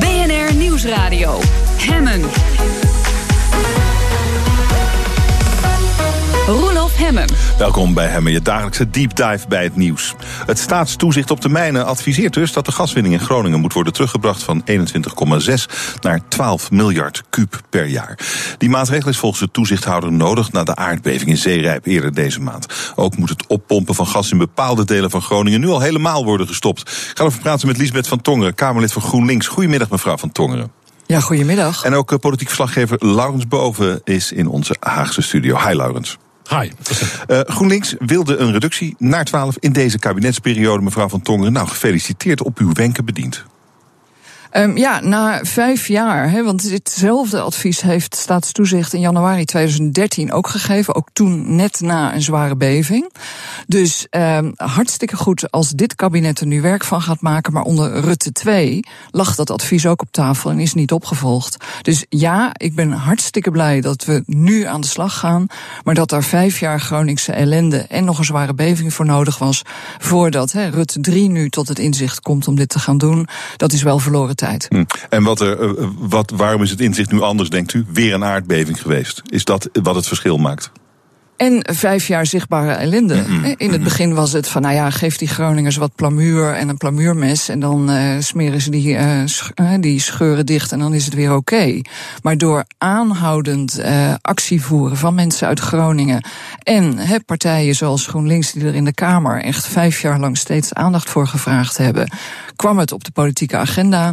BNR Nieuwsradio. Hemmen. Hemmen. Welkom bij Hemmen, je dagelijkse deep dive bij het nieuws. Het staatstoezicht op de mijnen adviseert dus dat de gaswinning in Groningen moet worden teruggebracht van 21,6 naar 12 miljard kuub per jaar. Die maatregel is volgens de toezichthouder nodig na de aardbeving in Zeerijp eerder deze maand. Ook moet het oppompen van gas in bepaalde delen van Groningen nu al helemaal worden gestopt. Ik ga even praten met Liesbeth van Tongeren, Kamerlid voor GroenLinks. Goedemiddag mevrouw van Tongeren. Ja, goedemiddag. En ook eh, politiek verslaggever Laurens Boven is in onze Haagse studio. Hi Laurens. Hi. Uh, GroenLinks wilde een reductie naar 12 in deze kabinetsperiode. Mevrouw Van Tongeren, nou gefeliciteerd op uw wenken bediend. Um, ja, na vijf jaar, want ditzelfde advies heeft staatstoezicht in januari 2013 ook gegeven. Ook toen net na een zware beving. Dus um, hartstikke goed als dit kabinet er nu werk van gaat maken. Maar onder Rutte 2 lag dat advies ook op tafel en is niet opgevolgd. Dus ja, ik ben hartstikke blij dat we nu aan de slag gaan. Maar dat daar vijf jaar Groningse ellende en nog een zware beving voor nodig was. Voordat Rutte 3 nu tot het inzicht komt om dit te gaan doen. Dat is wel verloren Hm. En wat er, eh, wat, waarom is het inzicht nu anders, denkt u? Weer een aardbeving geweest. Is dat wat het verschil maakt? En vijf jaar zichtbare ellende. Mm-hmm. In het begin was het van, nou ja, geef die Groningers wat plamuur en een plamuurmes. En dan uh, smeren ze die, uh, sch die scheuren dicht en dan is het weer oké. Okay. Maar door aanhoudend uh, actie voeren van mensen uit Groningen. En he, partijen zoals GroenLinks, die er in de Kamer echt vijf jaar lang steeds aandacht voor gevraagd hebben. kwam het op de politieke agenda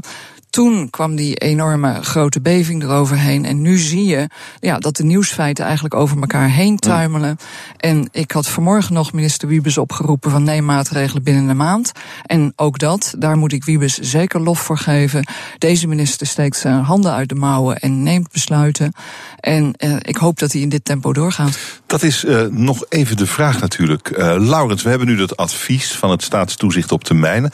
toen kwam die enorme grote beving eroverheen. En nu zie je ja, dat de nieuwsfeiten eigenlijk over elkaar heen tuimelen. En ik had vanmorgen nog minister Wiebes opgeroepen van neem maatregelen binnen een maand. En ook dat, daar moet ik Wiebes zeker lof voor geven. Deze minister steekt zijn handen uit de mouwen en neemt besluiten. En uh, ik hoop dat hij in dit tempo doorgaat. Dat is uh, nog even de vraag natuurlijk. Uh, Laurens, we hebben nu dat advies van het staatstoezicht op de mijnen.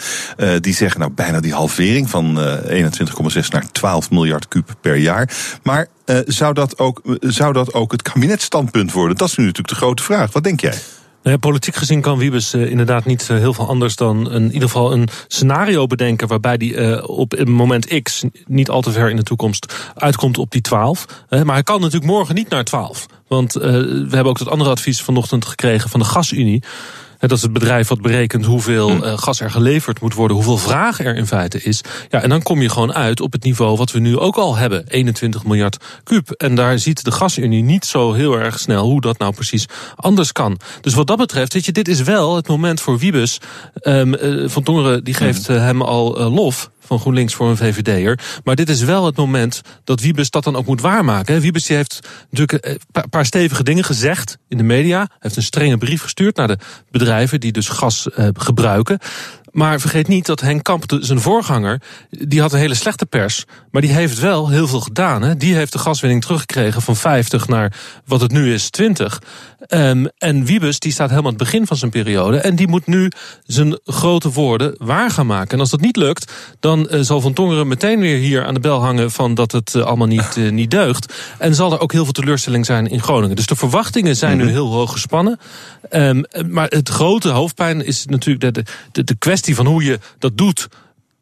die zeggen nou bijna die halvering van 21,6 naar 12 miljard kuub per jaar. Maar zou, dat ook, zou dat ook het kabinetstandpunt worden? Dat is nu natuurlijk de grote vraag. Wat denk jij? Nou politiek gezien kan Wiebes uh, inderdaad niet uh, heel veel anders dan een, in ieder geval een scenario bedenken waarbij die op moment X niet al te ver in de toekomst uitkomt op die 12. maar hij kan natuurlijk morgen niet naar 12. Want we hebben ook dat andere advies vanochtend gekregen van de Gasunie. Dat is het bedrijf wat berekent hoeveel uh, gas er geleverd moet worden, hoeveel vraag er in feite is. Ja, en dan kom je gewoon uit op het niveau wat we nu ook al hebben: 21 miljard kuub. En daar ziet de gasunie niet zo heel erg snel hoe dat nou precies anders kan. Dus wat dat betreft, weet je, dit is wel het moment voor Wiebes. Um, uh, van Tongeren die geeft uh, hem al lof van GroenLinks voor een VVD'er. Maar dit is wel het moment dat Wiebes dat dan ook moet waarmaken. Wiebes die heeft natuurlijk een paar stevige dingen gezegd in de media. Heeft een strenge brief gestuurd naar de bedrijven die dus gas uh, gebruiken. Maar vergeet niet dat Henk Kamp, zijn voorganger, die had een hele slechte pers. Maar die heeft wel heel veel gedaan. Hè? Die heeft de gaswinning teruggekregen van 50 naar wat het nu is, 20. Um, en Wiebes die staat helemaal aan het begin van zijn periode. En die moet nu zijn grote woorden waar gaan maken. En als dat niet lukt, dan uh, zal Van Tongeren meteen weer hier aan de bel hangen van dat het uh, allemaal niet, uh, niet deugt. En zal er ook heel veel teleurstelling zijn in Groningen. Dus de verwachtingen zijn nu heel hoog gespannen. Um, maar het grote hoofdpijn is natuurlijk de, de, de kwestie van hoe je dat doet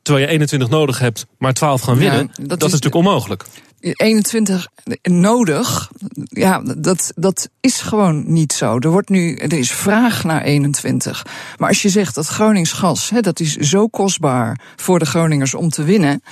terwijl je 21 nodig hebt, maar 12 gaan winnen. Ja, dat, dat is, is natuurlijk onmogelijk. 21 nodig, ja, dat, dat is gewoon niet zo. Er, wordt nu, er is vraag naar 21. Maar als je zegt dat Gronings gas, hè, dat is zo kostbaar voor de Groningers om te winnen.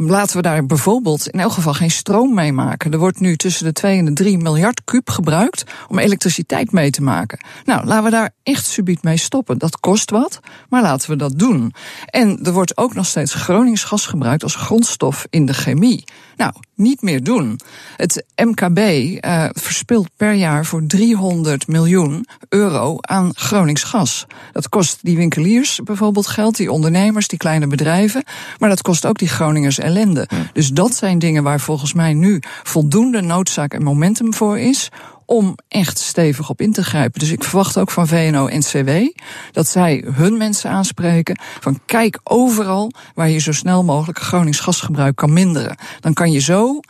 Laten we daar bijvoorbeeld in elk geval geen stroom mee maken. Er wordt nu tussen de 2 en de 3 miljard kuub gebruikt om elektriciteit mee te maken. Nou, laten we daar echt subiet mee stoppen. Dat kost wat, maar laten we dat doen. En er wordt ook nog steeds Gronings gas gebruikt als grondstof in de chemie. Nou, niet meer doen. Het MKB uh, verspilt per jaar voor 300 miljoen euro aan Gronings gas. Dat kost die winkeliers bijvoorbeeld geld, die ondernemers, die kleine bedrijven. Maar dat kost ook die Groningers ellende. Dus dat zijn dingen waar volgens mij nu voldoende noodzaak en momentum voor is om echt stevig op in te grijpen. Dus ik verwacht ook van VNO-NCW dat zij hun mensen aanspreken van kijk overal waar je zo snel mogelijk Gronings gasgebruik kan minderen. Dan kan je zo,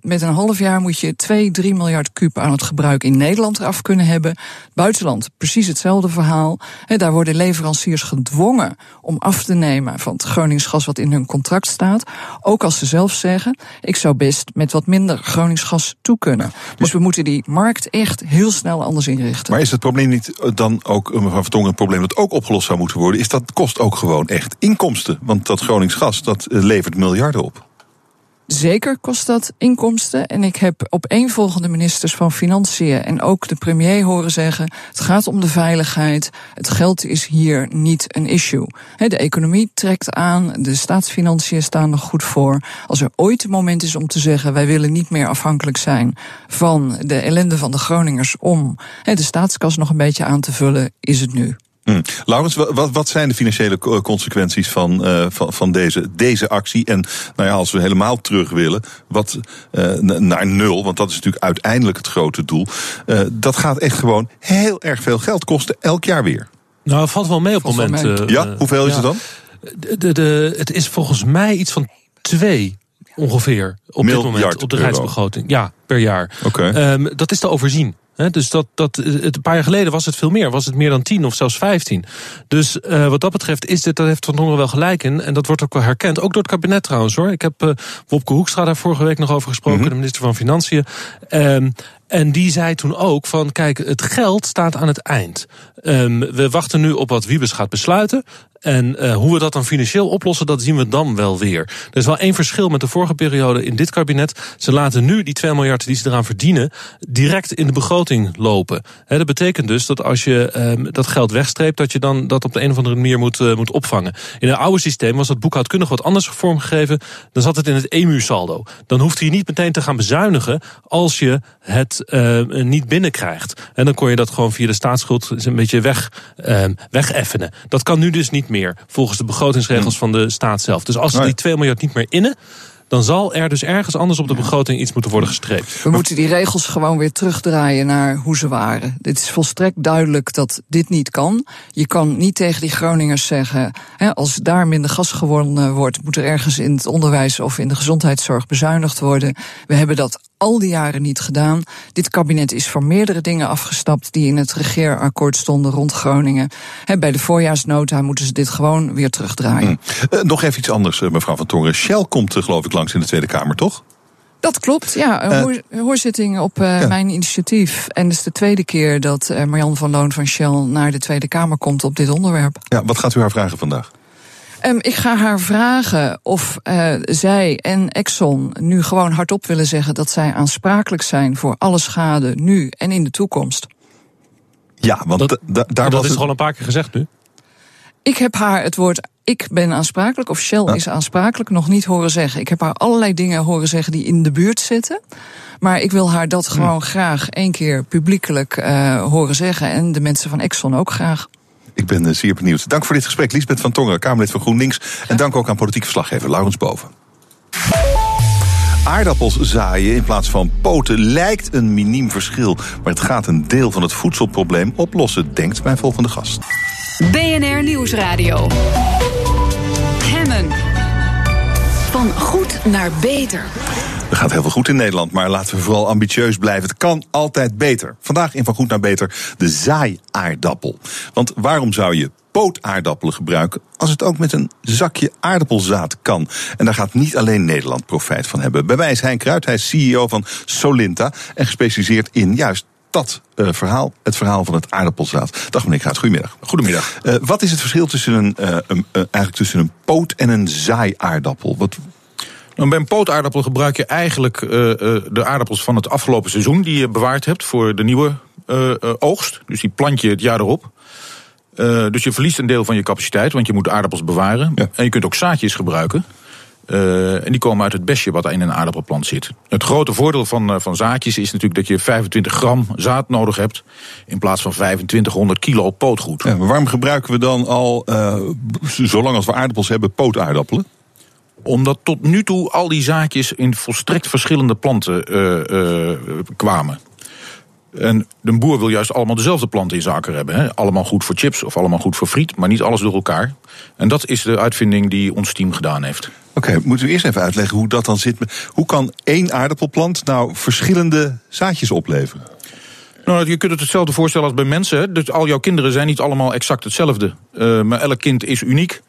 met een half jaar moet je 2, 3 miljard kuub aan het gebruik in Nederland eraf kunnen hebben. Buitenland, precies hetzelfde verhaal. daar worden leveranciers gedwongen om af te nemen van het Gronings gas wat in hun contract staat. Ook als ze zelf zeggen, ik zou best met wat minder Gronings gas toe kunnen. Dus we moeten die markt echt heel snel anders inrichten. Maar is het probleem niet eh, dan ook, eh, mevrouw Vertongen, een probleem dat ook opgelost zou moeten worden? Is dat kost ook gewoon echt inkomsten? Want dat Gronings gas, dat eh, levert miljarden op. Zeker kost dat inkomsten. En ik heb op volgende ministers van Financiën en ook de premier horen zeggen: het gaat om de veiligheid. Het geld is hier niet een issue. De economie trekt aan, de staatsfinanciën staan er goed voor. Als er ooit een moment is om te zeggen: wij willen niet meer afhankelijk zijn van de ellende van de Groningers om de staatskas nog een beetje aan te vullen, is het nu. Hmm. Laurens, wat, wat, zijn de financiële consequenties van, uh, van, van, deze, deze actie? En nou ja, als we helemaal terug willen, wat uh, naar nul, want dat is natuurlijk uiteindelijk het grote doel. Uh, dat gaat echt gewoon heel erg veel geld kosten, elk jaar weer. Nou, valt wel mee op het moment. ja, hoeveel is het dan? De, de, de, het is volgens mij iets van twee ongeveer op dit moment op de rijksbegroting. Ja, per jaar. Oké. Okay. Um, dat is te overzien dus dat, dat, het, een paar jaar geleden was het veel meer. Was het meer dan 10 of zelfs 15. Dus uh, wat dat betreft is dit, dat heeft Van Dongen wel gelijk in. En dat wordt ook wel herkend. Ook door het kabinet trouwens hoor. Ik heb uh, Wopke Hoekstra daar vorige week nog over gesproken. Mm -hmm. De minister van Financiën. Um, en die zei toen ook van, kijk, het geld staat aan het eind. Um, we wachten nu op wat Wiebes gaat besluiten. En uh, hoe we dat dan financieel oplossen, dat zien we dan wel weer. Er is wel één verschil met de vorige periode in dit kabinet. Ze laten nu die 2 miljard die ze eraan verdienen, direct in de begroting lopen. He, dat betekent dus dat als je um, dat geld wegstreept, dat je dan dat op de een of andere manier moet, uh, moet opvangen. In het oude systeem was dat boekhoudkundig wat anders vormgegeven. Dan zat het in het EMU-saldo. Dan hoeft je niet meteen te gaan bezuinigen als je het uh, niet binnenkrijgt. En dan kon je dat gewoon via de staatsschuld een beetje weg, uh, wegeffenen. Dat kan nu dus niet meer, volgens de begrotingsregels van de staat zelf. Dus als ze die 2 miljard niet meer innen, dan zal er dus ergens anders op de begroting iets moeten worden gestreept. We moeten die regels gewoon weer terugdraaien naar hoe ze waren. Dit is volstrekt duidelijk dat dit niet kan. Je kan niet tegen die Groningers zeggen, hè, als daar minder gas gewonnen wordt, moet er ergens in het onderwijs of in de gezondheidszorg bezuinigd worden. We hebben dat al die jaren niet gedaan. Dit kabinet is voor meerdere dingen afgestapt die in het regeerakkoord stonden rond Groningen. He, bij de voorjaarsnota moeten ze dit gewoon weer terugdraaien. Hm. Uh, nog even iets anders, uh, mevrouw Van Tongen. Shell komt uh, geloof ik langs in de Tweede Kamer, toch? Dat klopt, ja. Een hoor, hoorzitting op ja. mijn initiatief. En het is de tweede keer dat Marjan van Loon van Shell naar de Tweede Kamer komt op dit onderwerp. Ja, wat gaat u haar vragen vandaag? Um, ik ga haar vragen of uh, zij en Exxon nu gewoon hardop willen zeggen dat zij aansprakelijk zijn voor alle schade nu en in de toekomst. Ja, want dat, da, daar dat was is gewoon een paar keer gezegd nu. Ik heb haar het woord ik ben aansprakelijk of Shell ja. is aansprakelijk nog niet horen zeggen. Ik heb haar allerlei dingen horen zeggen die in de buurt zitten. Maar ik wil haar dat gewoon ja. graag één keer publiekelijk uh, horen zeggen. En de mensen van Exxon ook graag. Ik ben uh, zeer benieuwd. Dank voor dit gesprek, Liesbeth van Tongen, Kamerlid van GroenLinks. En dank ook aan politiek verslaggever Laurens Boven. Aardappels zaaien in plaats van poten lijkt een miniem verschil. Maar het gaat een deel van het voedselprobleem oplossen, denkt mijn volgende gast. BNR Nieuwsradio. Hemmen. Van goed naar beter. Er gaat heel veel goed in Nederland, maar laten we vooral ambitieus blijven. Het kan altijd beter. Vandaag in Van Goed naar Beter de zaaiaardappel. Want waarom zou je pootaardappelen gebruiken als het ook met een zakje aardappelzaad kan. En daar gaat niet alleen Nederland profijt van hebben. Bij mij is Hein Kruid, hij is CEO van Solinta en gespecialiseerd in juist dat uh, verhaal, het verhaal van het aardappelzaad. Dag meneer Kruid, goedemiddag. Goedemiddag. Uh, wat is het verschil tussen een, uh, een eigenlijk tussen een poot en een zaaiaardappel? Wat, nou, bij een pootaardappel gebruik je eigenlijk uh, de aardappels van het afgelopen seizoen die je bewaard hebt voor de nieuwe uh, oogst. Dus die plant je het jaar erop. dus je verliest een deel van je capaciteit, want je moet aardappels bewaren. Ja. En je kunt ook zaadjes gebruiken. Uh, en die komen uit het besje wat in een aardappelplant zit. Het grote voordeel van, uh, van zaadjes is natuurlijk dat je 25 gram zaad nodig hebt. In plaats van 2500 kilo pootgoed. Ja, waarom gebruiken we dan al, zolang als we aardappels hebben, pootaardappelen? Omdat tot nu toe al die zaadjes in volstrekt verschillende planten kwamen. En de boer wil juist allemaal dezelfde planten in zijn akker hebben. Hè? Allemaal goed voor chips of allemaal goed voor friet, maar niet alles door elkaar. En dat is de uitvinding die ons team gedaan heeft. Oké, moeten we eerst even uitleggen hoe dat dan zit. Hoe kan één aardappelplant nou verschillende zaadjes opleveren? Nou, je kunt het hetzelfde voorstellen als bij mensen. Dus al jouw kinderen zijn niet allemaal exact hetzelfde. Uh, maar elk kind is uniek.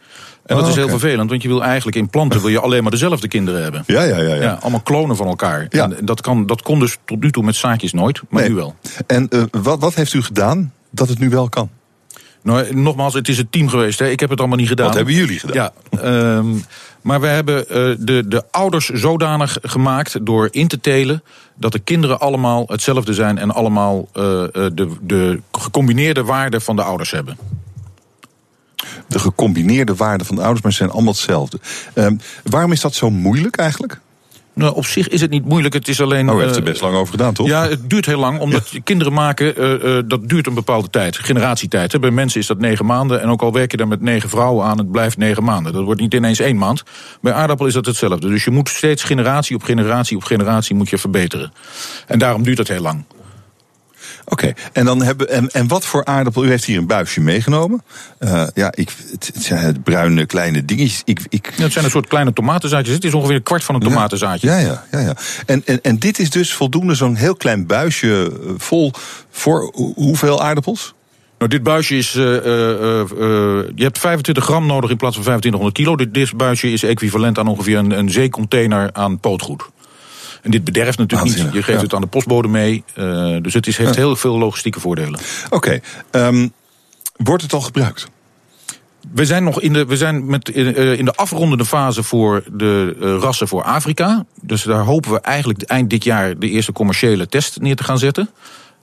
En dat Oh, is heel oké. vervelend, want je wil eigenlijk in planten wil je alleen maar dezelfde kinderen hebben. Ja, ja, ja. ja. Ja, allemaal klonen van elkaar. Ja. En dat, kan, dat kon dus tot nu toe met zaadjes nooit, maar Nee. nu wel. En eh, wat, wat heeft u gedaan dat het nu wel kan? Nou, nogmaals, het is het team geweest. Hè. Ik heb het allemaal niet gedaan. Wat hebben jullie gedaan? Ja, ehm, maar we hebben eh, de, de ouders zodanig gemaakt door in te telen dat de kinderen allemaal hetzelfde zijn en allemaal eh, eh, de, de gecombineerde waarden van de ouders hebben. De gecombineerde waarden van de ouders, maar ze zijn allemaal hetzelfde. Ehm, waarom is dat zo moeilijk eigenlijk? Nou, op zich is het niet moeilijk. Het is alleen. Oh, heeft eh, er best lang over gedaan, toch? Ja, het duurt heel lang, omdat kinderen maken, eh, eh, dat duurt een bepaalde tijd, generatietijd. Hè. Bij mensen is dat negen maanden, en ook al werk je daar met negen vrouwen aan, het blijft negen maanden. Dat wordt niet ineens één maand. Bij aardappel is dat hetzelfde. Dus je moet steeds generatie op generatie op generatie moet je verbeteren. En daarom duurt dat heel lang. Oké, en, dan hebben en, en wat voor aardappel? U heeft hier een buisje meegenomen. Eh, ja, ik, het, het zijn bruine kleine dingetjes. Ik, ik, Ja, het zijn een soort kleine tomatenzaadjes. Het is ongeveer een kwart van een tomatenzaadje. Ja, ja, ja. ja. En, en, en dit is dus voldoende zo'n heel klein buisje eh, vol voor hoe- hoeveel aardappels? Nou, dit buisje is. eh, je hebt 25 gram nodig in plaats van 2500 kilo. Dit, dit buisje is equivalent aan ongeveer een, een zeecontainer aan pootgoed. En dit bederft natuurlijk niet. Je geeft ja. het aan de postbode mee. eh, dus het is, heeft heel veel logistieke voordelen. Oké, ehm, wordt het al gebruikt? We zijn nog in de, we zijn met, in, eh, in de afrondende fase voor de eh, rassen voor Afrika. Dus daar hopen we eigenlijk eind dit jaar de eerste commerciële test neer te gaan zetten.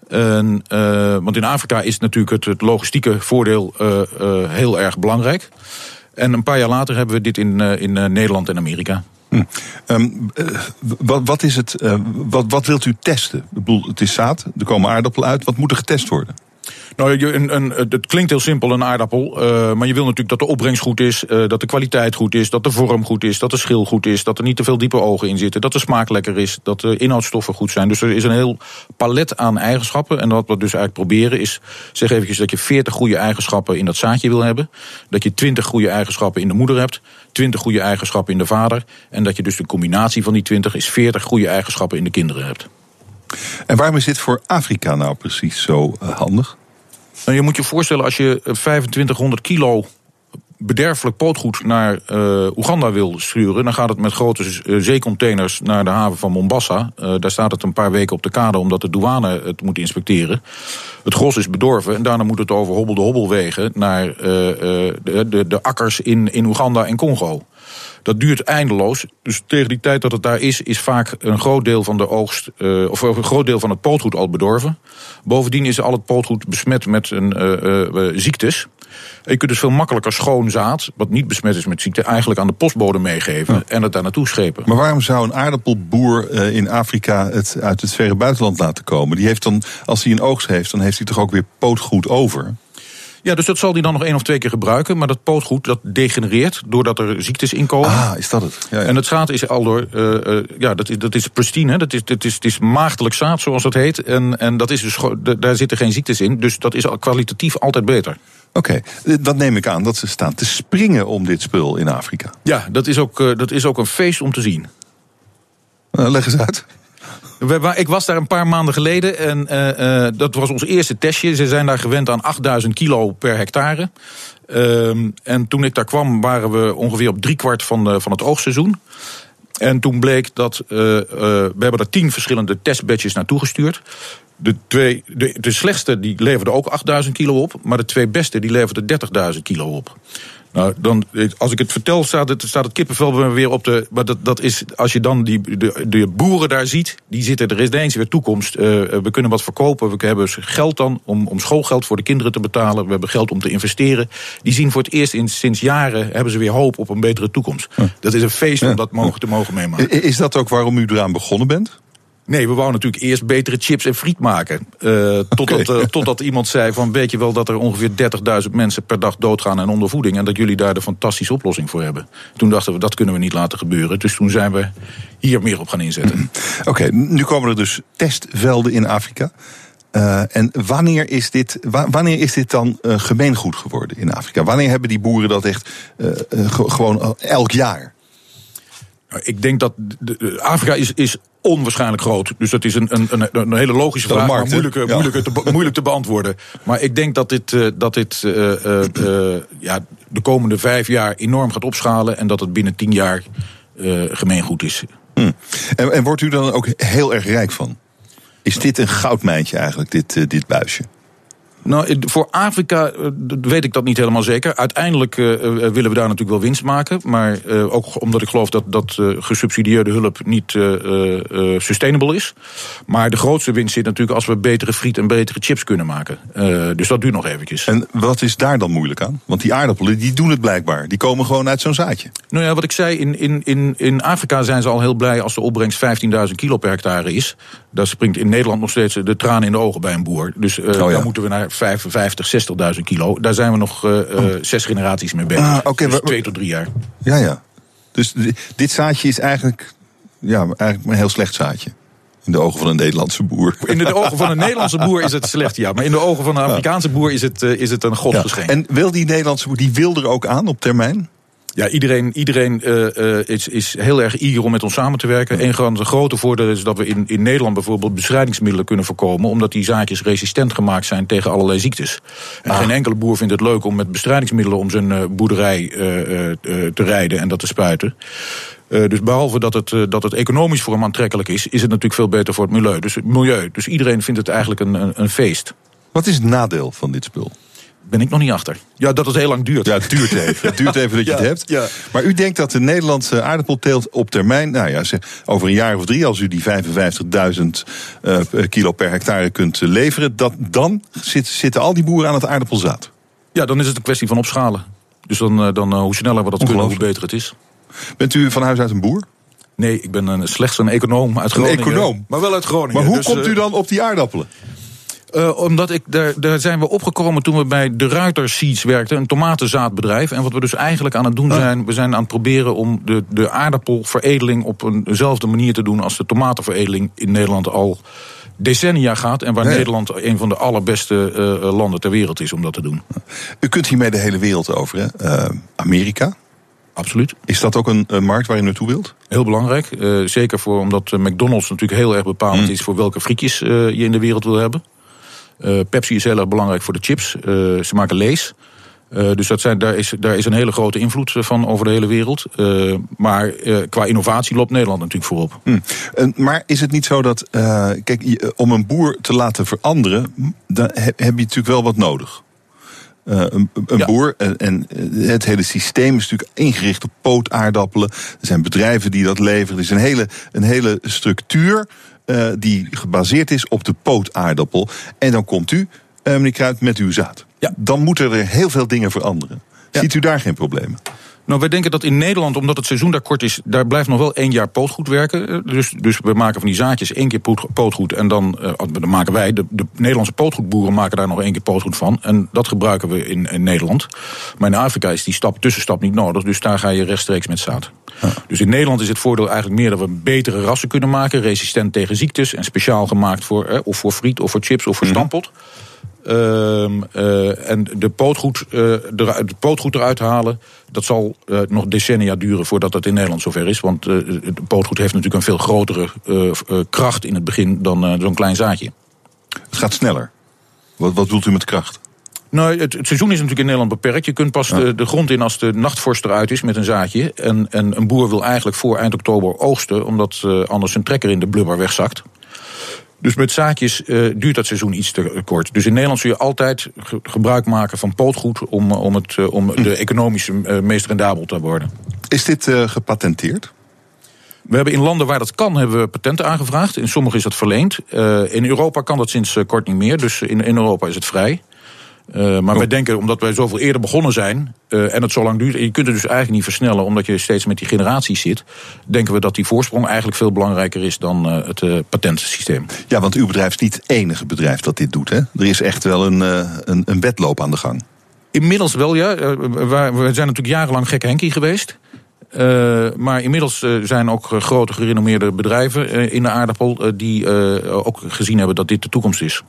En, eh, want in Afrika is natuurlijk het, het logistieke voordeel eh, eh, heel erg belangrijk. En een paar jaar later hebben we dit in, eh, in eh, Nederland en Amerika. Hm. Ehm, eh, wat, is het? eh, wat, wat wilt u testen? Ik bedoel, het is zaad, er komen aardappelen uit. Wat moet er getest worden? Nou, een, een, het klinkt heel simpel, een aardappel. eh, maar je wil natuurlijk dat de opbrengst goed is, dat de kwaliteit goed is, dat de vorm goed is, dat de schil goed is, dat er niet te veel diepe ogen in zitten, dat de smaak lekker is, dat de inhoudstoffen goed zijn. Dus er is een heel palet aan eigenschappen. En wat we dus eigenlijk proberen is, zeg eventjes dat je 40 goede eigenschappen in dat zaadje wil hebben. Dat je 20 goede eigenschappen in de moeder hebt, 20 goede eigenschappen in de vader. En dat je dus de combinatie van die 20 is 40 goede eigenschappen in de kinderen hebt. En waarom is dit voor Afrika nou precies zo eh, handig? Nou, je moet je voorstellen, als je eh, 2500 kilo bederfelijk pootgoed naar eh, Oeganda wil sturen, dan gaat het met grote eh, zeecontainers naar de haven van Mombasa. Eh, daar staat het een paar weken op de kade omdat de douane het moet inspecteren. Het gros is bedorven en daarna moet het over hobbel de hobbelwegen naar de, de, de akkers in, in Oeganda en Congo. Dat duurt eindeloos. Dus tegen die tijd dat het daar is, is vaak een groot deel van de oogst, eh, of een groot deel van het pootgoed al bedorven. Bovendien is al het pootgoed besmet met een, eh, ziektes. Je kunt dus veel makkelijker schoon zaad, wat niet besmet is met ziekte, eigenlijk aan de postbode meegeven en het daar naartoe schepen. Maar waarom zou een aardappelboer eh, in Afrika het uit het verre buitenland laten komen? Die heeft dan, als hij een oogst heeft, dan heeft hij toch ook weer pootgoed over? Ja, dus dat zal hij dan nog één of twee keer gebruiken. Maar dat pootgoed dat degenereert doordat er ziektes inkomen. Ah, is dat het? Ja, ja. En het zaad is al door, eh, eh, ja, dat is, dat is pristine, hè? Dat is, dat is, het is maagdelijk zaad, zoals dat heet. En, en dat is dus, daar zitten geen ziektes in. Dus dat is al kwalitatief altijd beter. Oké, eh, dat neem ik aan dat ze staan te springen om dit spul in Afrika. Ja, dat is ook, eh, dat is ook een feest om te zien. Eh, leg eens uit. Ik was daar een paar maanden geleden en dat was ons eerste testje. Ze zijn daar gewend aan 8000 kilo per hectare. Ehm, en toen ik daar kwam waren we ongeveer op driekwart van, de, van het oogstseizoen. En toen bleek dat we hebben er tien verschillende testbatches naartoe gestuurd. De, twee, de, de slechtste die leverde ook 8000 kilo op, maar de twee beste die leverden 30.000 kilo op. Nou, dan, als ik het vertel, staat het, staat het kippenvel weer op de. Maar dat, dat is, als je dan die, de, de boeren daar ziet, die zitten, er is ineens weer toekomst. Eh, we kunnen wat verkopen, we hebben geld dan om, om schoolgeld voor de kinderen te betalen. We hebben geld om te investeren. Die zien voor het eerst in, sinds jaren, hebben ze weer hoop op een betere toekomst. Dat is een feest om dat mogen, te mogen meemaken. Is dat ook waarom u eraan begonnen bent? Nee, we wouden natuurlijk eerst betere chips en friet maken. Eh, totdat, eh, totdat iemand zei van weet je wel dat er ongeveer 30.000 mensen per dag doodgaan aan ondervoeding. En dat jullie daar de fantastische oplossing voor hebben. Toen dachten we dat kunnen we niet laten gebeuren. Dus toen zijn we hier meer op gaan inzetten. Oké, nu komen er dus testvelden in Afrika. en wanneer is, dit, wanneer is dit dan gemeengoed geworden in Afrika? Wanneer hebben die boeren dat echt gewoon elk jaar? Nou, ik denk dat Afrika is, is onwaarschijnlijk groot. Dus dat is een, een, een hele logische vraag, maar moeilijk, te, moeilijk te beantwoorden. Maar ik denk dat dit, dat dit ja, de komende vijf jaar enorm gaat opschalen... en dat het binnen tien jaar gemeengoed is. Hmm. En, en wordt u dan ook heel erg rijk van? Is dit een goudmijntje eigenlijk, dit, dit buisje? Nou, voor Afrika eh, weet ik dat niet helemaal zeker. Uiteindelijk uh, willen we daar natuurlijk wel winst maken. Maar uh, ook omdat ik geloof dat, dat uh, gesubsidieerde hulp niet sustainable is. Maar de grootste winst zit natuurlijk als we betere friet en betere chips kunnen maken. dus dat duurt nog eventjes. En wat is daar dan moeilijk aan? Want die aardappelen die doen het blijkbaar. Die komen gewoon uit zo'n zaadje. Nou ja, wat ik zei, in, in, in, in Afrika zijn ze al heel blij als de opbrengst 15.000 kilo per hectare is. Daar springt in Nederland nog steeds de tranen in de ogen bij een boer. Dus oh, ja. dan moeten we naar 55, 60.000 kilo. Daar zijn we nog uh, zes generaties mee bezig. Ah, okay, dus twee tot drie jaar. Ja, ja. Dus dit zaadje is eigenlijk, ja, eigenlijk een heel slecht zaadje. In de ogen van een Nederlandse boer. In de ogen van een Nederlandse boer is het slecht, ja. Maar in de ogen van een Afrikaanse boer is het, is het een godsgeschenk. Ja. En wil die Nederlandse boer, die wil er ook aan op termijn? Ja, iedereen, iedereen uh, is, is heel erg eager om met ons samen te werken. Een van de grote voordelen is dat we in, in Nederland bijvoorbeeld bestrijdingsmiddelen kunnen voorkomen. Omdat die zaadjes resistent gemaakt zijn tegen allerlei ziektes. En ah. geen enkele boer vindt het leuk om met bestrijdingsmiddelen om zijn uh, boerderij uh, te rijden en dat te spuiten. dus behalve dat het, dat het economisch voor hem aantrekkelijk is, is het natuurlijk veel beter voor het milieu. Dus, milieu. dus iedereen vindt het eigenlijk een, een, een feest. Wat is het nadeel van dit spul? Ben ik nog niet achter. Ja, dat het heel lang duurt. Ja, het duurt even. Het duurt even dat je het hebt. Ja. Maar u denkt dat de Nederlandse aardappelteelt op termijn, nou ja, over een jaar of drie, als u die 55.000 uh, kilo per hectare kunt leveren, dat, dan zitten al die boeren aan het aardappelzaad. Ja, dan is het een kwestie van opschalen. Dus dan, uh, dan uh, hoe sneller we dat kunnen, hoe beter het is. Bent u van huis uit een boer? Nee, ik ben een, slechts een econoom uit Groningen. Een econoom? Maar wel uit Groningen. Maar hoe dus, komt u dan op die aardappelen? Uh, omdat ik, daar, daar zijn we opgekomen toen we bij de Ruiter Seeds werkten, een tomatenzaadbedrijf. En wat we dus eigenlijk aan het doen ah. zijn, we zijn aan het proberen om de, de aardappelveredeling op eenzelfde manier te doen als de tomatenveredeling in Nederland al decennia gaat. En waar Nederland een van de allerbeste uh, landen ter wereld is om dat te doen. U kunt hiermee de hele wereld over, hè? Uh, Amerika. Absoluut. Is dat ook een, markt waar je naartoe wilt? Heel belangrijk. Zeker voor, omdat McDonald's natuurlijk heel erg bepalend mm. is voor welke frietjes je in de wereld wil hebben. Uh, Pepsi is heel erg belangrijk voor de chips. Uh, ze maken lees. Uh, dus dat zijn, daar, is, daar is een hele grote invloed van over de hele wereld. Uh, maar uh, qua innovatie loopt Nederland natuurlijk voorop. Hm. maar is het niet zo dat, kijk, om een boer te laten veranderen, dan heb, heb je natuurlijk wel wat nodig. een, een boer en, en, het hele systeem is natuurlijk ingericht op pootaardappelen. Er zijn bedrijven die dat leveren. Er is een hele, een hele structuur uh, die gebaseerd is op de pootaardappel. En dan komt u, uh, meneer Kruid, met uw zaad. Ja. Dan moeten er heel veel dingen veranderen. Ziet u daar geen problemen? Nou, wij denken dat in Nederland, omdat het seizoen daar kort is, daar blijft nog wel één jaar pootgoed werken. Eh, dus, dus we maken van die zaadjes één keer pootgoed. En dan, uh, dan maken wij, de, de, Nederlandse pootgoedboeren maken daar nog één keer pootgoed van. En dat gebruiken we in, in Nederland. Maar in Afrika is die stap, tussenstap niet nodig. Dus daar ga je rechtstreeks met zaad. Dus in Nederland is het voordeel eigenlijk meer dat we betere rassen kunnen maken. Resistent tegen ziektes en speciaal gemaakt voor, eh, of voor friet of voor chips of voor mm stampot. En de pootgoed, uh, de, de pootgoed eruit halen, dat zal uh, nog decennia duren voordat dat in Nederland zover is. Want de pootgoed heeft natuurlijk een veel grotere kracht in het begin dan zo'n klein zaadje. Het gaat sneller. Wat, wat bedoelt u met kracht? Nou, het, het, seizoen is natuurlijk in Nederland beperkt. Je kunt pas de, de, grond in als de nachtvorst eruit is met een zaadje. En, en een boer wil eigenlijk voor eind oktober oogsten, omdat anders zijn trekker in de blubber wegzakt. Dus met zaadjes uh, duurt dat seizoen iets te kort. Dus in Nederland zul je altijd gebruik maken van pootgoed om, om, het, uh, om de economische uh, meest rendabel te worden. Is dit gepatenteerd? We hebben in landen waar dat kan, hebben we patenten aangevraagd. In sommige is dat verleend. in Europa kan dat sinds kort niet meer. Dus in, in Europa is het vrij. Uh, maar wij denken, omdat wij zoveel eerder begonnen zijn uh, en het zo lang duurt, en je kunt het dus eigenlijk niet versnellen omdat je steeds met die generaties zit, denken we dat die voorsprong eigenlijk veel belangrijker is dan uh, het patentsysteem. Ja, want uw bedrijf is niet het enige bedrijf dat dit doet. Hè? Er is echt wel een, een, een wedloop aan de gang. Inmiddels wel, ja. We zijn natuurlijk jarenlang gek Henkie geweest. Uh, maar inmiddels uh, zijn ook grote gerenommeerde bedrijven uh, in de aardappel die ook gezien hebben dat dit de toekomst is.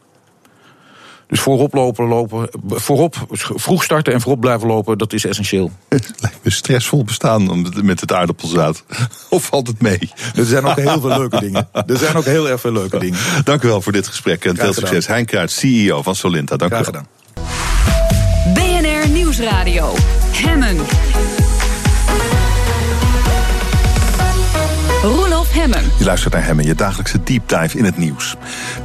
Dus voorop lopen, lopen, voorop vroeg starten en voorop blijven lopen, dat is essentieel. Het lijkt me stressvol bestaan met het aardappelzaad. Of valt het mee? Er zijn ook heel veel leuke dingen. Er zijn ook heel erg veel leuke dingen. Dank u wel voor dit gesprek en veel succes. Hein Kruid, CEO van Solinta. Dank Graag u wel. gedaan. BNR Nieuwsradio. Hemmen. Hemmen. Je luistert naar hem en je dagelijkse deep dive in het nieuws.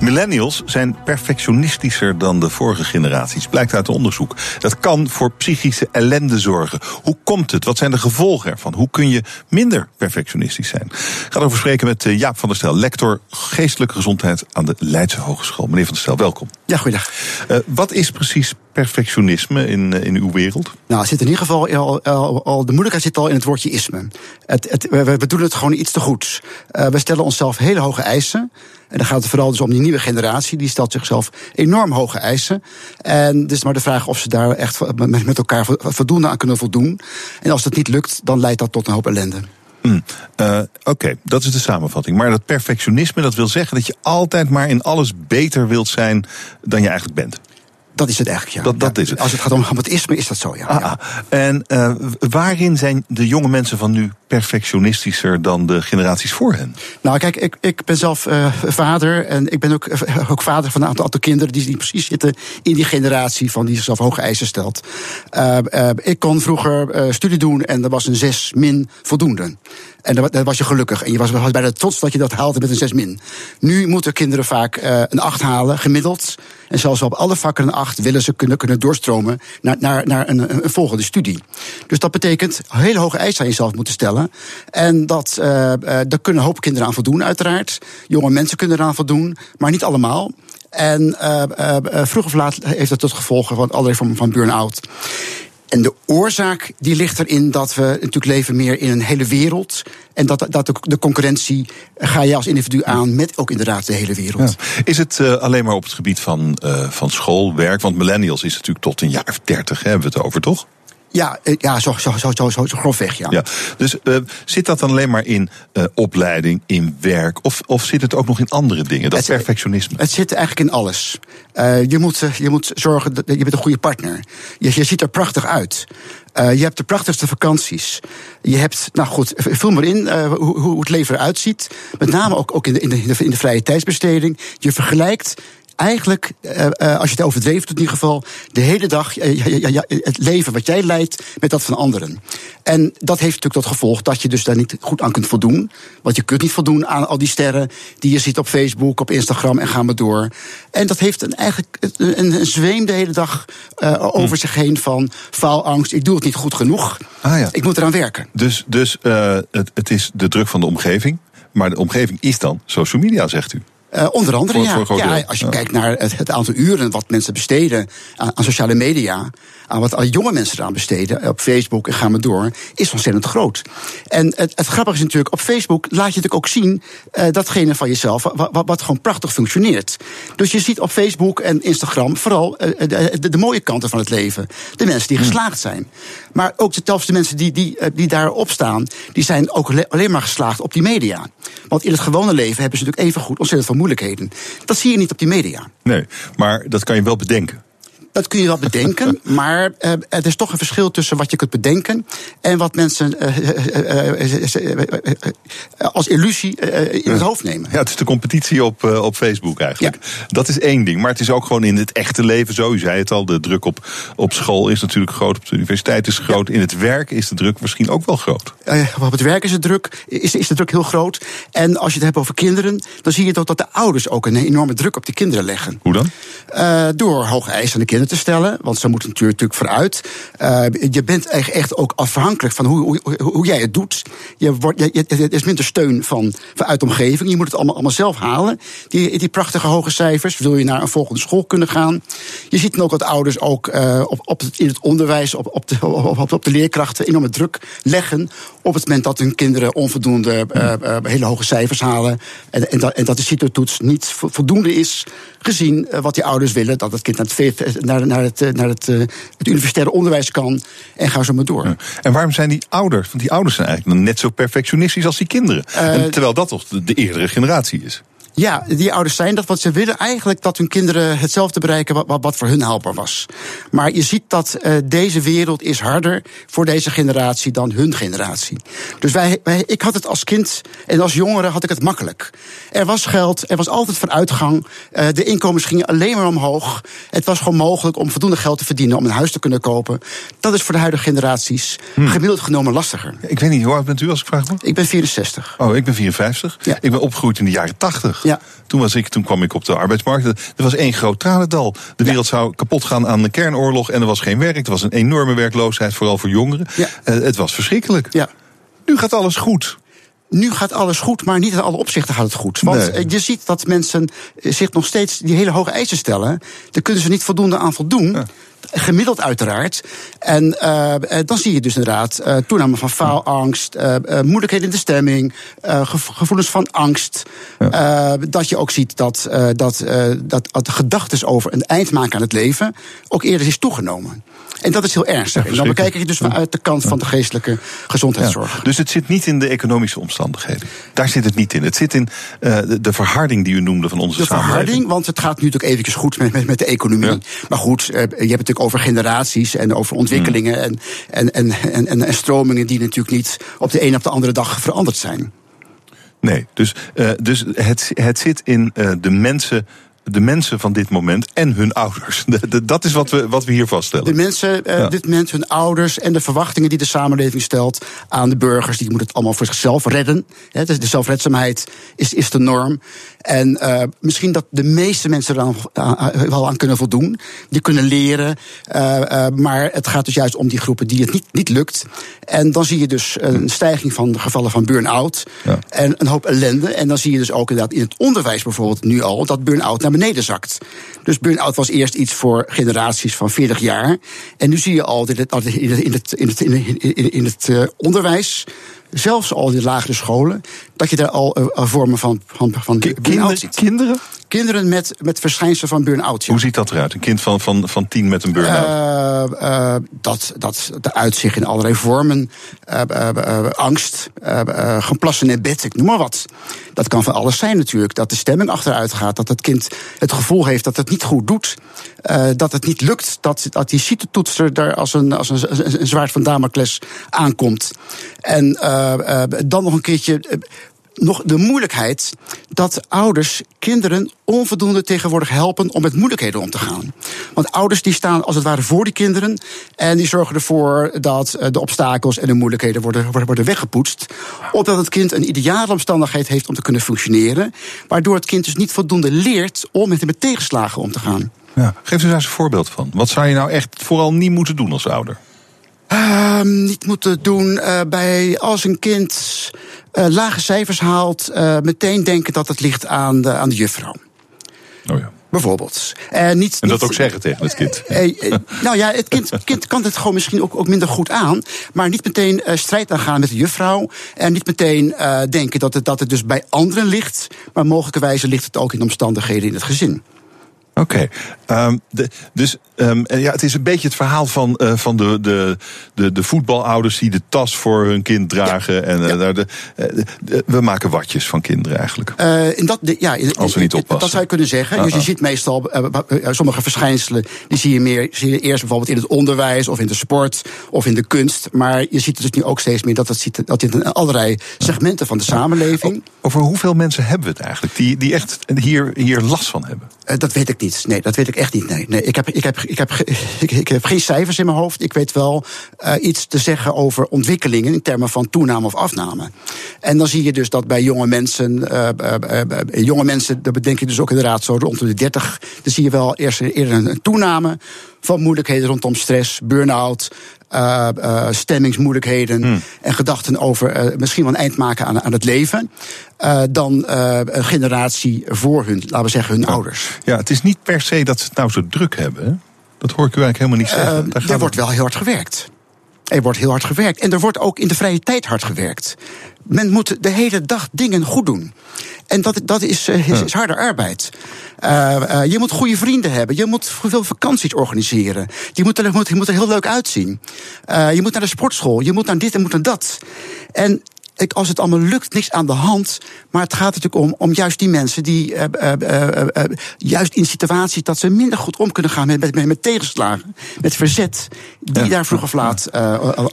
Millennials zijn perfectionistischer dan de vorige generaties, blijkt uit onderzoek. Dat kan voor psychische ellende zorgen. Hoe komt het? Wat zijn de gevolgen ervan? Hoe kun je minder perfectionistisch zijn? Ik ga erover spreken met eh, Jaap van der Stel, lector geestelijke gezondheid aan de Leidse Hogeschool. Meneer van der Stel, welkom. Ja, goeiedag. Uh, wat is precies perfectionisme in, uh, in uw wereld? Nou, het zit in ieder geval al, al, al, de moeilijkheid zit al in het woordje isme. Het, het, we, we, doen het gewoon iets te goed. Uh, we stellen onszelf hele hoge eisen. En dan gaat het vooral dus om die nieuwe generatie. Die stelt zichzelf enorm hoge eisen. En het is maar de vraag of ze daar echt met elkaar voldoende aan kunnen voldoen. En als dat niet lukt, dan leidt dat tot een hoop ellende. Mm, uh, Oké, okay, dat is de samenvatting. Maar dat perfectionisme, dat wil zeggen dat je altijd maar in alles beter wilt zijn dan je eigenlijk bent. Dat is het eigenlijk, ja. Dat, dat is het. Als het gaat om grammatisme, is dat zo, ja. Ah, ja. En uh, waarin zijn de jonge mensen van nu perfectionistischer dan de generaties voor hen? Nou, kijk, ik, ik ben zelf uh, vader en ik ben ook, ook vader van een aantal, aantal kinderen die, die precies zitten in die generatie van die zichzelf hoge eisen stelt. Ik kon vroeger studie doen en er was een 6 min voldoende. En dan was je gelukkig. En je was, was bijna trots dat je dat haalde met een 6 min. Nu moeten kinderen vaak een 8 halen, gemiddeld. En zelfs op alle vakken een 8 willen ze kunnen, kunnen doorstromen naar, naar, naar een, volgende studie. Dus dat betekent hele hoge eisen aan jezelf moeten stellen. En dat, uh, daar kunnen een hoop kinderen aan voldoen, uiteraard. Jonge mensen kunnen eraan voldoen, maar niet allemaal. En uh, vroeg of laat heeft dat tot gevolg van allerlei vormen van burn-out. En de oorzaak die ligt erin dat we natuurlijk leven meer in een hele wereld. En dat, dat de, concurrentie ga je als individu aan met ook inderdaad de hele wereld. Is het uh, alleen maar op het gebied van, uh, van school, werk? Want millennials is natuurlijk tot een jaar of dertig, hebben we het over, toch? Ja, ja zo, zo, zo, zo, zo, zo grofweg, ja. ja. Dus uh, zit dat dan alleen maar in uh, opleiding, in werk? Of, of zit het ook nog in andere dingen, dat het, perfectionisme? Het zit eigenlijk in alles. Uh, je, moet, je moet zorgen dat je bent een goede partner. Je, je ziet er prachtig uit. Je hebt de prachtigste vakanties. Je hebt, nou goed, vul maar in hoe, hoe het leven eruit ziet. Met name ook, ook in, de, in, de, in de vrije tijdsbesteding. Je vergelijkt eigenlijk, uh, uh, als je het overdreven doet in ieder geval, de hele dag ja, het leven wat jij leidt met dat van anderen. En dat heeft natuurlijk tot gevolg dat je dus daar niet goed aan kunt voldoen. Want je kunt niet voldoen aan al die sterren die je ziet op Facebook, op Instagram en gaan we door. En dat heeft een, eigenlijk een, een zweem de hele dag over hm. zich heen van faalangst. Ik doe het niet goed genoeg. Ah, ja. Ik moet eraan werken. Dus, dus het, het is de druk van de omgeving. Maar de omgeving is dan social media, zegt u. Uh, onder andere, voor, ja. Voor ja. Als je ja. kijkt naar het, het, aantal uren wat mensen besteden aan, aan, sociale media, aan wat al jonge mensen eraan besteden, op Facebook en gaan we door, is ontzettend groot. En het, het grappige is natuurlijk, op Facebook laat je natuurlijk ook zien uh, datgene van jezelf, wat, wat, wat, gewoon prachtig functioneert. Dus je ziet op Facebook en Instagram vooral uh, de, de, de, mooie kanten van het leven. De mensen die geslaagd zijn. Maar ook zelfs de mensen die, die, die daarop staan, die zijn ook alleen maar geslaagd op die media. Want in het gewone leven hebben ze natuurlijk even goed ontzettend veel Dat zie je niet op die media. Nee, maar dat kan je wel bedenken. Dat kun je wel bedenken, maar uh, er is toch een verschil tussen wat je kunt bedenken en wat mensen uh, als illusie in het hoofd nemen. Ja, het is de competitie op, op Facebook eigenlijk. Ja. Dat is één ding, maar het is ook gewoon in het echte leven zo. U zei het al, de druk op, op school is natuurlijk groot, op de universiteit is groot. Ja. In het werk is de druk misschien ook wel groot. op het werk is de, druk, is, is de druk heel groot. En als je het hebt over kinderen, dan zie je toch dat de ouders ook een enorme druk op die kinderen leggen. Hoe dan? door hoge eisen aan de kinderen te stellen, want ze moeten natuurlijk, vooruit. Uh, je bent echt, ook afhankelijk van hoe, hoe, hoe jij het doet. Je wordt, je, er is minder steun van, vanuit de omgeving. Je moet het allemaal, allemaal zelf halen. Die, die prachtige hoge cijfers. Wil je naar een volgende school kunnen gaan? Je ziet dan ook dat ouders ook uh, op, het, in het onderwijs, op, op, de, op, de leerkrachten enorme druk leggen. Op het moment dat hun kinderen onvoldoende uh, hele hoge cijfers halen. En, en, dat, en dat de CITO-toets niet voldoende is gezien wat die ouders willen. Dat het kind naar het, naar, naar het, naar het, het universitaire onderwijs kan. En ga zo maar door. Ja. En waarom zijn die ouders? Want die ouders zijn eigenlijk net zo perfectionistisch als die kinderen. Uh, en terwijl dat toch de, de eerdere generatie is. Ja, die ouders zijn dat, want ze willen eigenlijk dat hun kinderen hetzelfde bereiken wat, wat voor hun haalbaar was. Maar je ziet dat uh, deze wereld is harder voor deze generatie dan hun generatie. Dus wij, wij, ik had het als kind en als jongere had ik het makkelijk. Er was geld, er was altijd vooruitgang. Uh, de inkomens gingen alleen maar omhoog. Het was gewoon mogelijk om voldoende geld te verdienen om een huis te kunnen kopen. Dat is voor de huidige generaties hmm. gemiddeld genomen lastiger. Ik weet niet, hoe oud bent u als ik vraag mag? Ik ben 64. Oh, ik ben 54. Ja. Ik ben opgegroeid in de jaren 80. Ja. Toen, was ik, toen kwam ik op de arbeidsmarkt. Er was één groot tranendal. De wereld zou kapot gaan aan de kernoorlog en er was geen werk. Er was een enorme werkloosheid, vooral voor jongeren. Ja. Uh, het was verschrikkelijk. Ja. Nu gaat alles goed. Nu gaat alles goed, maar niet in alle opzichten gaat het goed. Want Nee. je ziet dat mensen zich nog steeds die hele hoge eisen stellen. Daar kunnen ze niet voldoende aan voldoen. Ja. Gemiddeld uiteraard. En uh, dan zie je dus inderdaad uh, toename van faalangst, uh, moeilijkheden in de stemming, gevo gevoelens van angst. Ja. dat je ook ziet dat, dat, dat, dat de gedachten over een eind maken aan het leven ook eerder is toegenomen. En dat is heel ernstig. En dan bekijk ik dus vanuit de kant van de geestelijke gezondheidszorg. Dus het zit niet in de economische omstandigheden. Daar zit het niet in. Het zit in uh, de, verharding die u noemde van onze de samenleving. De verharding, want het gaat nu natuurlijk eventjes goed met, met, met de economie. Ja. Maar goed, uh, je hebt het natuurlijk over generaties en over ontwikkelingen mm. en, en, en, en, en, stromingen die natuurlijk niet op de een op de andere dag veranderd zijn. Nee, dus, uh, dus het, het zit in de mensen de mensen van dit moment en hun ouders. De, de, dat is wat we, wat we hier vaststellen. De mensen, uh, ja. dit moment, hun ouders en de verwachtingen die de samenleving stelt aan de burgers. Die moeten het allemaal voor zichzelf redden. He, de zelfredzaamheid is, is de norm. En uh, misschien dat de meeste mensen er dan wel aan kunnen voldoen. Die kunnen leren. Uh, maar het gaat dus juist om die groepen die het niet, niet lukt. En dan zie je dus een stijging van de gevallen van burn-out. Ja. En een hoop ellende. En dan zie je dus ook inderdaad in het onderwijs bijvoorbeeld nu al dat burn-out naar beneden zakt. Dus burn-out was eerst iets voor generaties van 40 jaar. En nu zie je al in het, in het, in het, in het, in het onderwijs zelfs al in de lagere scholen, dat je daar al uh, vormen van, van, van burn-out ziet. Kinderen? Kinderen met, met verschijnselen van burn-out. Ja. Hoe ziet dat eruit? Een kind van, van, van tien met een burn-out? Uh, uh, dat, dat, dat uitzicht in allerlei vormen. Angst, gaan plassen in bed, ik noem maar wat. Dat kan van alles zijn natuurlijk. Dat de stemming achteruit gaat. Dat het kind het gevoel heeft dat het niet goed doet. dat het niet lukt. Dat, dat die CITE-toetser daar als een, als een, een, een zwaard van Damocles aankomt. En dan nog een keertje nog de moeilijkheid dat ouders kinderen onvoldoende tegenwoordig helpen om met moeilijkheden om te gaan. Want ouders die staan als het ware voor die kinderen en die zorgen ervoor dat de obstakels en de moeilijkheden worden, worden weggepoetst. Opdat het kind een ideale omstandigheid heeft om te kunnen functioneren, waardoor het kind dus niet voldoende leert om met, met tegenslagen om te gaan. Ja, geef er eens een voorbeeld van. Wat zou je nou echt vooral niet moeten doen als ouder? Uh, niet moeten doen uh, bij als een kind uh, lage cijfers haalt, uh, meteen denken dat het ligt aan de, aan de juffrouw. Oh ja. Bijvoorbeeld. En, niet, en dat niet, ook zeggen tegen het kind. Uh, nou ja, het kind, kind kan het gewoon misschien ook, ook minder goed aan. Maar niet meteen strijd aangaan met de juffrouw. En niet meteen denken dat het, dat het dus bij anderen ligt. Maar mogelijkerwijze ligt het ook in omstandigheden in het gezin. Oké, okay. um, dus um, ja, het is een beetje het verhaal van, uh, van de, de, de, de voetbalouders die de tas voor hun kind dragen. Ja. En uh, ja. de, we maken watjes van kinderen eigenlijk. In dat, ja, in, Als we niet oppassen. Dat zou je kunnen zeggen. Dus je ziet meestal sommige verschijnselen, die zie je, meer, zie je eerst bijvoorbeeld in het onderwijs of in de sport of in de kunst. Maar je ziet het dus nu ook steeds meer dat het ziet dat in allerlei segmenten van de samenleving. Over hoeveel mensen hebben we het eigenlijk die, die echt hier, hier last van hebben? dat weet ik niet. Nee, dat weet ik echt niet. Nee, nee ik, heb, ik, heb, ik, heb, ik, heb geen cijfers in mijn hoofd. Ik weet wel uh, iets te zeggen over ontwikkelingen in termen van toename of afname. En dan zie je dus dat bij jonge mensen, uh, uh, jonge mensen, dat bedenk je dus ook inderdaad zo rond de 30, dan zie je wel eerst eerder een toename van moeilijkheden rondom stress, burn-out. Uh, uh, stemmingsmoeilijkheden hmm. en gedachten over uh, misschien wel een eind maken aan, aan het leven. dan een generatie voor hun, laten we zeggen, hun ja. ouders. Ja, het is niet per se dat ze het nou zo druk hebben. Hè? Dat hoor ik u eigenlijk helemaal niet zeggen. Daar, Daar wordt wel heel hard gewerkt. Er wordt heel hard gewerkt. En er wordt ook in de vrije tijd hard gewerkt. Men moet de hele dag dingen goed doen. En dat, dat is, is, is harde arbeid. Uh, uh, je moet goede vrienden hebben. Je moet veel vakanties organiseren. Je moet er, moet, je moet er heel leuk uitzien. Uh, je moet naar de sportschool. Je moet naar dit en moet naar dat. En ik, als het allemaal lukt, niks aan de hand. Maar het gaat natuurlijk om, om juist die mensen die uh, uh, juist in situaties dat ze minder goed om kunnen gaan met, met, met tegenslagen, met verzet, die daar vroeg of laat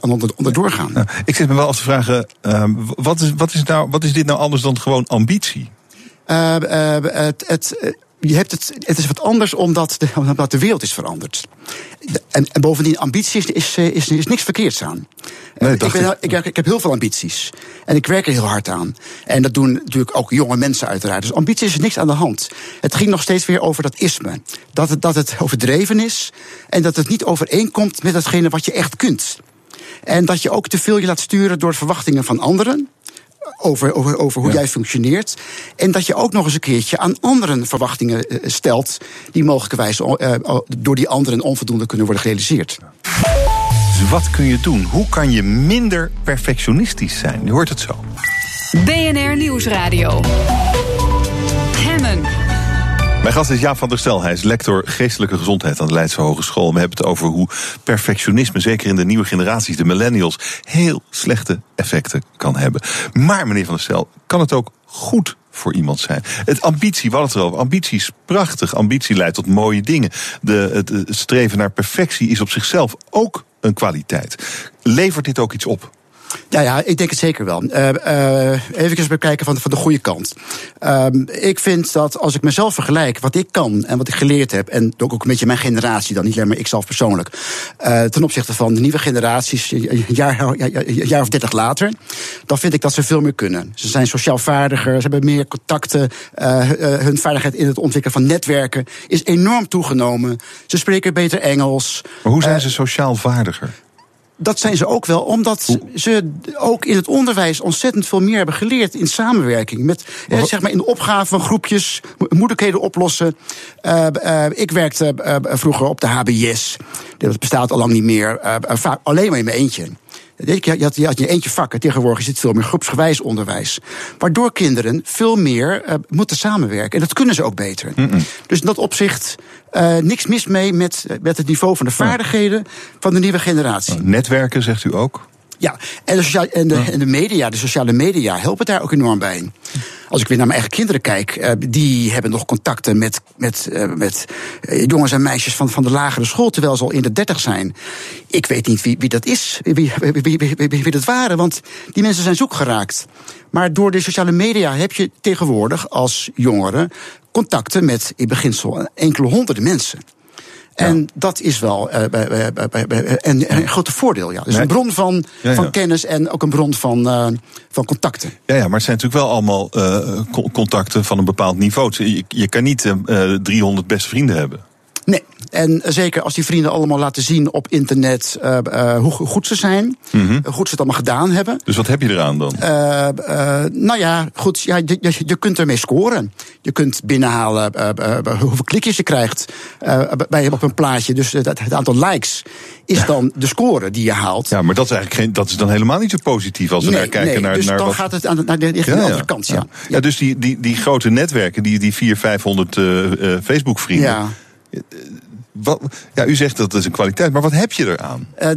onder, onder doorgaan. ik zit me wel af te vragen, ehm, wat, is, wat, is nou, wat is dit nou anders dan gewoon ambitie? het, het je hebt het, het is wat anders omdat de, omdat de wereld is veranderd. En, en bovendien, ambitie is, is, is, niks verkeerds aan. Nee, ik, ben, ik, ik, heb heel veel ambities. En ik werk er heel hard aan. En dat doen natuurlijk ook jonge mensen uiteraard. Dus ambitie is niks aan de hand. Het ging nog steeds weer over dat isme. Dat het, dat het overdreven is. En dat het niet overeenkomt met datgene wat je echt kunt. En dat je ook te veel je laat sturen door verwachtingen van anderen over, over, over hoe jij functioneert. En dat je ook nog eens een keertje aan anderen verwachtingen eh, stelt. die mogelijkerwijs uh, door die anderen onvoldoende kunnen worden gerealiseerd. Dus wat kun je doen? Hoe kan je minder perfectionistisch zijn? Je hoort het zo. BNR Nieuwsradio. Hemmen. Mijn gast is Jaap van der Stel. Hij is lector geestelijke gezondheid aan de Leidse Hogeschool. We hebben het over hoe perfectionisme, zeker in de nieuwe generaties, de millennials, heel slechte effecten kan hebben. Maar meneer van der Stel, kan het ook goed voor iemand zijn. Het ambitie, wat het erover. Ambitie is prachtig. Ambitie leidt tot mooie dingen. De, het streven naar perfectie is op zichzelf ook een kwaliteit. Levert dit ook iets op? Ja, ja, ik denk het zeker wel. Uh, uh, even bekijken van, van de goede kant. Uh, ik vind dat als ik mezelf vergelijk, wat ik kan en wat ik geleerd heb, en ook, ook een beetje mijn generatie dan, niet alleen maar ik zelf persoonlijk, uh, ten opzichte van de nieuwe generaties, een jaar, jaar of dertig later, dan vind ik dat ze veel meer kunnen. Ze zijn sociaal vaardiger, ze hebben meer contacten, hun vaardigheid in het ontwikkelen van netwerken is enorm toegenomen. Ze spreken beter Engels. Maar hoe zijn ze sociaal vaardiger? Dat zijn ze ook wel, omdat ze ook in het onderwijs ontzettend veel meer hebben geleerd in samenwerking. Met, eh, zeg maar in de opgave van groepjes, moeilijkheden oplossen. Uh, uh, ik werkte uh, vroeger op de HBS. Dat bestaat al lang niet meer. vaak alleen maar in mijn eentje. Je had, je had je eentje vakken, tegenwoordig is het veel meer groepsgewijs onderwijs. Waardoor kinderen veel meer uh, moeten samenwerken. En dat kunnen ze ook beter. Mm -mm. Dus in dat opzicht uh, niks mis mee met, met het niveau van de vaardigheden van de nieuwe generatie. Netwerken, zegt u ook? Ja, en de, sociale, en, de, en de media, de sociale media helpen daar ook enorm bij. Als ik weer naar mijn eigen kinderen kijk, uh, die hebben nog contacten met, met, uh, met uh, jongens en meisjes van, van de lagere school, terwijl ze al in de dertig zijn. Ik weet niet wie, wie dat is, wie, wie, wie, wie, wie dat waren, want die mensen zijn zoek geraakt. Maar door de sociale media heb je tegenwoordig als jongeren contacten met in beginsel enkele honderden mensen. En dat is wel uh, een, een groot voordeel. Ja. Dus een bron van, ja. van kennis en ook een bron van, uh, van contacten. Ja, ja, maar het zijn natuurlijk wel allemaal uh, contacten van een bepaald niveau. Je, je kan niet 300 beste vrienden hebben. Nee, en zeker als die vrienden allemaal laten zien op internet uh, uh, hoe goed ze zijn, mm -hmm. hoe goed ze het allemaal gedaan hebben. Dus wat heb je eraan dan? Nou ja, goed, ja, je, je kunt ermee scoren. Je kunt binnenhalen hoeveel klikjes je krijgt bij op een plaatje. Dus het, het aantal likes is ja. dan de score die je haalt. Ja, maar dat is eigenlijk geen, dat is dan helemaal niet zo positief als we nee, naar kijken nee, naar. Dus naar dan wat... gaat het aan, naar de, de, ja, andere kant. Ja. Ja. ja, dus die, die, die grote netwerken, die, die 400, 500 Facebook-vrienden. Ja. Wat, ja, u zegt dat is een kwaliteit, maar wat heb je eraan? Uh,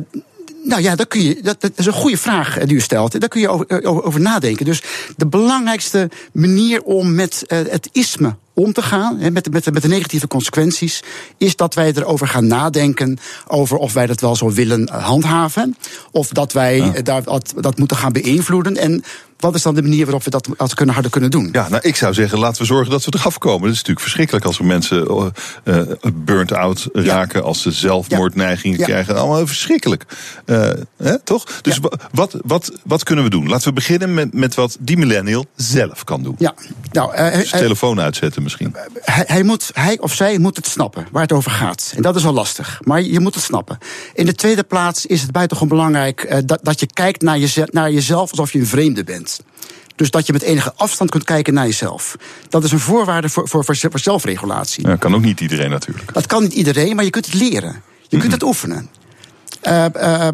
nou ja, dat, kun je, dat, dat, is een goede vraag die u stelt. Daar kun je over, over, over nadenken. Dus de belangrijkste manier om met uh, het isme om te gaan, met, met, met de negatieve consequenties, is dat wij erover gaan nadenken over of wij dat wel zo willen handhaven. Of dat wij ja. daar, dat, dat moeten gaan beïnvloeden. En wat is dan de manier waarop we dat, kunnen, harder kunnen doen? Ja, nou, ik zou zeggen, laten we zorgen dat we eraf komen. Het is natuurlijk verschrikkelijk als we mensen uh, burnt-out raken, ja. als ze zelfmoordneigingen ja. krijgen. Allemaal verschrikkelijk. Uh, hè, toch? Dus wat, wat, wat kunnen we doen? Laten we beginnen met, met wat die millennial zelf kan doen. Ja, nou, dus telefoon uitzetten misschien. Hij, hij, moet, hij of zij moet het snappen waar het over gaat. En dat is al lastig, maar je moet het snappen. In de tweede plaats is het buitengewoon belangrijk dat, dat je kijkt naar, je, naar jezelf alsof je een vreemde bent. Dus dat je met enige afstand kunt kijken naar jezelf. Dat is een voorwaarde voor, voor, voor zelfregulatie. Ja, kan ook niet iedereen natuurlijk. Dat kan niet iedereen, maar je kunt het leren. Je kunt het oefenen. Uh, uh,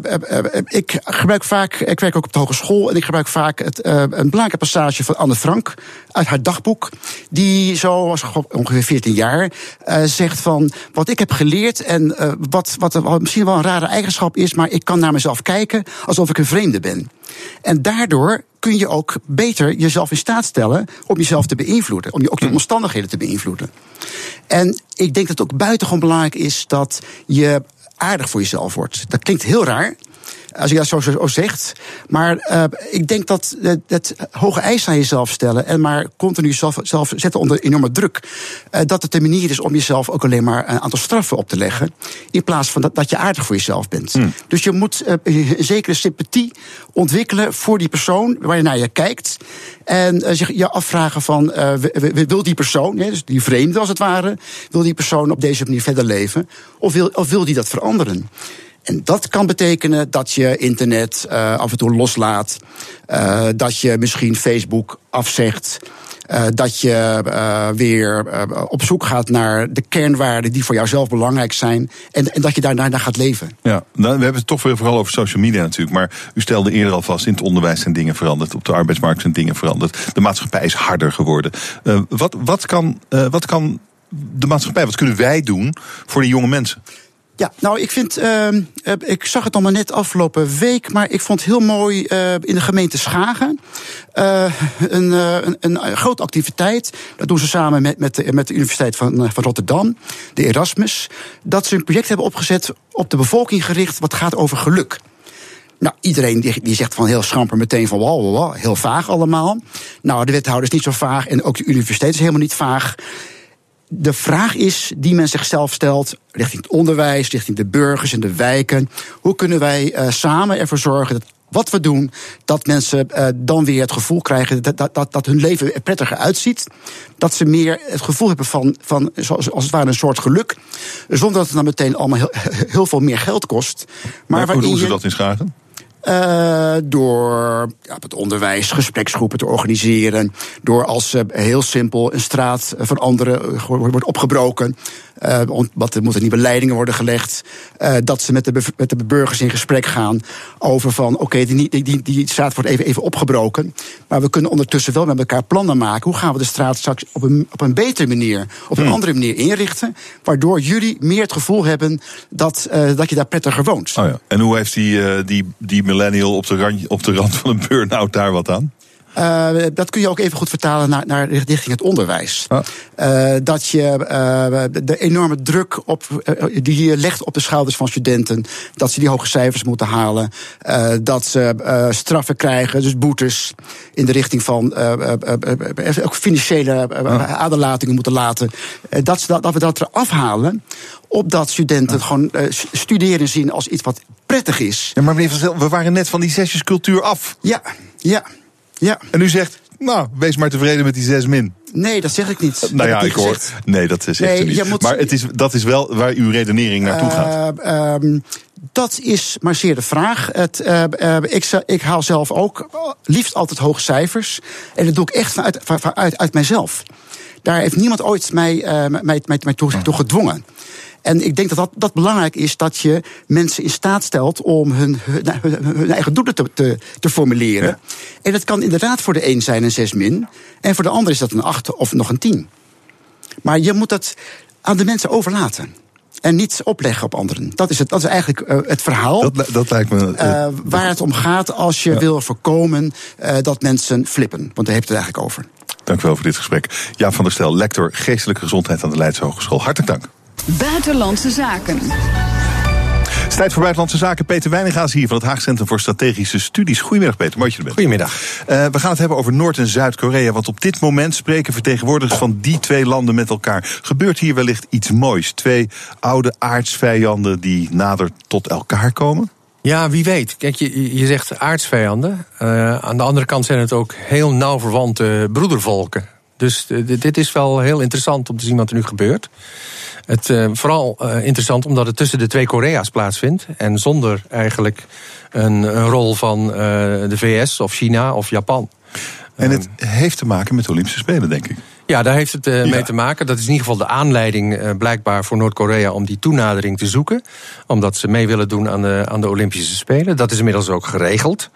ik gebruik vaak, ik werk ook op de hogeschool en ik gebruik vaak het, een belangrijke passage van Anne Frank uit haar dagboek. Die zo was ongeveer 14 jaar zegt van wat ik heb geleerd en wat, wat misschien wel een rare eigenschap is, maar ik kan naar mezelf kijken alsof ik een vreemde ben. En daardoor kun je ook beter jezelf in staat stellen om jezelf te beïnvloeden. Om je ook de omstandigheden te beïnvloeden. En ik denk dat het ook buitengewoon belangrijk is dat je aardig voor jezelf wordt. Dat klinkt heel raar als je dat zo, zo zegt. Maar uh, ik denk dat het, hoge eisen aan jezelf stellen en maar continu zelf, zelf zetten onder enorme druk, uh, dat het de manier is om jezelf ook alleen maar een aantal straffen op te leggen. In plaats van dat, dat je aardig voor jezelf bent. Hmm. Dus je moet uh, een zekere sympathie ontwikkelen voor die persoon waar je naar je kijkt. En zich je afvragen van, wil die persoon, dus die vreemde als het ware, wil die persoon op deze manier verder leven? Of wil, of wil die dat veranderen? En dat kan betekenen dat je internet uh, af en toe loslaat. Uh, dat je misschien Facebook afzegt. Uh, dat je uh, weer uh, op zoek gaat naar de kernwaarden die voor jouzelf belangrijk zijn. En, en dat je daarna naar gaat leven. Ja, nou, we hebben het toch weer vooral over social media natuurlijk. Maar u stelde eerder al vast: in het onderwijs zijn dingen veranderd. Op de arbeidsmarkt zijn dingen veranderd. De maatschappij is harder geworden. wat, wat, kan, wat kan de maatschappij, wat kunnen wij doen voor die jonge mensen? Ja, nou, ik vind. Uh, ik zag het allemaal net afgelopen week, maar ik vond het heel mooi uh, in de gemeente Schagen. Uh, een, een, een, grote activiteit. Dat doen ze samen met, met, de, met de Universiteit van, van Rotterdam, de Erasmus. Dat ze een project hebben opgezet op de bevolking gericht, wat gaat over geluk. Nou, iedereen die, die zegt van heel schamper meteen van wow, wow, heel vaag allemaal. Nou, de wethouder is niet zo vaag en ook de universiteit is helemaal niet vaag de vraag is die men zichzelf stelt richting het onderwijs, richting de burgers en de wijken. Hoe kunnen wij uh, samen ervoor zorgen dat wat we doen, dat mensen uh, dan weer het gevoel krijgen dat, dat, dat, dat hun leven er prettiger uitziet. Dat ze meer het gevoel hebben van, van zoals, als het ware een soort geluk. Zonder dat het dan meteen allemaal heel, heel veel meer geld kost. Maar, maar hoe doen ze dat in Schagen? Uh, door het onderwijs gespreksgroepen te organiseren. Door als uh, heel simpel een straat veranderen, wordt opgebroken. Uh, wat, er moeten nieuwe leidingen worden gelegd. Uh, dat ze met de, met de burgers in gesprek gaan over van... oké, okay, die, die, die, die straat wordt even, even opgebroken. Maar we kunnen ondertussen wel met elkaar plannen maken. Hoe gaan we de straat straks op een, op een betere manier... op een hmm. andere manier inrichten... waardoor jullie meer het gevoel hebben dat, uh, dat je daar prettiger woont. Oh ja. En hoe heeft die, die, die millennial op de, rand, op de rand van een burn-out daar wat aan? Uh, dat kun je ook even goed vertalen naar, naar richting het onderwijs. Uh, dat je uh, de enorme druk op, die je legt op de schouders van studenten, dat ze die hoge cijfers moeten halen, dat ze straffen krijgen, dus boetes in de richting van ook financiële aderlatingen moeten laten. dat, ze dat, dat we dat eraf halen opdat studenten gewoon studeren zien als iets wat prettig is. Ja, maar meneer we waren net van die zesjescultuur af. Ja, ja. Ja. En u zegt, nou, wees maar tevreden met die zes min. Nee, dat zeg ik niet. Nou ja, ik hoor. Nee, dat zegt nee, u niet. Moet... Maar het is, dat is wel waar uw redenering naartoe uh, gaat. Uh, dat is maar zeer de vraag. Het, uh, uh, ik, ik, haal zelf ook liefst altijd hoge cijfers. En dat doe ik echt vanuit, vanuit uit mijzelf. Daar heeft niemand ooit mij, mij, mij, mij toe, toe gedwongen. En ik denk dat, dat dat belangrijk is dat je mensen in staat stelt om hun, hun, eigen doelen te, te, te formuleren. En dat kan inderdaad voor de een zijn een 6 min. En voor de ander is dat een 8 of nog een 10. Maar je moet dat aan de mensen overlaten. En niet opleggen op anderen. Dat is, het, dat is eigenlijk uh, het verhaal. Dat, dat lijkt me. Uh, waar het om gaat als je ja. wil voorkomen dat mensen flippen. Want daar heeft het eigenlijk over. Dank u wel voor dit gesprek. Ja, van der Stel, lector geestelijke gezondheid aan de Leidse Hogeschool. Hartelijk dank. Buitenlandse Zaken. Het is tijd voor Buitenlandse Zaken. Peter Wijningaas hier van het Haag Centrum voor Strategische Studies. Goedemiddag Peter, mooi dat je er bent. Goedemiddag. Uh, we gaan het hebben over Noord- en Zuid-Korea. Want op dit moment spreken vertegenwoordigers van die twee landen met elkaar. Gebeurt hier wellicht iets moois? Twee oude aardsvijanden die nader tot elkaar komen? Ja, wie weet. Kijk, je, je zegt aardsvijanden. Uh, aan de andere kant zijn het ook heel nauw verwante broedervolken. Dus uh, dit is wel heel interessant om te zien wat er nu gebeurt. Het uh, vooral uh, interessant omdat het tussen de twee Korea's plaatsvindt. En zonder eigenlijk een, een rol van uh, de VS of China of Japan. En het heeft te maken met de Olympische Spelen, denk ik. Ja, daar heeft het uh, mee te maken. Dat is in ieder geval de aanleiding uh, blijkbaar voor Noord-Korea om die toenadering te zoeken. Omdat ze mee willen doen aan de, aan de Olympische Spelen. Dat is inmiddels ook geregeld.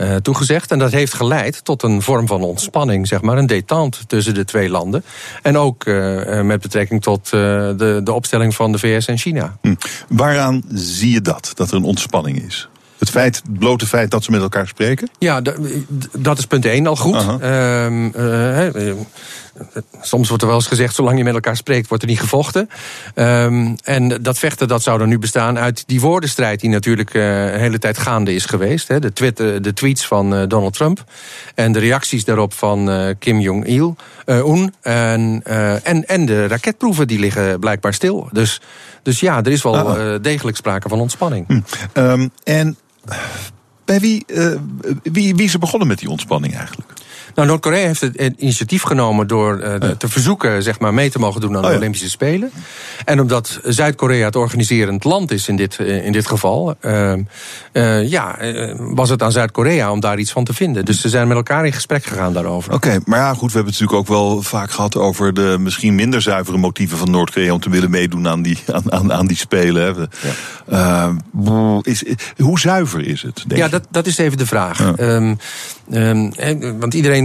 Uh, toegezegd. En dat heeft geleid tot een vorm van ontspanning, zeg maar, een détente tussen de twee landen. En ook uh, met betrekking tot de, de opstelling van de VS en China. Hm. Waaraan zie je dat, dat er een ontspanning is? Het, feit, het blote feit dat ze met elkaar spreken? Ja, dat is punt één al goed. Uh -huh. uh, soms wordt er wel eens gezegd, zolang je met elkaar spreekt, wordt er niet gevochten. Um, en dat vechten dat zou dan nu bestaan uit die woordenstrijd die natuurlijk uh, een hele tijd gaande is geweest. Hè. De, de tweets van Donald Trump en de reacties daarop van Kim Jong-il, Un. En, en, en de raketproeven die liggen blijkbaar stil. Dus, dus ja, er is wel ah. degelijk sprake van ontspanning. Hm. Um, en bij wie, wie, wie is er begonnen met die ontspanning eigenlijk? Nou, Noord-Korea heeft het initiatief genomen door uh, ja. te verzoeken zeg maar, mee te mogen doen aan de oh, ja. Olympische Spelen. En omdat Zuid-Korea het organiserend land is in dit, in dit geval, uh, uh, ja, was het aan Zuid-Korea om daar iets van te vinden. Dus ze zijn met elkaar in gesprek gegaan daarover. Oké, okay, maar ja, goed, we hebben het natuurlijk ook wel vaak gehad over de misschien minder zuivere motieven van Noord-Korea om te willen meedoen aan die, aan, aan, aan die Spelen. Hè. Ja. is, hoe zuiver is het? ja, dat, dat is even de vraag. Um, um, want iedereen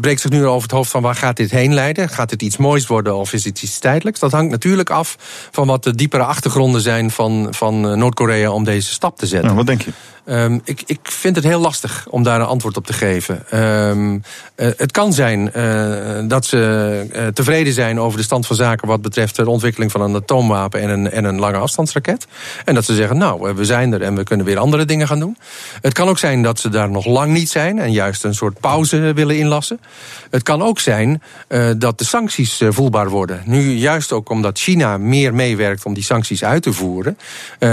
breekt zich nu over het hoofd van waar gaat dit heen leiden? Gaat het iets moois worden of is het iets tijdelijks? Dat hangt natuurlijk af van wat de diepere achtergronden zijn van, van Noord-Korea om deze stap te zetten. Nou, wat denk je? Um, ik, ik vind het heel lastig om daar een antwoord op te geven. Um, uh, het kan zijn uh, dat ze uh, tevreden zijn over de stand van zaken wat betreft de ontwikkeling van een atoomwapen en een, en een lange afstandsraket. En dat ze zeggen, nou, we zijn er en we kunnen weer andere dingen gaan doen. Het kan ook zijn dat ze daar nog lang niet zijn en juist een soort pauze willen inlassen. Het kan ook zijn dat de sancties voelbaar worden. Nu juist ook omdat China meer meewerkt om die sancties uit te voeren.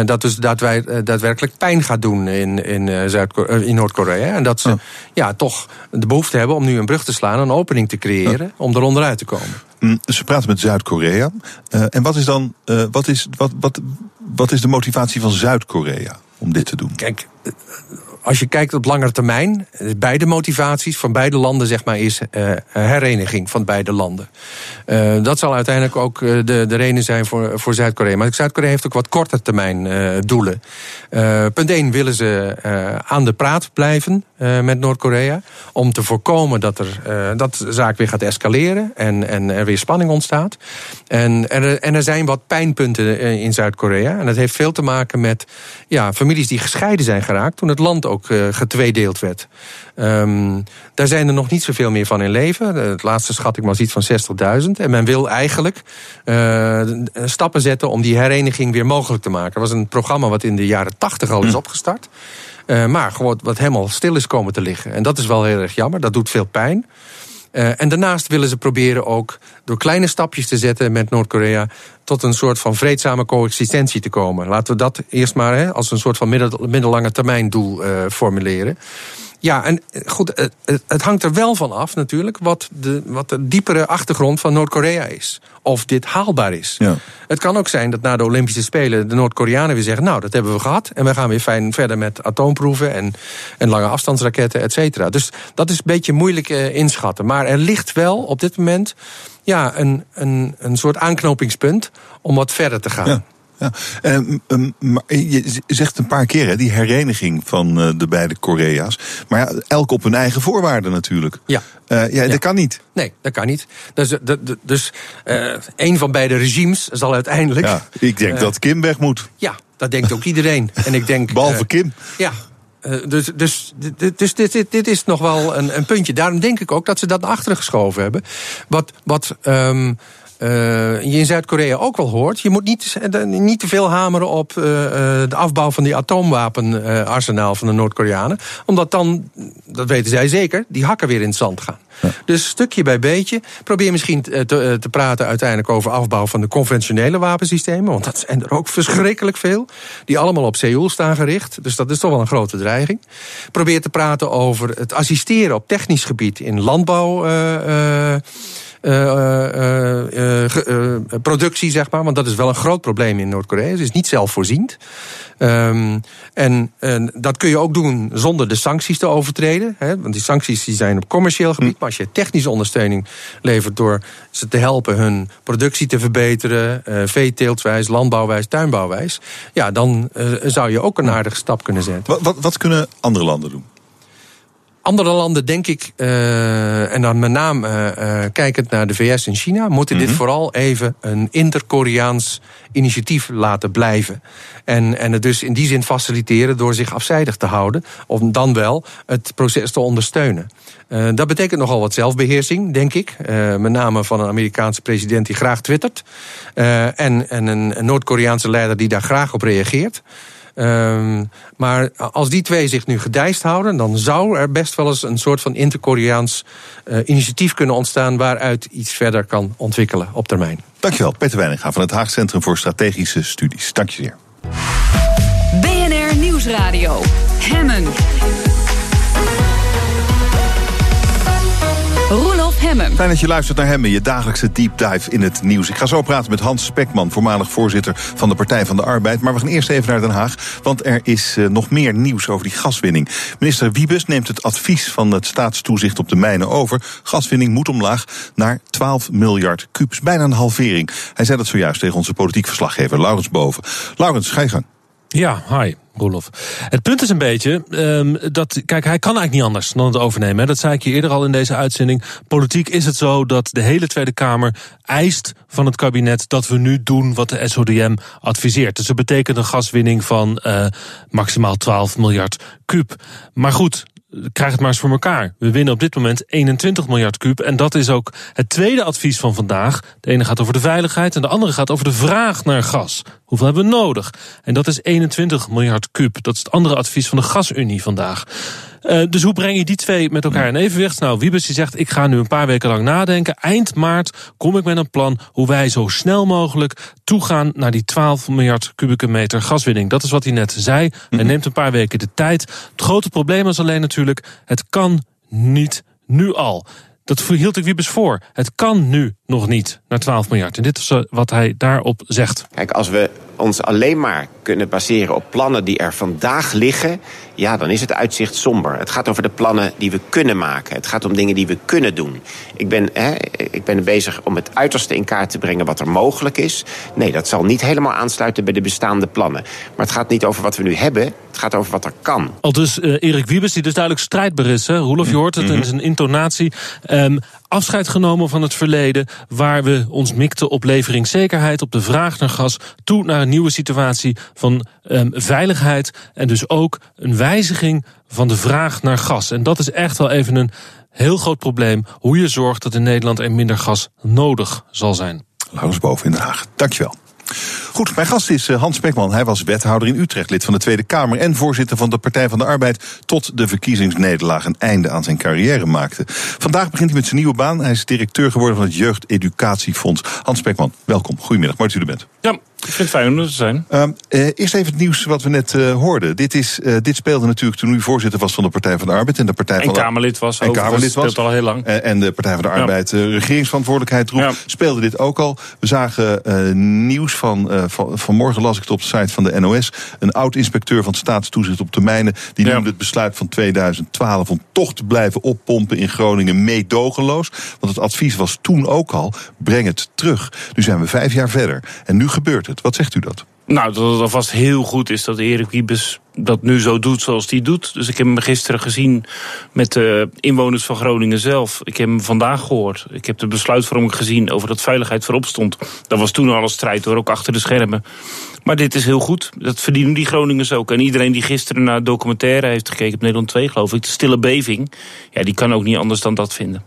dat dus wij daadwerkelijk pijn gaat doen in, in, Zuid in Noord-Korea. En dat ze ja. ja. toch de behoefte hebben om nu een brug te slaan, een opening te creëren, om er onderuit te komen. Mm, ze praten met Zuid-Korea. Uh, en wat is dan uh, wat is, wat, wat, wat is de motivatie van Zuid-Korea om dit te doen? Kijk, als je kijkt op langere termijn, beide motivaties van beide landen zeg maar, is uh, hereniging van beide landen. Dat zal uiteindelijk ook de, de reden zijn voor, voor Zuid-Korea. Maar Zuid-Korea heeft ook wat korte termijn doelen. punt 1 willen ze aan de praat blijven met Noord-Korea. Om te voorkomen dat, er, dat de zaak weer gaat escaleren en, en er weer spanning ontstaat. En, er, en er zijn wat pijnpunten in Zuid-Korea. En dat heeft veel te maken met ja, families die gescheiden zijn geraakt toen het land ook uh, getweedeeld werd. Um, daar zijn er nog niet zoveel meer van in leven. Het laatste schatting was iets van 60.000. En men wil eigenlijk stappen zetten om die hereniging weer mogelijk te maken. Er was een programma wat in de jaren 80 al is opgestart. Uh, maar gewoon wat helemaal stil is komen te liggen. En dat is wel heel erg jammer. Dat doet veel pijn. Uh, en daarnaast willen ze proberen ook door kleine stapjes te zetten met Noord-Korea tot een soort van vreedzame coexistentie te komen. Laten we dat eerst maar hè, als een soort van middellange termijn doel uh, formuleren. Ja, en goed, het, het, hangt er wel van af natuurlijk wat de, wat de diepere achtergrond van Noord-Korea is. Of dit haalbaar is. Ja. Het kan ook zijn dat na de Olympische Spelen de Noord-Koreanen weer zeggen... nou, dat hebben we gehad en we gaan weer fijn verder met atoomproeven... en, en lange afstandsraketten, et cetera. Dus dat is een beetje moeilijk uh, inschatten. Maar er ligt wel op dit moment ja, een, een, een soort aanknopingspunt om wat verder te gaan. Ja. Ja, um, um, maar je zegt een paar keer hè, die hereniging van uh, de beide Korea's. Maar ja, elk op hun eigen voorwaarden natuurlijk. Ja. Uh, ja, ja, dat kan niet. Nee, dat kan niet. Dus, dus uh, een van beide regimes zal uiteindelijk. Ja, ik denk dat Kim weg moet. Ja, dat denkt ook iedereen. En ik denk, Behalve Kim. Ja, uh, dus, dus, dus dit, dit, dit, is nog wel een, een, puntje. Daarom denk ik ook dat ze dat naar achteren geschoven hebben. Wat, wat um, uh, je in Zuid-Korea ook wel hoort. Je moet niet, niet te veel hameren op uh, de afbouw van die atoomwapenarsenaal van de Noord-Koreanen. Omdat dan, dat weten zij zeker, die hakken weer in het zand gaan. Ja. Dus stukje bij beetje. Probeer misschien te, te, praten uiteindelijk over afbouw van de conventionele wapensystemen. Want dat zijn er ook verschrikkelijk veel. Die allemaal op Seoul staan gericht. Dus dat is toch wel een grote dreiging. Probeer te praten over het assisteren op technisch gebied in landbouw. Uh, productie, zeg maar. Want dat is wel een groot probleem in Noord-Korea. Het is niet zelfvoorziend. Um, en, en, dat kun je ook doen zonder de sancties te overtreden. Hè, want die sancties die zijn op commercieel gebied. Maar als je technische ondersteuning levert door ze te helpen hun productie te verbeteren, uh, veeteeltwijs, landbouwwijs, tuinbouwwijs. Ja, dan uh, zou je ook een aardige stap kunnen zetten. Wat, wat, wat kunnen andere landen doen? Andere landen, denk ik, uh, en dan met name uh, kijkend naar de VS en China, moeten mm -hmm. dit mhm. vooral even een inter-Koreaans initiatief laten blijven. En, en het dus in die zin faciliteren door zich afzijdig te houden, of dan wel het proces te ondersteunen. Uh, dat betekent nogal wat zelfbeheersing, denk ik. Met name van een Amerikaanse president die graag twittert. En, en een Noord-Koreaanse leider die daar graag op reageert. Um, maar als die twee zich nu gedijst houden, dan zou er best wel eens een soort van inter-Koreaans uh, initiatief kunnen ontstaan waaruit iets verder kan ontwikkelen op termijn. Dankjewel, Peter Weininga van het Haag Centrum voor Strategische Studies. Dank je zeer. BNR Nieuwsradio. Hemmen. Hemmen. Fijn dat je luistert naar Hemmen, je dagelijkse deep dive in het nieuws. Ik ga zo praten met Hans Spekman, voormalig voorzitter van de Partij van de Arbeid. Maar we gaan eerst even naar Den Haag, want er is uh, nog meer nieuws over die gaswinning. Minister Wiebes neemt het advies van het staatstoezicht op de mijnen over. Gaswinning moet omlaag naar 12 miljard kubus, bijna een halvering. Hij zei dat zojuist tegen onze politiek verslaggever Laurens Boven. Laurens, ga je. Ja, hi. Roelof. Het punt is een beetje um, dat, kijk, hij kan eigenlijk niet anders dan het overnemen. Hè. Dat zei ik je eerder al in deze uitzending. Politiek is het zo dat de hele Tweede Kamer eist van het kabinet dat we nu doen wat de SODM adviseert. Dus dat betekent een gaswinning van uh, maximaal 12 miljard kuub. Maar goed, krijg het maar eens voor elkaar. We winnen op dit moment 21 miljard kuub. En dat is ook het tweede advies van vandaag. De ene gaat over de veiligheid en de andere gaat over de vraag naar gas. Hoeveel hebben we nodig? En dat is 21 miljard kuub. Dat is het andere advies van de Gasunie vandaag. Uh, dus hoe breng je die twee met elkaar in evenwicht? Nou, Wiebes die zegt, ik ga nu een paar weken lang nadenken. Eind maart kom ik met een plan hoe wij zo snel mogelijk toegaan naar die 12 miljard kubieke meter gaswinning. Dat is wat hij net zei. Hij mhm. neemt een paar weken de tijd. Het grote probleem is alleen natuurlijk, het kan niet nu al. Dat hield ik Wiebes voor. Het kan nu nog niet naar 12 miljard. En dit is eh, wat hij daarop zegt. Kijk, als we ons alleen maar kunnen baseren op plannen die er vandaag liggen, ja, dan is het uitzicht somber. Het gaat over de plannen die we kunnen maken. Het gaat om dingen die we kunnen doen. Ik ben, hè, ik ben bezig om het uiterste in kaart te brengen wat er mogelijk is. Nee, dat zal niet helemaal aansluiten bij de bestaande plannen. Maar het gaat niet over wat we nu hebben, het gaat over wat er kan. Al dus uh, Erik Wiebes, die dus duidelijk strijdbaar is. Hè? Roelof, je hoort het, in zijn intonatie. Um, afscheid genomen van het verleden, waar we ons mikten op leveringszekerheid, op de vraag naar gas, toe naar een nieuwe situatie van um, veiligheid en dus ook een wijziging van de vraag naar gas. En dat is echt wel even een heel groot probleem, hoe je zorgt dat in Nederland er minder gas nodig zal zijn. Laurens Boven in Den Haag, dankjewel. Goed, mijn gast is eh, Hans Spekman. Hij was wethouder in Utrecht, lid van de Tweede Kamer en voorzitter van de Partij van de Arbeid. Tot de verkiezingsnederlaag een einde aan zijn carrière maakte. Vandaag begint hij met zijn nieuwe baan. Hij is directeur geworden van het Jeugdeducatiefonds. Hans Spekman, welkom. Goedemiddag, mooi dat u er bent. Ja, ik vind het fijn om er te zijn. Uh, eerst even het nieuws wat we net uh, hoorden. Dit, is, uh, dit speelde natuurlijk toen u voorzitter was van de Partij van de Arbeid. En de Partij en van Kamerlid was. En Kamerlid was. al heel lang. en de Partij van de Arbeid ja. regeringsverantwoordelijkheid droeg. Ja. Speelde dit ook al. We zagen nieuws van, van. Vanmorgen las ik het op de site van de NOS. Een oud-inspecteur van staatstoezicht op termijnen. Die ja. noemde het besluit van 2012 om toch te blijven oppompen in Groningen meedogenloos. Want het advies was toen ook al: breng het terug. Nu zijn we vijf jaar verder. En nu gebeurt Wat zegt u dat? Nou, dat het alvast heel goed is dat Erik Wiebes dat nu zo doet zoals hij doet. Dus ik heb hem gisteren gezien met de inwoners van Groningen zelf. Ik heb hem vandaag gehoord. Ik heb de besluitvorming gezien over dat veiligheid voorop stond. Dat was toen al een strijd hoor, ook achter de schermen. Maar dit is heel goed. Dat verdienen die Groningers ook. En iedereen die gisteren naar documentaire heeft gekeken op Nederland 2, geloof ik, de stille beving, ja, die kan ook niet anders dan dat vinden.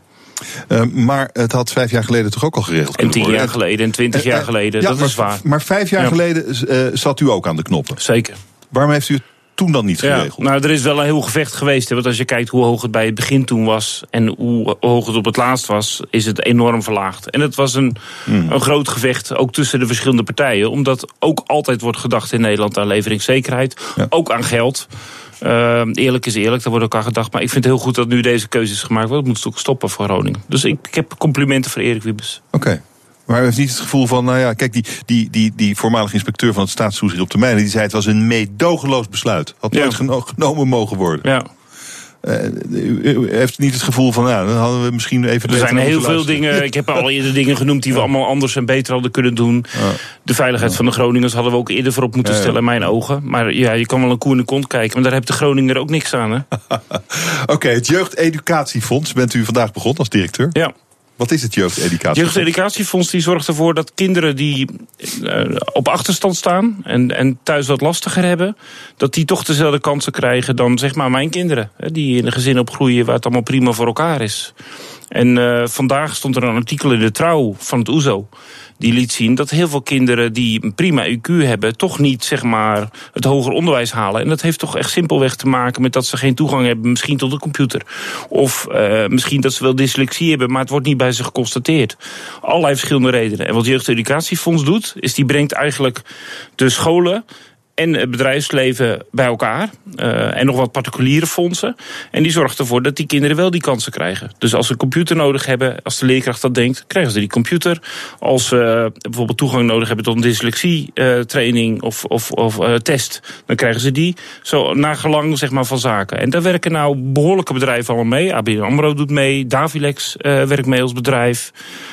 Uh, maar het had vijf jaar geleden toch ook al geregeld En tien jaar geleden en twintig jaar geleden, uh, ja, dat maar, is waar. Maar vijf jaar ja. geleden zat u ook aan de knoppen. Zeker. Waarom heeft u het toen dan niet geregeld? Ja, nou, er is wel een heel gevecht geweest. Hè, want als je kijkt hoe hoog het bij het begin toen was... en hoe hoog het op het laatst was, is het enorm verlaagd. En het was een, hmm. een groot gevecht, ook tussen de verschillende partijen. Omdat ook altijd wordt gedacht in Nederland aan leveringszekerheid. Ja. Ook aan geld. Uh, eerlijk is eerlijk, daar wordt ook aan gedacht. Maar ik vind het heel goed dat nu deze keuze is gemaakt. Want het moet ook stoppen voor Groningen. Dus ik, ik heb complimenten voor Erik Wiebes. Oké. Maar u heeft niet het gevoel van, nou ja, kijk, die, die, die, die voormalige inspecteur van het staatstoezicht op de mijnen, die zei het was een meedogenloos besluit. Had nooit Ja. genomen mogen worden. Ja. Eh, u, heeft niet het gevoel van, nou, dan hadden we misschien even. Er zijn heel veel dingen. Ik heb al eerder dingen genoemd die we allemaal anders en beter hadden kunnen doen. De veiligheid van de Groningers hadden we ook eerder voorop moeten stellen, in mijn ogen. Maar ja, je kan wel een koe in de kont kijken. Maar daar heeft de Groninger ook niks aan, hè? Oké, het Jeugdeducatiefonds bent u vandaag begonnen als directeur. Ja. Wat is het Het Jeugdeducatiefonds? Die zorgt ervoor dat kinderen die eh, op achterstand staan en, en thuis wat lastiger hebben, dat die toch dezelfde kansen krijgen dan zeg maar mijn kinderen. Die in een gezin opgroeien waar het allemaal prima voor elkaar is. En eh, vandaag stond er een artikel in de trouw van het OESO. Die liet zien dat heel veel kinderen die een prima IQ hebben, toch niet zeg maar, het hoger onderwijs halen. En dat heeft toch echt simpelweg te maken met dat ze geen toegang hebben, misschien tot de computer. Of eh, misschien dat ze wel dyslexie hebben, maar het wordt niet bij ze geconstateerd. Allerlei verschillende redenen. En wat Jeugdeducatiefonds doet, is die brengt eigenlijk de scholen en het bedrijfsleven bij elkaar. eh, en nog wat particuliere fondsen. En die zorgt ervoor dat die kinderen wel die kansen krijgen. Dus als ze een computer nodig hebben, als de leerkracht dat denkt, krijgen ze die computer. Als ze bijvoorbeeld toegang nodig hebben tot een dyslexie-training of, of, of eh, test, dan krijgen ze die. Zo nagelang zeg maar, van zaken. En daar werken nou behoorlijke bedrijven allemaal mee. ABN AMRO doet mee, Davilex eh, werkt mee als bedrijf.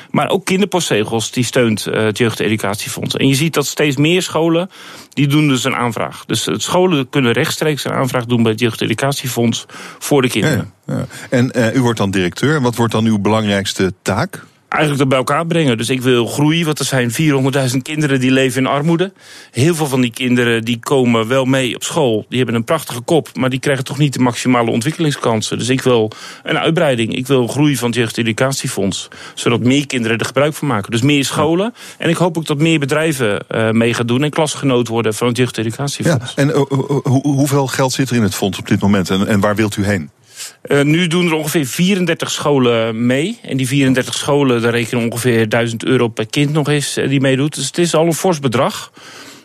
Maar ook kinderpostzegels, die steunt eh, het Jeugdeducatiefonds. En je ziet dat steeds meer scholen, die doen dus een aanvraag. Dus scholen kunnen rechtstreeks een aanvraag doen bij het Jeugdeducatiefonds voor de kinderen. Ja. En eh, u wordt dan directeur. Wat wordt dan uw belangrijkste taak? Eigenlijk bij elkaar brengen. Dus ik wil groei, want er zijn 400.000 kinderen die leven in armoede. Heel veel van die kinderen die komen wel mee op school. Die hebben een prachtige kop, maar die krijgen toch niet de maximale ontwikkelingskansen. Dus ik wil een uitbreiding. Ik wil groei van het Jeugdeducatiefonds. Zodat meer kinderen er gebruik van maken. Dus meer scholen. En ik hoop ook dat meer bedrijven eh, mee gaan doen en klasgenoot worden van het Ja. Jeugdeducatiefonds. En eh, hoe- hoeveel geld zit er in het fonds op dit moment? En, en waar wilt u heen? Eh, nu doen er ongeveer 34 scholen mee. En die 34 scholen, daar rekenen ongeveer 1000 euro per kind nog eens eh, die meedoet. Dus het is al een fors bedrag.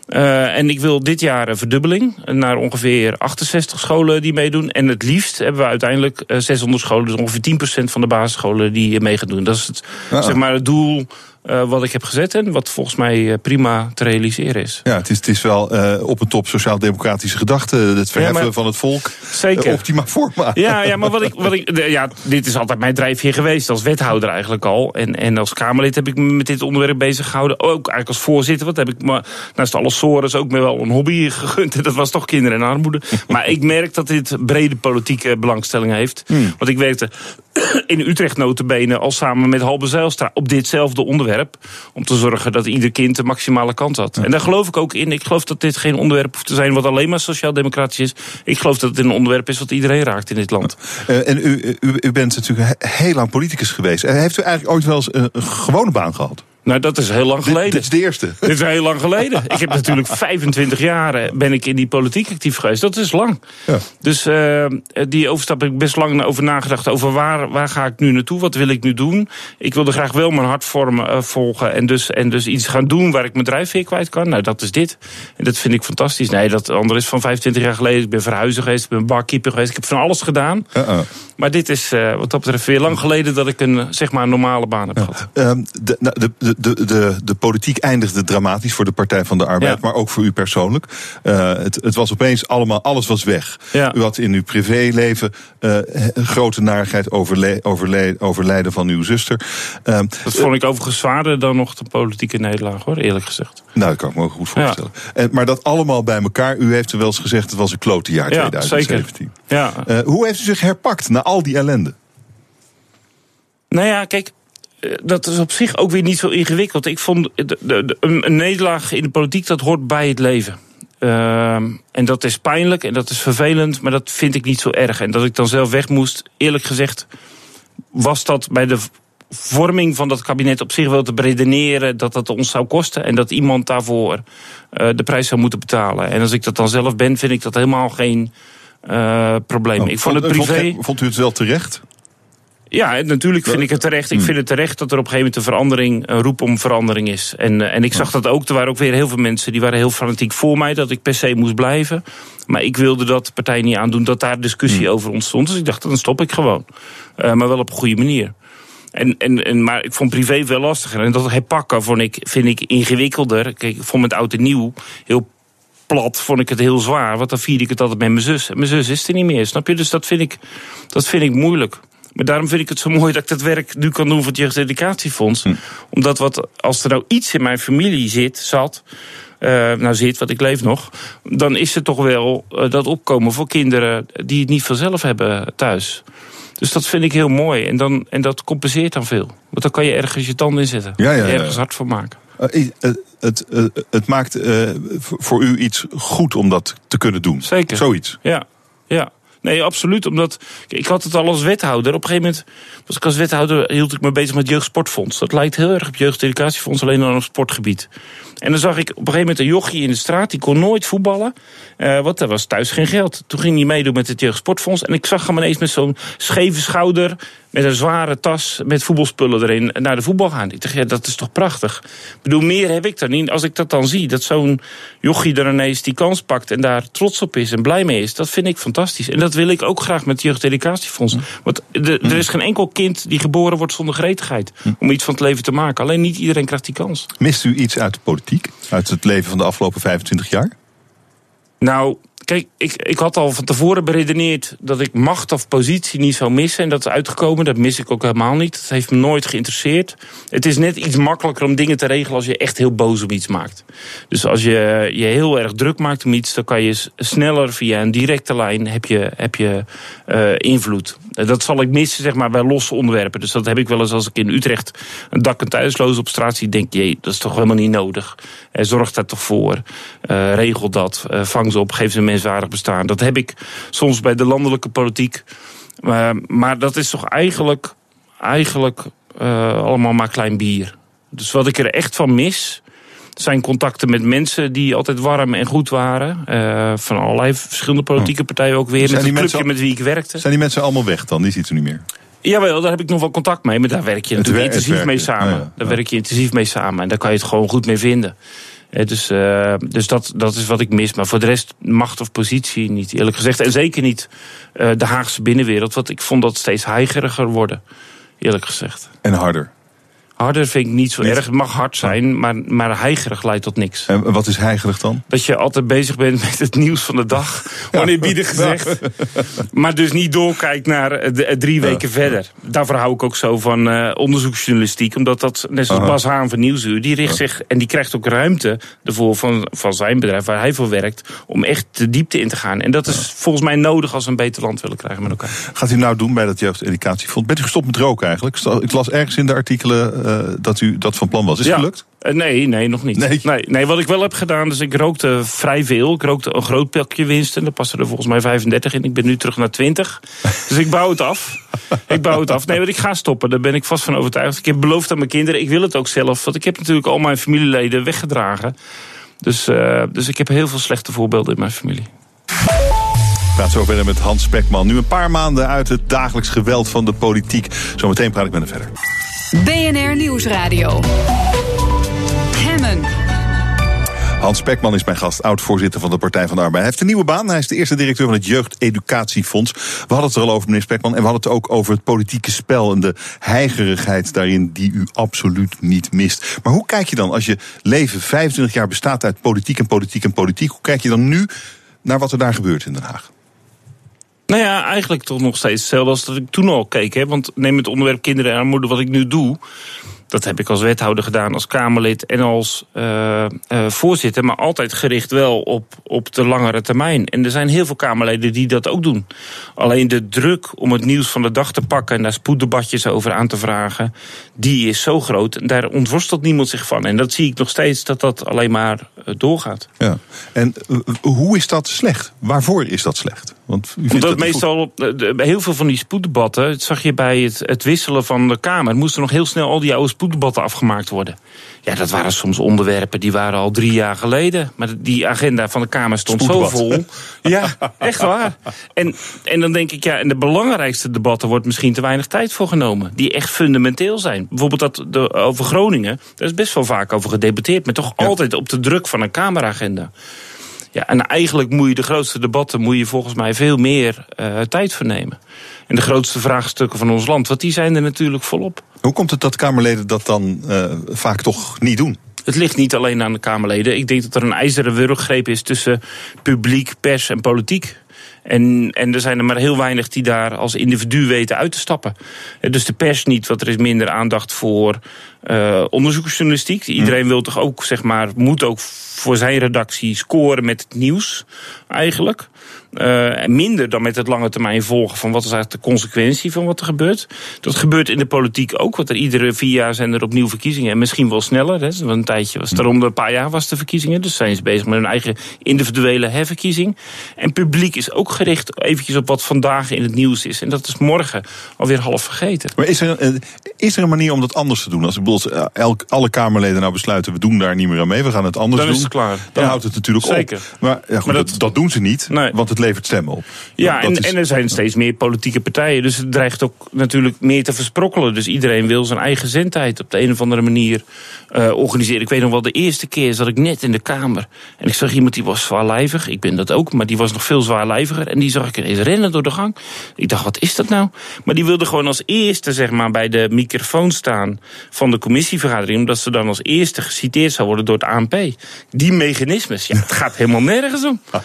Eh, en ik wil dit jaar een verdubbeling naar ongeveer 68 scholen die meedoen. En het liefst hebben we uiteindelijk eh, 600 scholen, dus ongeveer 10% van de basisscholen die mee gaan doen. Dat is het, Ja. zeg maar het doel eh, wat ik heb gezet en wat volgens mij eh, prima te realiseren is. Ja, het is, het is wel eh, op een top sociaal-democratische gedachte. Het verheffen maar- van het volk. Zeker. optima forma. Ja, ja, maar wat ik, wat ik, de- ja, dit is altijd mijn drijfveer geweest als wethouder eigenlijk al. En, en als Kamerlid heb ik me met dit onderwerp bezig gehouden. Ook eigenlijk als voorzitter, want heb ik me naast alle sores ook me wel een hobby gegund. En dat was toch kinderen en armoede. Maar ik merk dat dit brede politieke belangstelling heeft. Want ik werkte in Utrecht notabene al samen met Halbe Zijlstra op ditzelfde onderwerp. Om te zorgen dat ieder kind de maximale kans had. En daar geloof ik ook in. Ik geloof dat dit geen onderwerp hoeft te zijn wat alleen maar sociaal-democratisch is. Ik geloof dat het een onderwerp is wat iedereen raakt in dit land. Eh, en u, u, u bent natuurlijk he- heel lang politicus geweest. Eh, heeft u eigenlijk ooit wel eens een, een gewone baan gehad? Nou, dat is heel lang geleden. dit is de eerste. Dit is heel lang geleden. Ik heb natuurlijk 25 jaar eh, ben ik in die politiek actief geweest. Dat is lang. Ja. Dus eh, die overstap heb ik best lang over nagedacht. Over waar, waar ga ik nu naartoe? Wat wil ik nu doen? Ik wilde graag wel mijn hart vormen, eh, volgen. En dus, en dus iets gaan doen waar ik mijn drijfveer kwijt kan. Nou, dat is dit. En dat vind ik fantastisch. Nee, dat andere is van 25 jaar geleden. Ik ben verhuizer geweest. Ik ben barkeeper geweest. Ik heb van alles gedaan. Uh-uh. Maar dit is wat dat betreft weer lang geleden dat ik een, zeg maar, een normale baan heb gehad. Ehm, de, nou, de, de, de, de, de politiek eindigde dramatisch voor de Partij van de Arbeid, Ja. maar ook voor u persoonlijk. Eh, het, het was opeens allemaal, alles was weg. Ja. U had in uw privéleven eh, grote narigheid overle overle overlijden van uw zuster. Ehm, Dat vond ik overigens zwaarder dan nog de politieke nederlaag, hoor, eerlijk gezegd. nou, dat kan ik me ook goed voorstellen. En, maar dat allemaal bij elkaar, u heeft er wel eens gezegd, het was een klote jaar Ja, 2017. Ja, Eh, hoe heeft u zich herpakt na al die ellende? Nou ja, kijk, eh, dat is op zich ook weer niet zo ingewikkeld. Ik vond de, de- de- een, nederlaag in de politiek, dat hoort bij het leven. Ehm, en dat is pijnlijk en dat is vervelend, maar dat vind ik niet zo erg. En dat ik dan zelf weg moest, eerlijk gezegd, was dat bij de vorming van dat kabinet op zich wel te beredeneren dat dat ons zou kosten en dat iemand daarvoor eh, de prijs zou moeten betalen. En als ik dat dan zelf ben, vind ik dat helemaal geen eh, probleem. Oh, ik vond het privé. Vond, vond u het wel terecht? Ja, natuurlijk vind ik het terecht. Ik Hmm. vind het terecht dat er op een gegeven moment een verandering, een roep om verandering is. En, eh, en ik zag dat ook. Er waren ook weer heel veel mensen die waren heel fanatiek voor mij dat ik per se moest blijven. Maar ik wilde dat de partij niet aandoen dat daar discussie over ontstond. Dus ik dacht, dan stop ik gewoon. Eh, maar wel op een goede manier. En, en, en, maar ik vond privé wel lastiger. En dat herpakken vond ik, vind ik ingewikkelder. Kijk, ik vond met oud en nieuw heel plat, vond ik het heel zwaar. Want dan vierde ik het altijd met mijn zus. En mijn zus is er niet meer, snap je? Dus dat vind ik, dat vind ik moeilijk. Maar daarom vind ik het zo mooi dat ik dat werk nu kan doen voor het Jeugdeducatiefonds. Omdat wat, als er nou iets in mijn familie zit, zat... eh, nou zit, want ik leef nog... dan is er toch wel eh, dat opkomen voor kinderen... die het niet vanzelf hebben thuis. Dus dat vind ik heel mooi. En, dan, en dat compenseert dan veel. Want dan kan je ergens je tanden in zetten. Ja, ja, ja. Ergens hard voor maken. Eh, het, het maakt voor u iets goed om dat te kunnen doen. Zeker. Zoiets. Ja, ja. Nee, absoluut. Omdat ik had het al als wethouder. Op een gegeven moment was ik als wethouder hield ik me bezig met jeugdsportfonds. Dat lijkt heel erg op jeugdeducatiefonds, alleen dan op sportgebied. En dan zag ik op een gegeven moment een jochie in de straat, die kon nooit voetballen. eh, want er was thuis geen geld. Toen ging hij meedoen met het jeugdsportfonds. En ik zag hem ineens met zo'n scheve schouder, met een zware tas, met voetbalspullen erin, naar de voetbal gaan. Ik dacht, ja, dat is toch prachtig. Ik bedoel, meer heb ik dan niet. Als ik dat dan zie, dat zo'n jochie er ineens die kans pakt en daar trots op is en blij mee is, dat vind ik fantastisch. En dat wil ik ook graag met het jeugdeducatiefonds. Want de, er is geen enkel kind die geboren wordt zonder gretigheid om iets van het leven te maken. Alleen niet iedereen krijgt die kans. Mist u iets uit de politiek? Uit het leven van de afgelopen 25 jaar? Nou, kijk, ik, ik had al van tevoren beredeneerd dat ik macht of positie niet zou missen. En dat is uitgekomen. Dat mis ik ook helemaal niet. Dat heeft me nooit geïnteresseerd. Het is net iets makkelijker om dingen te regelen als je echt heel boos om iets maakt. Dus als je je heel erg druk maakt om iets, dan kan je sneller via een directe lijn heb je, heb je eh, invloed. Eh, Dat zal ik missen, zeg maar, bij losse onderwerpen. Dus dat heb ik wel eens als ik in Utrecht een dak- en thuisloos op straat zie. Denk je, dat is toch helemaal niet nodig. Zorg daar toch voor. Eh, regel dat. Eh, vang ze op. Geef ze een menswaardig bestaan. Dat heb ik soms bij de landelijke politiek. Maar dat is toch eigenlijk, eigenlijk eh, allemaal maar klein bier. Dus wat ik er echt van mis zijn contacten met mensen die altijd warm en goed waren. Van allerlei verschillende politieke partijen ook weer. Zijn met mensen clubje met wie ik werkte. Zijn die mensen allemaal weg dan? Die ziet u niet meer. Jawel, daar heb ik nog wel contact mee. Maar daar werk je natuurlijk wer- intensief mee samen. ja, ja. Daar werk je intensief mee samen. En daar kan je het gewoon goed mee vinden. Dus eh, dus dat, dat is wat ik mis. Maar voor de rest macht of positie niet, eerlijk gezegd. En zeker niet eh, de Haagse binnenwereld. Want ik vond dat steeds heigeriger worden, eerlijk gezegd. En harder. Harder vind ik niet zo erg. Het mag hard zijn, maar, maar heigerig leidt tot niks. En wat is heigerig dan? Dat je altijd bezig bent met het nieuws van de dag. Oneerbiedig gezegd. Maar dus niet doorkijkt naar eh, de- eh, drie weken verder. Daarvoor hou ik ook zo van eh, onderzoeksjournalistiek. Omdat dat, net zoals Aha. Bas Haan van Nieuwsuur... die richt zich en die krijgt ook ruimte ervoor van, van zijn bedrijf... waar hij voor werkt, om echt de diepte in te gaan. En dat is volgens mij nodig als we een beter land willen krijgen met elkaar. Gaat u nou doen bij dat jeugdeducatiefonds? Bent u gestopt met roken eigenlijk? Ik las ergens in de artikelen dat u dat van plan was. Is het Ja. gelukt? Eh, nee, nee, nog niet. Nee? Nee. Nee, wat ik wel heb gedaan, dus ik rookte vrij veel. Ik rookte een groot pakje winst en daar passen er volgens mij 35 in. Ik ben nu terug naar 20. Dus ik bouw het af. Ik bouw het af. Nee, want ik ga stoppen. Daar ben ik vast van overtuigd. Ik heb beloofd aan mijn kinderen, ik wil het ook zelf. Want ik heb natuurlijk al mijn familieleden weggedragen. Dus, eh, dus ik heb heel veel slechte voorbeelden in mijn familie. Ik praat zo verder met Hans Spekman. Nu een paar maanden uit het dagelijks geweld van de politiek. Zometeen praat ik met hem verder. BNR Nieuwsradio. Hemmen. Hans Spekman is mijn gast, oud-voorzitter van de Partij van de Arbeid. Hij heeft een nieuwe baan. Hij is de eerste directeur van het Jeugdeducatiefonds. We hadden het er al over, meneer Spekman. En we hadden het ook over het politieke spel en de heigerigheid daarin die u absoluut niet mist. Maar hoe kijk je dan, als je leven 25 jaar bestaat uit politiek en politiek en politiek, hoe kijk je dan nu naar wat er daar gebeurt in Den Haag? Nou ja, eigenlijk toch nog steeds hetzelfde als dat ik toen al keek. Hè? Want neem het onderwerp kinderen en armoede, wat ik nu doe. Dat heb ik als wethouder gedaan, als Kamerlid en als eh, eh, voorzitter. Maar altijd gericht wel op, op de langere termijn. En er zijn heel veel Kamerleden die dat ook doen. Alleen de druk om het nieuws van de dag te pakken en daar spoeddebatjes over aan te vragen, die is zo groot. Daar ontworstelt niemand zich van. En dat zie ik nog steeds dat dat alleen maar eh, doorgaat. Ja. En hoe is dat slecht? Waarvoor is dat slecht? Want u Omdat dat meestal eh, heel veel van die spoeddebatten, dat zag je bij het, het wisselen van de Kamer, moesten nog heel snel al die oude spoeddebatten afgemaakt worden. Ja, dat waren soms onderwerpen die waren al drie jaar geleden. Maar die agenda van de Kamer stond zo vol. Ja, echt waar. En, en dan denk ik, ja, en de belangrijkste debatten wordt misschien te weinig tijd voor genomen. Die echt fundamenteel zijn. Bijvoorbeeld dat de, over Groningen, daar is best wel vaak over gedebatteerd. Maar toch altijd op de druk van een Kameragenda. Ja, en eigenlijk moet je de grootste debatten moet je volgens mij veel meer eh, tijd voor nemen. En de grootste vraagstukken van ons land, want die zijn er natuurlijk volop. Hoe komt het dat Kamerleden dat dan eh, vaak toch niet doen? Het ligt niet alleen aan de Kamerleden. Ik denk dat er een ijzeren wurggreep is tussen publiek, pers en politiek. En, en er zijn er maar heel weinig die daar als individu weten uit te stappen. Eh, Dus de pers niet, want er is minder aandacht voor eh onderzoeksjournalistiek. Iedereen wil toch ook, zeg maar, moet ook voor zijn redactie scoren met het nieuws, eigenlijk. Eh, minder dan met het lange termijn volgen van wat is eigenlijk de consequentie van wat er gebeurt. Dat gebeurt in de politiek ook, want er iedere vier jaar zijn er opnieuw verkiezingen. En misschien wel sneller. Hè. Want een tijdje was er de een paar jaar was de verkiezingen. Dus zijn ze bezig met hun eigen individuele herverkiezing. En publiek is ook gericht eventjes op wat vandaag in het nieuws is. En dat is morgen alweer half vergeten. Maar is er, een- is er een manier om dat anders te doen? Als ik bedoel, eh, elk, alle Kamerleden nou besluiten, we doen daar niet meer aan mee, we gaan het anders Dan doen. is het klaar. Dan Ja. houdt het natuurlijk Zeker. op. Maar, ja, goed, Maar dat, dat- dat doen ze niet, Nee. want het levert stemmen op. Ja, en, is- en er zijn steeds meer politieke partijen. Dus het dreigt ook natuurlijk meer te versprokkelen. Dus iedereen wil zijn eigen zendtijd op de een of andere manier eh, organiseren. Ik weet nog wel, de eerste keer zat ik net in de Kamer. En ik zag iemand die was zwaarlijvig. Ik ben dat ook, maar die was nog veel zwaarlijviger. En die zag ik ineens rennen door de gang. Ik dacht, wat is dat nou? Maar die wilde gewoon als eerste zeg maar, bij de microfoon staan van de commissievergadering. Omdat ze dan als eerste geciteerd zou worden door het ANP. Die mechanismes, ja, het gaat helemaal nergens om.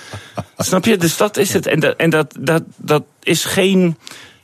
Snap je? Dus dat is het. En, dat, en dat, dat, dat is geen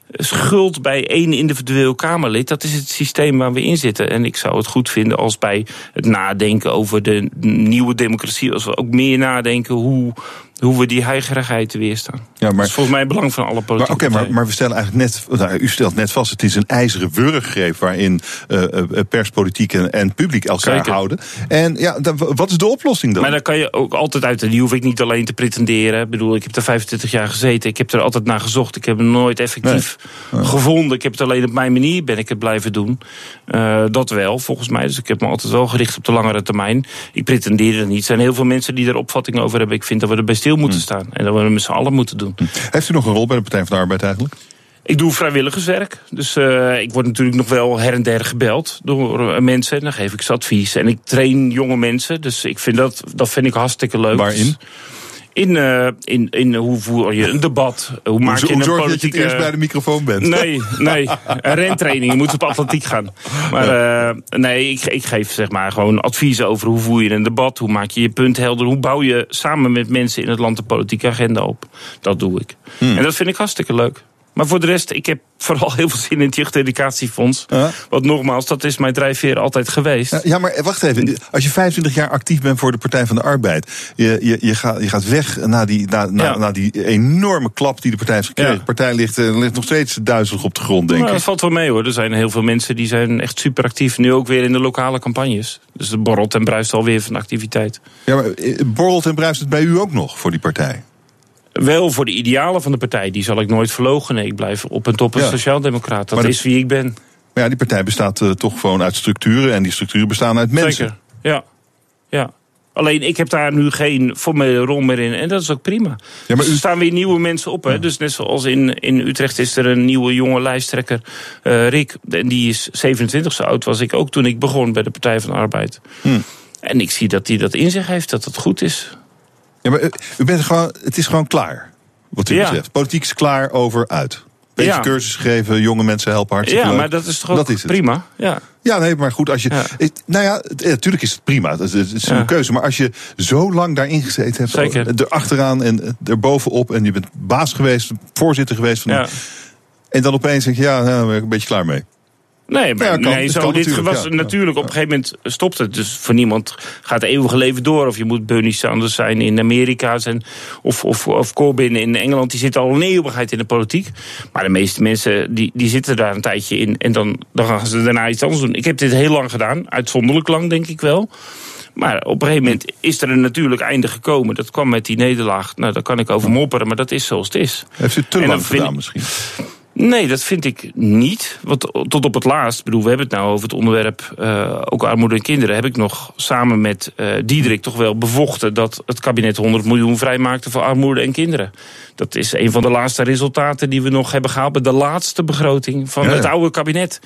schuld bij één individueel Kamerlid. Dat is het systeem waar we in zitten. En ik zou het goed vinden als bij het nadenken over de nieuwe democratie... als we ook meer nadenken hoe, hoe we die heigerigheid te weerstaan. Ja, maar- dat is volgens mij het belang van alle Maar politieke oké, maar, maar we stellen eigenlijk net, nou, u stelt net vast, het is een ijzeren wurggreep waarin eh, eh, pers, politiek en, en publiek elkaar Zeker. houden. En ja, dan, wat is de oplossing dan? Maar daar kan je ook altijd uit. En die hoef ik niet alleen te pretenderen. Ik bedoel, ik heb er 25 jaar gezeten. Ik heb er altijd naar gezocht. Ik heb het nooit effectief gevonden. Ik heb het alleen op mijn manier ben ik het blijven doen. Dat wel, volgens mij. Dus ik heb me altijd wel gericht op de langere termijn. Ik pretendeer het niet. Er zijn heel veel mensen die er opvatting over hebben. Ik vind dat we er bij stil moeten staan. En dat we met z'n allen moeten doen. Heeft u nog een rol bij de Partij van de Arbeid eigenlijk? Ik doe vrijwilligerswerk. Dus eh, ik word natuurlijk nog wel her en der gebeld door eh, mensen. En dan geef ik ze advies. En ik train jonge mensen. Dus ik vind dat, dat vind ik hartstikke leuk. Waarin? In, eh, in, in hoe voer je een debat? Hoe maak je een zorg je dat je politieke... het eerst bij de microfoon bent? Nee, nee. Een rentraining. Je moet op atletiek gaan. Maar eh, nee, ik, ik geef zeg maar gewoon adviezen over hoe voer je een debat. Hoe maak je je punt helder. Hoe bouw je samen met mensen in het land de politieke agenda op. Dat doe ik. Hmm. En dat vind ik hartstikke leuk. Maar voor de rest, ik heb vooral heel veel zin in het jeugdeducatiefonds. Ja. Want nogmaals, dat is mijn drijfveer altijd geweest. Ja, maar wacht even. Als je 25 jaar actief bent voor de Partij van de Arbeid. Je, je, je, gaat, je gaat weg na die, na, na, Ja. na die enorme klap die de partij heeft gekregen. Ja. De partij ligt, eh, ligt nog steeds duizelig op de grond, denk Nou, ik. dat valt wel mee hoor. Er zijn heel veel mensen die zijn echt super actief. Nu ook weer in de lokale campagnes. Dus het borrelt en bruist alweer van activiteit. Ja, maar eh, borrelt en bruist het bij u ook nog voor die partij? Wel voor de idealen van de partij. Die zal ik nooit verloochenen. Ik blijf op en top een Ja. sociaaldemocraat. Dat Maar is wie ik ben. Maar ja, die partij bestaat eh, toch gewoon uit structuren. En die structuren bestaan uit mensen. Zeker. Ja. ja. Alleen ik heb daar nu geen formele rol meer in. En dat is ook prima. Ja, maar Dus u- er staan weer nieuwe mensen op. Hè? Dus net zoals in, in Utrecht is er een nieuwe jonge lijsttrekker. eh, Rick. En die is 27 zo oud was ik ook toen ik begon bij de Partij van de Arbeid. Hm. En ik zie dat hij dat in zich heeft. Dat het goed is. Ja, maar eh, u bent gewoon, het is gewoon klaar. Wat u Ja. betreft. Politiek is klaar over uit. Beetje Ja. cursus geven, jonge mensen helpen hartstikke Ja, leuk. maar dat is toch ook Dat is het. prima. Ja. Ja, nee, maar goed, als je. Nou ja, natuurlijk is het prima. Het is, een keuze. Maar als je zo lang daarin gezeten hebt, Zeker. eh, erachteraan en eh, erbovenop. en je bent baas geweest, voorzitter geweest van. En dan opeens denk je, ja, nou, daar ben ik een beetje klaar mee. Nee, maar Ja, kan. nee, zo, kan dit natuurlijk, was ja. natuurlijk op een gegeven moment stopt het. Dus voor niemand gaat het eeuwige leven door. Of je moet Bernie Sanders zijn in Amerika zijn, of, of, of Corbyn in Engeland. Die zitten al een eeuwigheid in de politiek. Maar de meeste mensen die, die zitten daar een tijdje in. En dan, dan gaan ze daarna iets anders doen. Ik heb dit heel lang gedaan. Uitzonderlijk lang, denk ik wel. Maar op een gegeven moment is er een natuurlijk einde gekomen. Dat kwam met die nederlaag. Nou, daar kan ik over mopperen, maar dat is zoals het is. Heeft u te En dan lang gedaan misschien? Nee, dat vind ik niet. Want tot op het laatst, ik bedoel, we hebben het nou over het onderwerp eh, ook armoede en kinderen. Heb ik nog samen met eh Diederik toch wel bevochten dat het kabinet 100 miljoen vrijmaakte voor armoede en kinderen. Dat is een van de laatste resultaten die we nog hebben gehaald bij de laatste begroting van Ja, ja. het oude kabinet.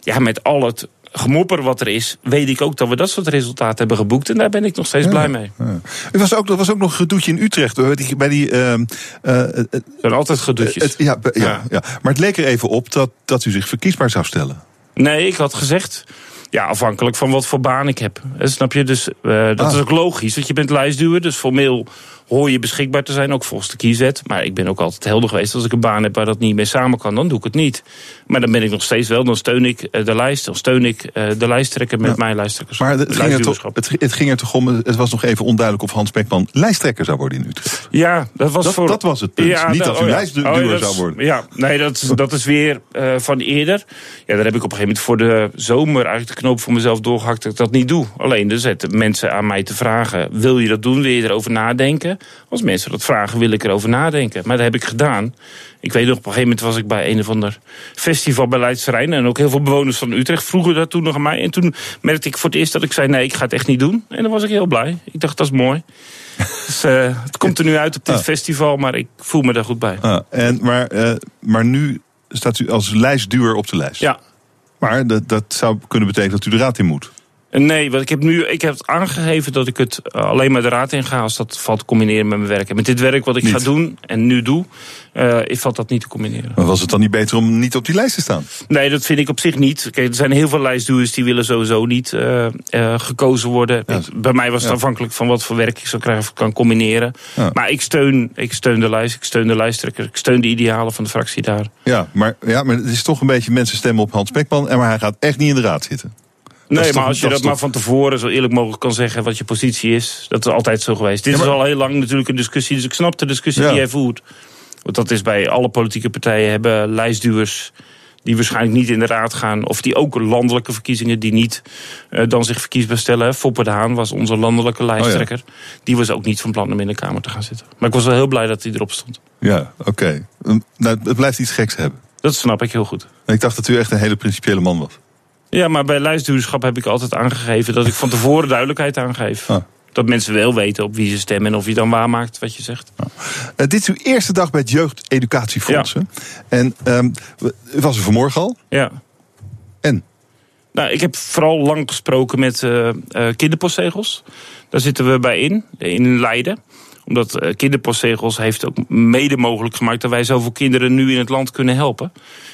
Ja, met al het gemopper wat er is, weet ik ook dat we dat soort resultaten hebben geboekt. En daar ben ik nog steeds blij mee. Ja. Er was ook, er was ook nog een gedoetje in Utrecht. Hoor. Bij die, ehm, eh, eh, Er zijn altijd gedoetjes. het- ja, ja, Ja. Maar het leek er even op dat, dat u zich verkiesbaar zou stellen. Nee, ik had gezegd. Ja, afhankelijk van wat voor baan ik heb. Eh, Snap je? Dus dat Ah. is ook logisch. Want je bent lijstduwer. Dus formeel hoor je beschikbaar te zijn. Ook volgens de kiezet. Maar ik ben ook altijd helder geweest. Als ik een baan heb waar dat niet mee samen kan, dan doe ik het niet. Maar dan ben ik nog steeds wel. Dan steun ik eh, de lijst. Dan steun ik eh, de lijsttrekker met Ja. mijn lijsttrekkers. Maar het ging, er toch, het, het ging er toch om, het was nog even onduidelijk of Hans Beckman lijsttrekker zou worden in Utrecht. Ja, dat was Dat- voor. dat was het punt. Niet dat u oh lijstduwer Oh zou worden. Ja, nee, dat, is- dat is weer eh, van eerder. Ja, daar heb ik op een gegeven moment voor de zomer eigenlijk de knoop voor mezelf doorgehakt dat ik dat niet doe. Alleen er zetten mensen aan mij te vragen: wil je dat doen? Wil je erover nadenken? Als mensen dat vragen, wil ik erover nadenken. Maar dat heb ik gedaan. Ik weet nog, op een gegeven moment was ik bij een of ander festival bij Leidse Rijn. En ook heel veel bewoners van Utrecht vroegen dat toen nog aan mij. En toen merkte ik voor het eerst dat ik zei: nee, ik ga het echt niet doen. En dan was ik heel blij. Ik dacht, dat is mooi. Dus, eh, het komt er nu uit op dit Ah. festival, maar ik voel me daar goed bij. Ah, en, maar, eh, maar nu staat u als lijstduwer op de lijst. Ja. Maar dat, dat zou kunnen betekenen dat u de raad in moet. Nee, want ik heb nu ik heb het aangegeven dat ik het eh, alleen maar de raad in ga als dat valt te combineren met mijn werk. En met dit werk wat ik Niet. ga doen en nu doe, eh valt dat niet te combineren. Maar was het dan niet beter om niet op die lijst te staan? Nee, dat vind ik op zich niet. Kijk, er zijn heel veel lijstduwers die willen sowieso niet eh, gekozen worden. Ja. Ik- bij mij was het Ja. afhankelijk van wat voor werk ik zou krijgen of ik kan combineren. Ja. Maar ik steun, ik steun de lijst, ik steun de lijsttrekker, ik steun de idealen van de fractie daar. Ja, maar, ja, maar het is toch een beetje mensen stemmen op Hans Beckman. En maar hij gaat echt niet in de raad zitten. Nee, maar toch- als je dat maar van tevoren zo eerlijk mogelijk kan zeggen wat je positie is, dat is altijd zo geweest. Dit Ja, maar- is al heel lang natuurlijk een discussie, dus ik snap de discussie Ja. die jij voert. Want dat is bij alle politieke partijen hebben lijstduwers die waarschijnlijk niet in de raad gaan, of die ook landelijke verkiezingen die niet eh, dan zich verkiesbaar stellen. Foppe de Haan was onze landelijke lijsttrekker. Die was ook niet van plan om in de Kamer te gaan zitten. Maar ik was wel heel blij dat hij erop stond. Ja, oké. Um, Nou, het blijft iets geks hebben. Dat snap ik heel goed. En ik dacht dat u echt een hele principiële man was. Ja, maar bij lijstduurschap heb ik altijd aangegeven dat ik van tevoren duidelijkheid aangeef. Ah. Dat mensen wel weten op wie ze stemmen en of je dan waarmaakt wat je zegt. Eh, dit is uw eerste dag bij het Jeugdeducatiefonds. hè? En ehm, u was er vanmorgen al. Ja. En? Nou, ik heb vooral lang gesproken met eh, kinderpostzegels. Daar zitten we bij in, in Leiden omdat eh, kinderpostzegels heeft ook mede mogelijk gemaakt dat wij zoveel kinderen nu in het land kunnen helpen.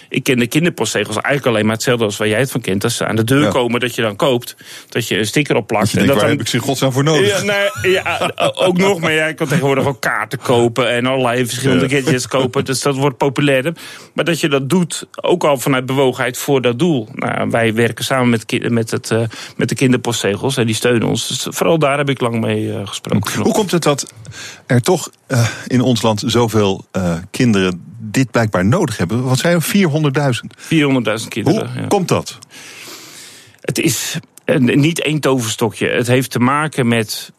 Ik ken de kinderpostzegels eigenlijk alleen maar hetzelfde als waar jij het van kent. Als ze aan de deur Ja. komen, dat je dan koopt. Dat je een sticker op plakt. En denkt, dat waar dan, heb ik ze godsnaam voor nodig? Ja, nee, ja, ook nog, maar jij kan tegenwoordig ook kaarten kopen en allerlei verschillende gadgets kopen. Dus dat wordt populairder. Maar dat je dat doet, ook al vanuit bewogenheid voor dat doel. Nou, wij werken samen met, met, het, eh, met de kinderpostzegels en die steunen ons. Dus vooral daar heb ik lang mee eh, gesproken. Hoe komt het dat er toch eh, in ons land zoveel eh, kinderen dit blijkbaar nodig hebben? Wat zijn er? 400.000. 400.000 kinderen. Hoe ja. komt dat? Het is een- niet één toverstokje. Het heeft te maken met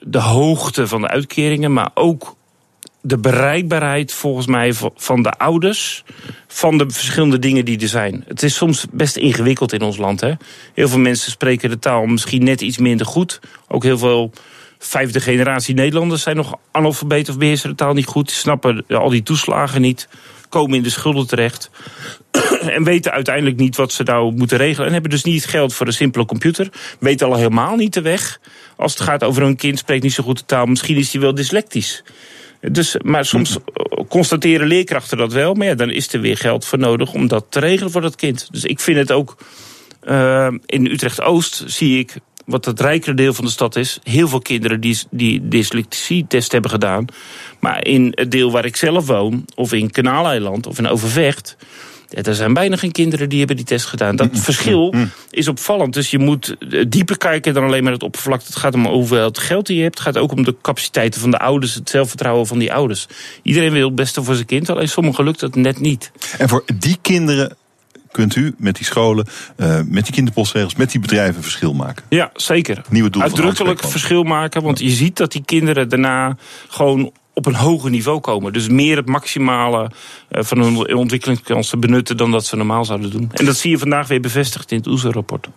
de hoogte van de uitkeringen, maar ook de bereikbaarheid volgens mij van- van de ouders van de verschillende dingen die er zijn. Het is soms best ingewikkeld in ons land. Hè? Heel veel mensen spreken de taal misschien net iets minder goed. Ook heel veel vijfde generatie Nederlanders zijn nog analfabeet of beheersen de taal niet goed. Snappen al die toeslagen niet, komen in de schulden terecht en weten uiteindelijk niet wat ze nou moeten regelen. En hebben dus niet geld voor een simpele computer. Weten al helemaal niet de weg. Als het gaat over een kind, spreekt niet zo goed de taal. Misschien is hij wel dyslectisch. Dus, maar soms eh, constateren leerkrachten dat wel. Maar ja, dan is er weer geld voor nodig om dat te regelen voor dat kind. Dus ik vind het ook. eh, in Utrecht-Oost zie ik, wat het rijkere deel van de stad is, heel veel kinderen die, die dyslexie-test hebben gedaan. Maar in het deel waar ik zelf woon, of in Kanaaleiland of in Overvecht, er zijn bijna geen kinderen die hebben die test gedaan. Dat verschil is opvallend. Dus je moet eh, dieper kijken dan alleen maar het oppervlak. Het gaat om hoeveel het geld die je hebt. Het gaat ook om de capaciteiten van de ouders, het zelfvertrouwen van die ouders. Iedereen wil het beste voor zijn kind, alleen sommigen lukt dat net niet. En voor die kinderen kunt u met die scholen, uh, met die kinderpostregels, met die bedrijven verschil maken. Ja, zeker. Nieuwe doel Uitdrukkelijk verschil maken, want je ziet dat die kinderen daarna gewoon op een hoger niveau komen. Dus meer het maximale uh, van hun ontwikkelingskansen benutten dan dat ze normaal zouden doen. En dat zie je vandaag weer bevestigd in het OESO-rapport.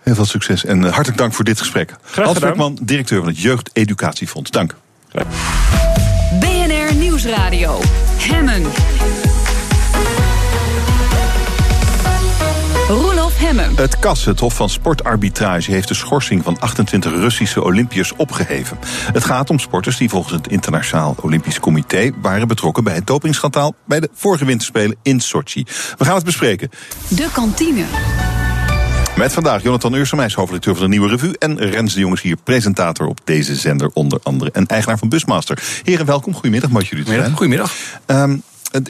Heel veel succes en uh, hartelijk dank voor dit gesprek. Graag Hans directeur van het Jeugdeducatiefonds. Dank. BNR Nieuwsradio. Hemmen. Hemmen. Het KAS, het Hof van Sportarbitrage, heeft de schorsing van 28 Russische Olympiërs opgeheven. Het gaat om sporters die volgens het Internationaal Olympisch Comité waren betrokken bij het dopingschandaal bij de vorige winterspelen in Sochi. We gaan het bespreken. De kantine. Met vandaag Jonathan Uursemijs, hoofdredacteur van de Nieuwe Revue. En Rens de Jongens hier, presentator op deze zender onder andere. En eigenaar van Busmaster. Heren, welkom. Goedemiddag, mooi jullie te zijn. Goedemiddag. Um,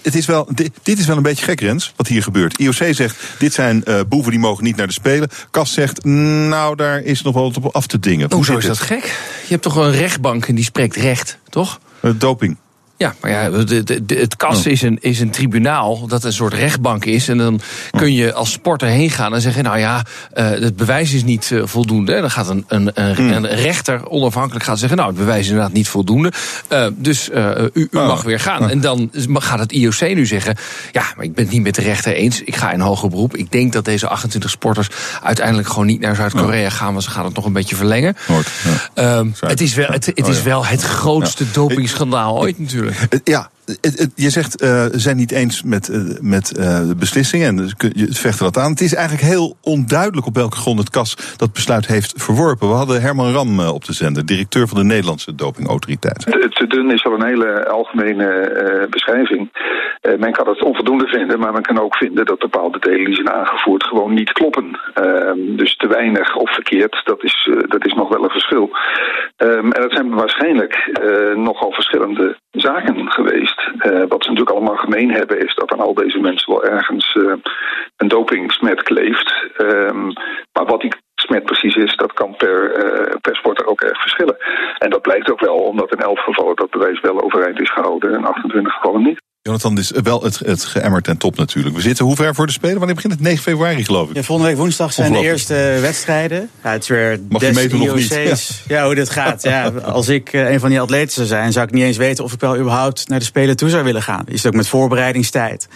het is wel, dit, dit, is wel een beetje gek, Rens, wat hier gebeurt. IOC zegt, dit zijn uh, boeven die mogen niet naar de Spelen. Kas zegt, nou, daar is nog wel wat op af te dingen. Hoezo Hoe is dat gek? Je hebt toch een rechtbank en die spreekt recht, toch? Uh, doping. Ja, maar ja, de, het KAS oh. is, een, is een tribunaal dat een soort rechtbank is. En dan kun je als sporter heen gaan en zeggen: Nou ja, uh, het bewijs is niet uh, voldoende. En dan gaat een, een, een, hmm. een, rechter onafhankelijk gaan zeggen: Nou, het bewijs is inderdaad niet voldoende. Uh, dus u, u oh. mag weer gaan. Oh. En dan gaat het IOC nu zeggen: Ja, maar ik ben het niet met de rechter eens. Ik ga in hoger beroep. Ik denk dat deze 28 sporters uiteindelijk gewoon niet naar Zuid-Korea gaan, want ze gaan het nog een beetje verlengen. Uh, het is wel het, het, is wel het grootste dopingschandaal ooit natuurlijk. Ja, het, het, je zegt, uh, zijn niet eens met, uh, met uh, de beslissingen en dus je vechten dat aan. Het is eigenlijk heel onduidelijk op welke grond het KAS dat besluit heeft verworpen. We hadden Herman Ram op de zender, directeur van de Nederlandse dopingautoriteit. Het te dun is wel een hele algemene beschrijving. men kan het onvoldoende vinden, maar men kan ook vinden dat bepaalde delen die zijn aangevoerd gewoon niet kloppen. Ehm, dus te weinig of verkeerd, dat is, dat is nog wel een verschil. Um, en dat zijn waarschijnlijk nogal verschillende zaken geweest. Uh, wat ze natuurlijk allemaal gemeen hebben, is dat aan al deze mensen wel ergens uh, een dopingsmet kleeft. Um, maar wat die smet precies is, dat kan per, uh, per sporter ook erg verschillen. En dat blijkt ook wel, omdat in elf gevallen dat bewijs wel overeind is gehouden en 28 gevallen niet. Jonathan, dit is wel het, het geëmmerd en top natuurlijk. We zitten hoe ver voor de Spelen? Wanneer begint het? 9 februari geloof ik. Ja, volgende week woensdag zijn de eerste wedstrijden. Ja, het is weer Mag je meedoen IOC's. of niet? Ja. ja, hoe dit gaat. Ja, als ik uh, een van die atleten zou zijn, zou ik niet eens weten of ik wel überhaupt naar de Spelen toe zou willen gaan. Is het ook met voorbereidingstijd.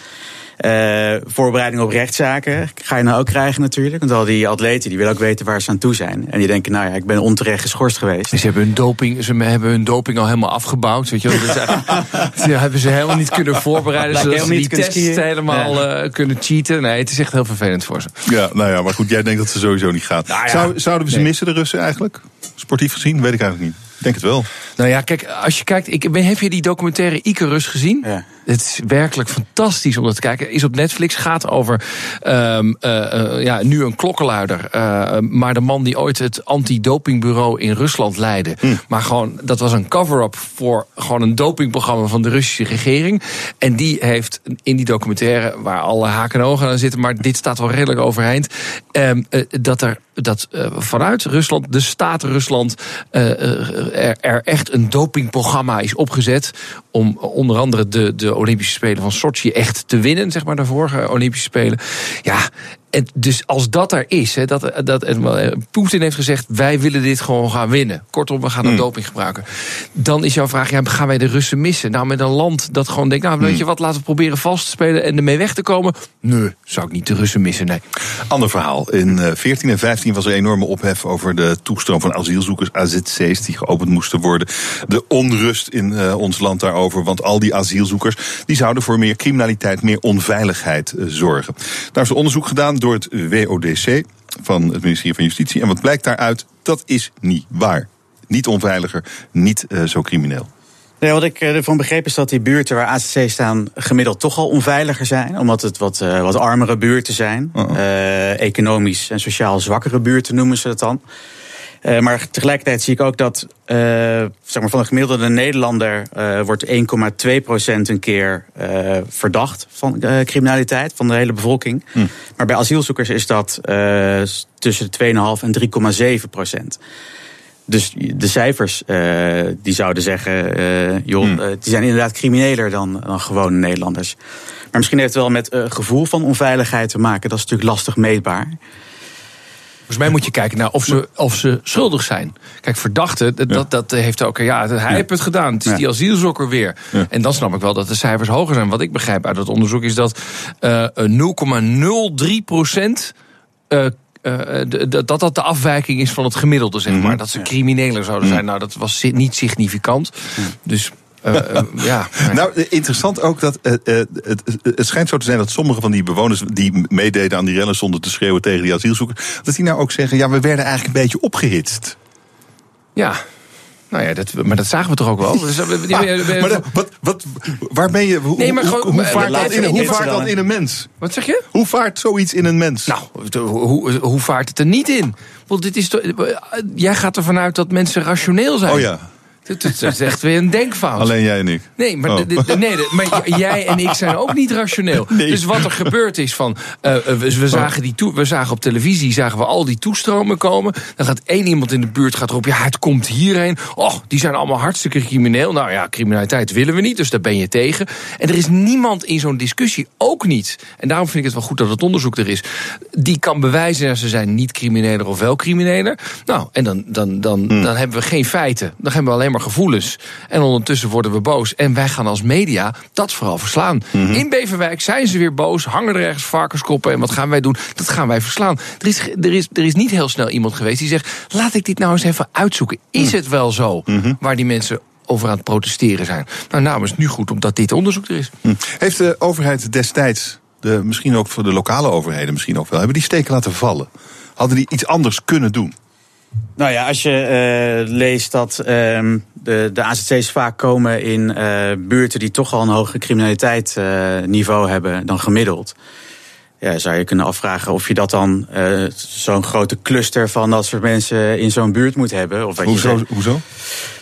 Uh, voorbereiding op rechtszaken ga je nou ook krijgen natuurlijk. Want al die atleten die willen ook weten waar ze aan toe zijn. En die denken, nou ja, ik ben onterecht geschorst geweest. Ze hebben hun doping, ze hebben hun doping al helemaal afgebouwd. Weet je wel. ze hebben ze helemaal niet kunnen voorbereiden. Lijkt zodat ze die kunnen tests skiën. helemaal ja. uh, kunnen cheaten. Nee, het is echt heel vervelend voor ze. Ja, nou ja, maar goed, jij denkt dat ze sowieso niet gaat. Nou ja, Zou, zouden we ze nee. missen, de Russen eigenlijk? Sportief gezien? Weet ik eigenlijk niet. Ik denk het wel. Nou ja, kijk, als je kijkt, ik, heb je die documentaire Icarus gezien? Ja. Het is werkelijk fantastisch om dat te kijken. Is op Netflix, gaat over um, uh, uh, ja, nu een klokkenluider. Uh, maar de man die ooit het antidopingbureau in Rusland leidde. Hm. Maar gewoon, dat was een cover-up voor gewoon een dopingprogramma van de Russische regering. En die heeft in die documentaire, waar alle haken en ogen aan zitten, maar dit staat wel redelijk overeind. Um, dat er dat uh, vanuit Rusland, de staat Rusland, uh, er, er, echt een dopingprogramma is opgezet. Om onder andere de, de Olympische Spelen van Sochi echt te winnen, zeg maar, de vorige Olympische Spelen. Ja. Dus als dat er is, hè, dat, dat Poetin heeft gezegd: wij willen dit gewoon gaan winnen. Kortom, we gaan een Mm. doping gebruiken. Dan is jouw vraag: ja, gaan wij de Russen missen? Nou, met een land dat gewoon denkt: nou, weet je wat, laten we proberen vast te spelen en ermee weg te komen. Nee, zou ik niet de Russen missen, nee. Ander verhaal. In uh, 14 en 15 was er enorme ophef over de toestroom van asielzoekers, AZC's, die geopend moesten worden. De onrust in uh, ons land daarover, want al die asielzoekers die zouden voor meer criminaliteit, meer onveiligheid uh, zorgen. Daar is onderzoek gedaan door het WODC van het ministerie van Justitie. En wat blijkt daaruit? Dat is niet waar. Niet onveiliger, niet uh, zo crimineel. Nee, wat ik ervan begreep is dat die buurten waar ACC staan gemiddeld toch al onveiliger zijn. Omdat het wat, uh, wat armere buurten zijn. Uh economisch en sociaal zwakkere buurten noemen ze het dan. Uh, maar tegelijkertijd zie ik ook dat uh, zeg maar van de gemiddelde Nederlander uh, wordt 1,2% een keer verdacht van criminaliteit, van de hele bevolking. Hm. Maar bij asielzoekers is dat tussen de 2,5 en 3,7%. Dus de cijfers die zouden zeggen, joh, hm. die zijn inderdaad crimineler dan, dan gewone Nederlanders. Maar misschien heeft het wel met gevoel van onveiligheid te maken. Dat is natuurlijk lastig meetbaar. Volgens mij moet je kijken naar of ze, of ze schuldig zijn. Kijk, verdachte, dat, dat heeft ook. Ja, hij heeft het gedaan. Het is die asielzoeker weer. En dan snap ik wel dat de cijfers hoger zijn. Wat ik begrijp uit het onderzoek is dat uh, 0,03 procent. Uh, uh, dat dat de afwijking is van het gemiddelde, zeg maar. Mhm. Dat ze crimineler zouden zijn. Nou, dat was niet significant. Dus uh, ja. Nou, interessant ook dat uh, het, het schijnt zo te zijn dat sommige van die bewoners die meededen aan die rellen zonder te schreeuwen tegen die asielzoekers, dat die nou ook zeggen: ja, we werden eigenlijk een beetje opgehitst. Ja, nou ja, dat, maar dat zagen we toch ook wel. Dus, ah, maar wat, wat, waar ben je? Hoe, nee, maar gewoon, hoe, vaart, dat in, hoe vaart dat in een mens? Wat zeg je? Hoe vaart zoiets in een mens? Nou, hoe, hoe vaart het er niet in? Want dit is, jij gaat ervan uit dat mensen rationeel zijn. Oh ja. Het is echt weer een denkfout. Alleen jij en ik. Nee, maar, oh. nee, maar jij en ik zijn ook niet rationeel. Dus wat er gebeurd is van... Uh, we, zagen die we zagen op televisie zagen we al die toestromen komen. Dan gaat één iemand in de buurt gaat erop... ja, het komt hierheen. Oh, die zijn allemaal hartstikke crimineel. Nou ja, criminaliteit willen we niet, dus daar ben je tegen. En er is niemand in zo'n discussie, ook niet... en daarom vind ik het wel goed dat het onderzoek er is... die kan bewijzen dat ze zijn niet crimineler of wel crimineler. Nou, en dan, dan, dan, hmm. dan hebben we geen feiten. Dan hebben we alleen maar gevoelens. En ondertussen worden we boos. En wij gaan als media dat vooral verslaan. Mhm. In Beverwijk zijn ze weer boos, hangen er ergens varkenskoppen. En wat gaan wij doen? Dat gaan wij verslaan. Er is, er is, er is niet heel snel iemand geweest die zegt: laat ik dit nou eens even uitzoeken. Is mhm. het wel zo mhm. waar die mensen over aan het protesteren zijn? Nou, nou is het nu goed omdat dit onderzoek er is. Heeft de overheid destijds, de, misschien ook voor de lokale overheden misschien ook wel, hebben die steken laten vallen? Hadden die iets anders kunnen doen? Nou ja, als je uh, leest dat uh, de, de AZC's vaak komen in uh, buurten die toch al een hoger criminaliteitsniveau uh, hebben dan gemiddeld. Ja, zou je kunnen afvragen of je dat dan zo'n grote cluster van dat soort mensen in zo'n buurt moet hebben. Of hoezo? Je hoezo?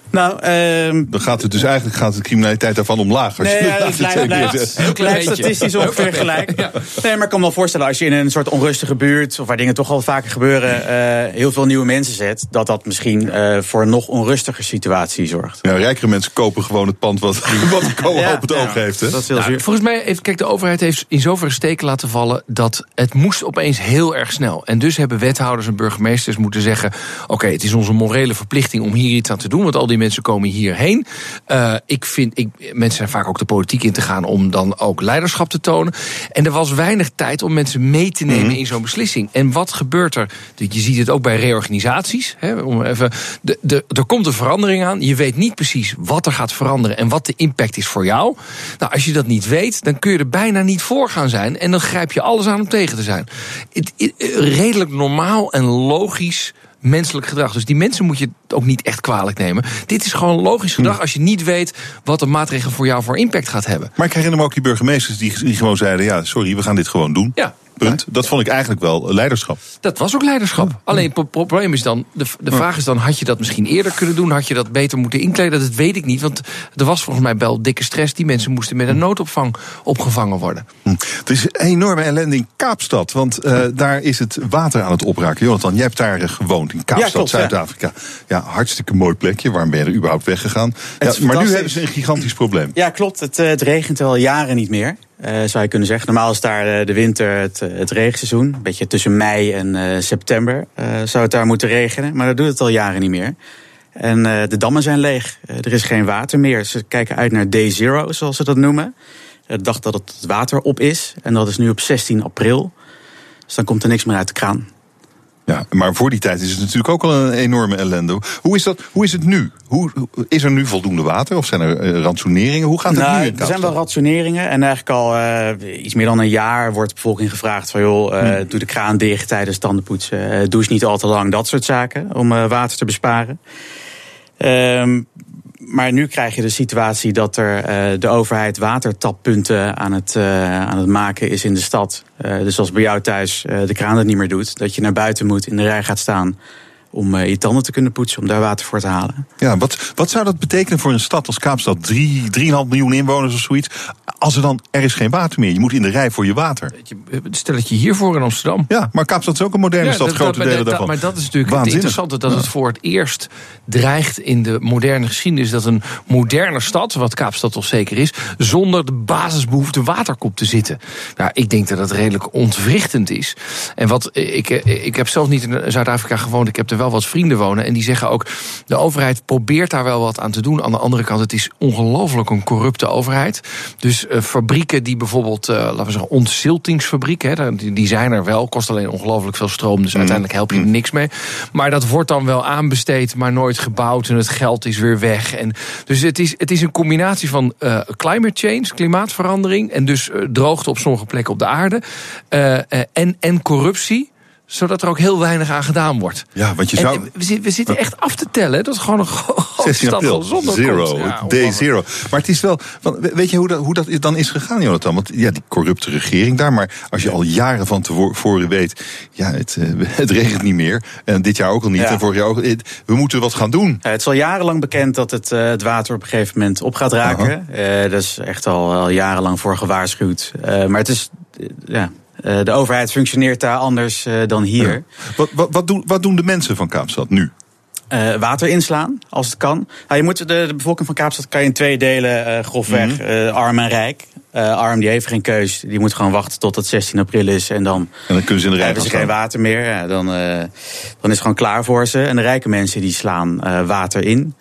Nou, uh, dan gaat het dus eigenlijk gaat de criminaliteit daarvan omlaag. Als nee, je ja, het blijft, blijft, statistisch ongeveer gelijk. Nee, maar ik kan me wel voorstellen als je in een soort onrustige buurt, of waar dingen toch al vaker gebeuren, uh, heel veel nieuwe mensen zet, dat dat misschien uh, voor een nog onrustiger situatie zorgt. Ja, rijkere mensen kopen gewoon het pand wat, wat de koop op het oog heeft. Hè? Dat is heel nou, volgens mij heeft, kijk, de overheid heeft in zoverre steken laten vallen dat het moest opeens heel erg snel. En dus hebben wethouders en burgemeesters moeten zeggen: oké, het is onze morele verplichting om hier iets aan te doen, want al die mensen komen hierheen. Uh, ik vind, ik, mensen zijn vaak ook de politiek in te gaan om dan ook leiderschap te tonen. En er was weinig tijd om mensen mee te nemen mhm. in zo'n beslissing. En wat gebeurt er? Je ziet het ook bij reorganisaties. Hè, om even, de, de, er komt een verandering aan. Je weet niet precies wat er gaat veranderen en wat de impact is voor jou. Nou, als je dat niet weet, dan kun je er bijna niet voor gaan zijn. En dan grijp je alles aan om tegen te zijn. Het, redelijk normaal en logisch menselijk gedrag. Dus die mensen moet je ook niet echt kwalijk nemen. Dit is gewoon logisch gedrag hm. als je niet weet wat de maatregel voor jou voor impact gaat hebben. Maar ik herinner me ook die burgemeesters die, die gewoon zeiden: ja, sorry, we gaan dit gewoon doen. Ja. Punt. Dat vond ik eigenlijk wel leiderschap. Dat was ook leiderschap. Alleen het probleem is dan, de, de vraag is dan, had je dat misschien eerder kunnen doen? Had je dat beter moeten inkleden? Dat weet ik niet, want er was volgens mij wel dikke stress. Die mensen moesten met een noodopvang opgevangen worden. Hm. Het is een enorme ellende in Kaapstad, want uh, daar is het water aan het opraken. Jonathan, jij hebt daar gewoond, in Kaapstad, Zuid-Afrika. Ja. hartstikke mooi plekje. Waarom ben je er überhaupt weggegaan? Ja, maar nu hebben ze een gigantisch probleem. Ja, klopt. Het, eh, het regent al jaren niet meer. Uh, zou je kunnen zeggen. Normaal is daar de winter het, het regenseizoen. Een beetje tussen mei en september zou het daar moeten regenen. Maar dat doet het al jaren niet meer. En de dammen zijn leeg. er is geen water meer. Ze kijken uit naar day zero, zoals ze dat noemen. De dag dat het water op is. En dat is nu op 16 april. Dus dan komt er niks meer uit de kraan. Ja, maar voor die tijd is het natuurlijk ook al een enorme ellende. Hoe is, dat, hoe is het nu? Hoe, is er nu voldoende water of zijn er uh, rantsoeneringen? Hoe gaat het nou, nu? In er zijn wel rantsoeneringen en eigenlijk al uh, iets meer dan een jaar wordt de bevolking gevraagd van joh, uh, hmm. doe de kraan dicht tijdens tandenpoetsen, douche niet al te lang, dat soort zaken om water te besparen. Um, maar nu krijg je de situatie dat er uh, de overheid watertappunten aan het, uh, aan het maken is in de stad. Uh, dus als bij jou thuis de kraan het niet meer doet, dat je naar buiten moet, in de rij gaat staan om eh, je tanden te kunnen poetsen, om daar water voor te halen. Ja, wat, wat zou dat betekenen voor een stad als Kaapstad? 3, 3,5 miljoen inwoners of zoiets. Als er dan, er is geen water meer. Je moet in de rij voor je water. Stel dat je hiervoor in Amsterdam. Ja, maar Kaapstad is ook een moderne Ja, stad, dat- grote dat- maar delen dat- daarvan. Maar dat is natuurlijk het Waanzinnig. interessante. Dat Ja. het voor het eerst dreigt in de moderne geschiedenis... dat een moderne stad, wat Kaapstad toch zeker is... zonder de basisbehoefte waterkop te zitten. Nou, ik denk dat dat redelijk ontwrichtend is. En wat ik, eh, ik heb zelf niet in Zuid-Afrika gewoond. Ik heb er wel wat vrienden wonen. En die zeggen ook, de overheid probeert daar wel wat aan te doen. Aan de andere kant, het is ongelooflijk een corrupte overheid. Dus eh, fabrieken die bijvoorbeeld, eh, laten we zeggen, ontziltingsfabrieken... Die, die zijn er wel, kost alleen ongelooflijk veel stroom. Dus uiteindelijk help je er niks mee. Maar dat wordt dan wel aanbesteed, maar nooit gebouwd. En het geld is weer weg. En dus het is, het is een combinatie van eh, climate change, klimaatverandering... en dus droogte op sommige plekken op de aarde... en, en corruptie zodat er ook heel weinig aan gedaan wordt. Ja, want je En zou... we, zitten- we zitten echt af te tellen. Dat is gewoon een grote 16 stad april, van zonder zero. Ja, day zero. Maar het is wel, weet je hoe dat, hoe dat dan is gegaan, Jonathan? Want ja, die corrupte regering daar, maar als je al jaren van tevoren weet, ja, het, eh, het regent niet meer. En dit jaar ook al niet, Ja. en vorig jaar ook. We moeten wat gaan doen. Ja, het is al jarenlang bekend dat het, eh, het water op een gegeven moment op gaat raken. Eh dat is echt al, al jarenlang voor gewaarschuwd. Eh, maar het is, ja, eh, de overheid functioneert daar anders eh, dan hier. Wat, wat, wat, doen, wat doen de mensen van Kaapstad nu? Eh, water inslaan, als het kan. Nou, je moet de, de bevolking van Kaapstad kan je in twee delen grofweg. Mhm. arm en rijk. Arm die heeft geen keus. Die moet gewoon wachten tot het 16 april is. En dan, En dan kunnen ze in de rij hebben ze geen water meer. Ja, dan, dan is het gewoon klaar voor ze. En de rijke mensen die slaan water in.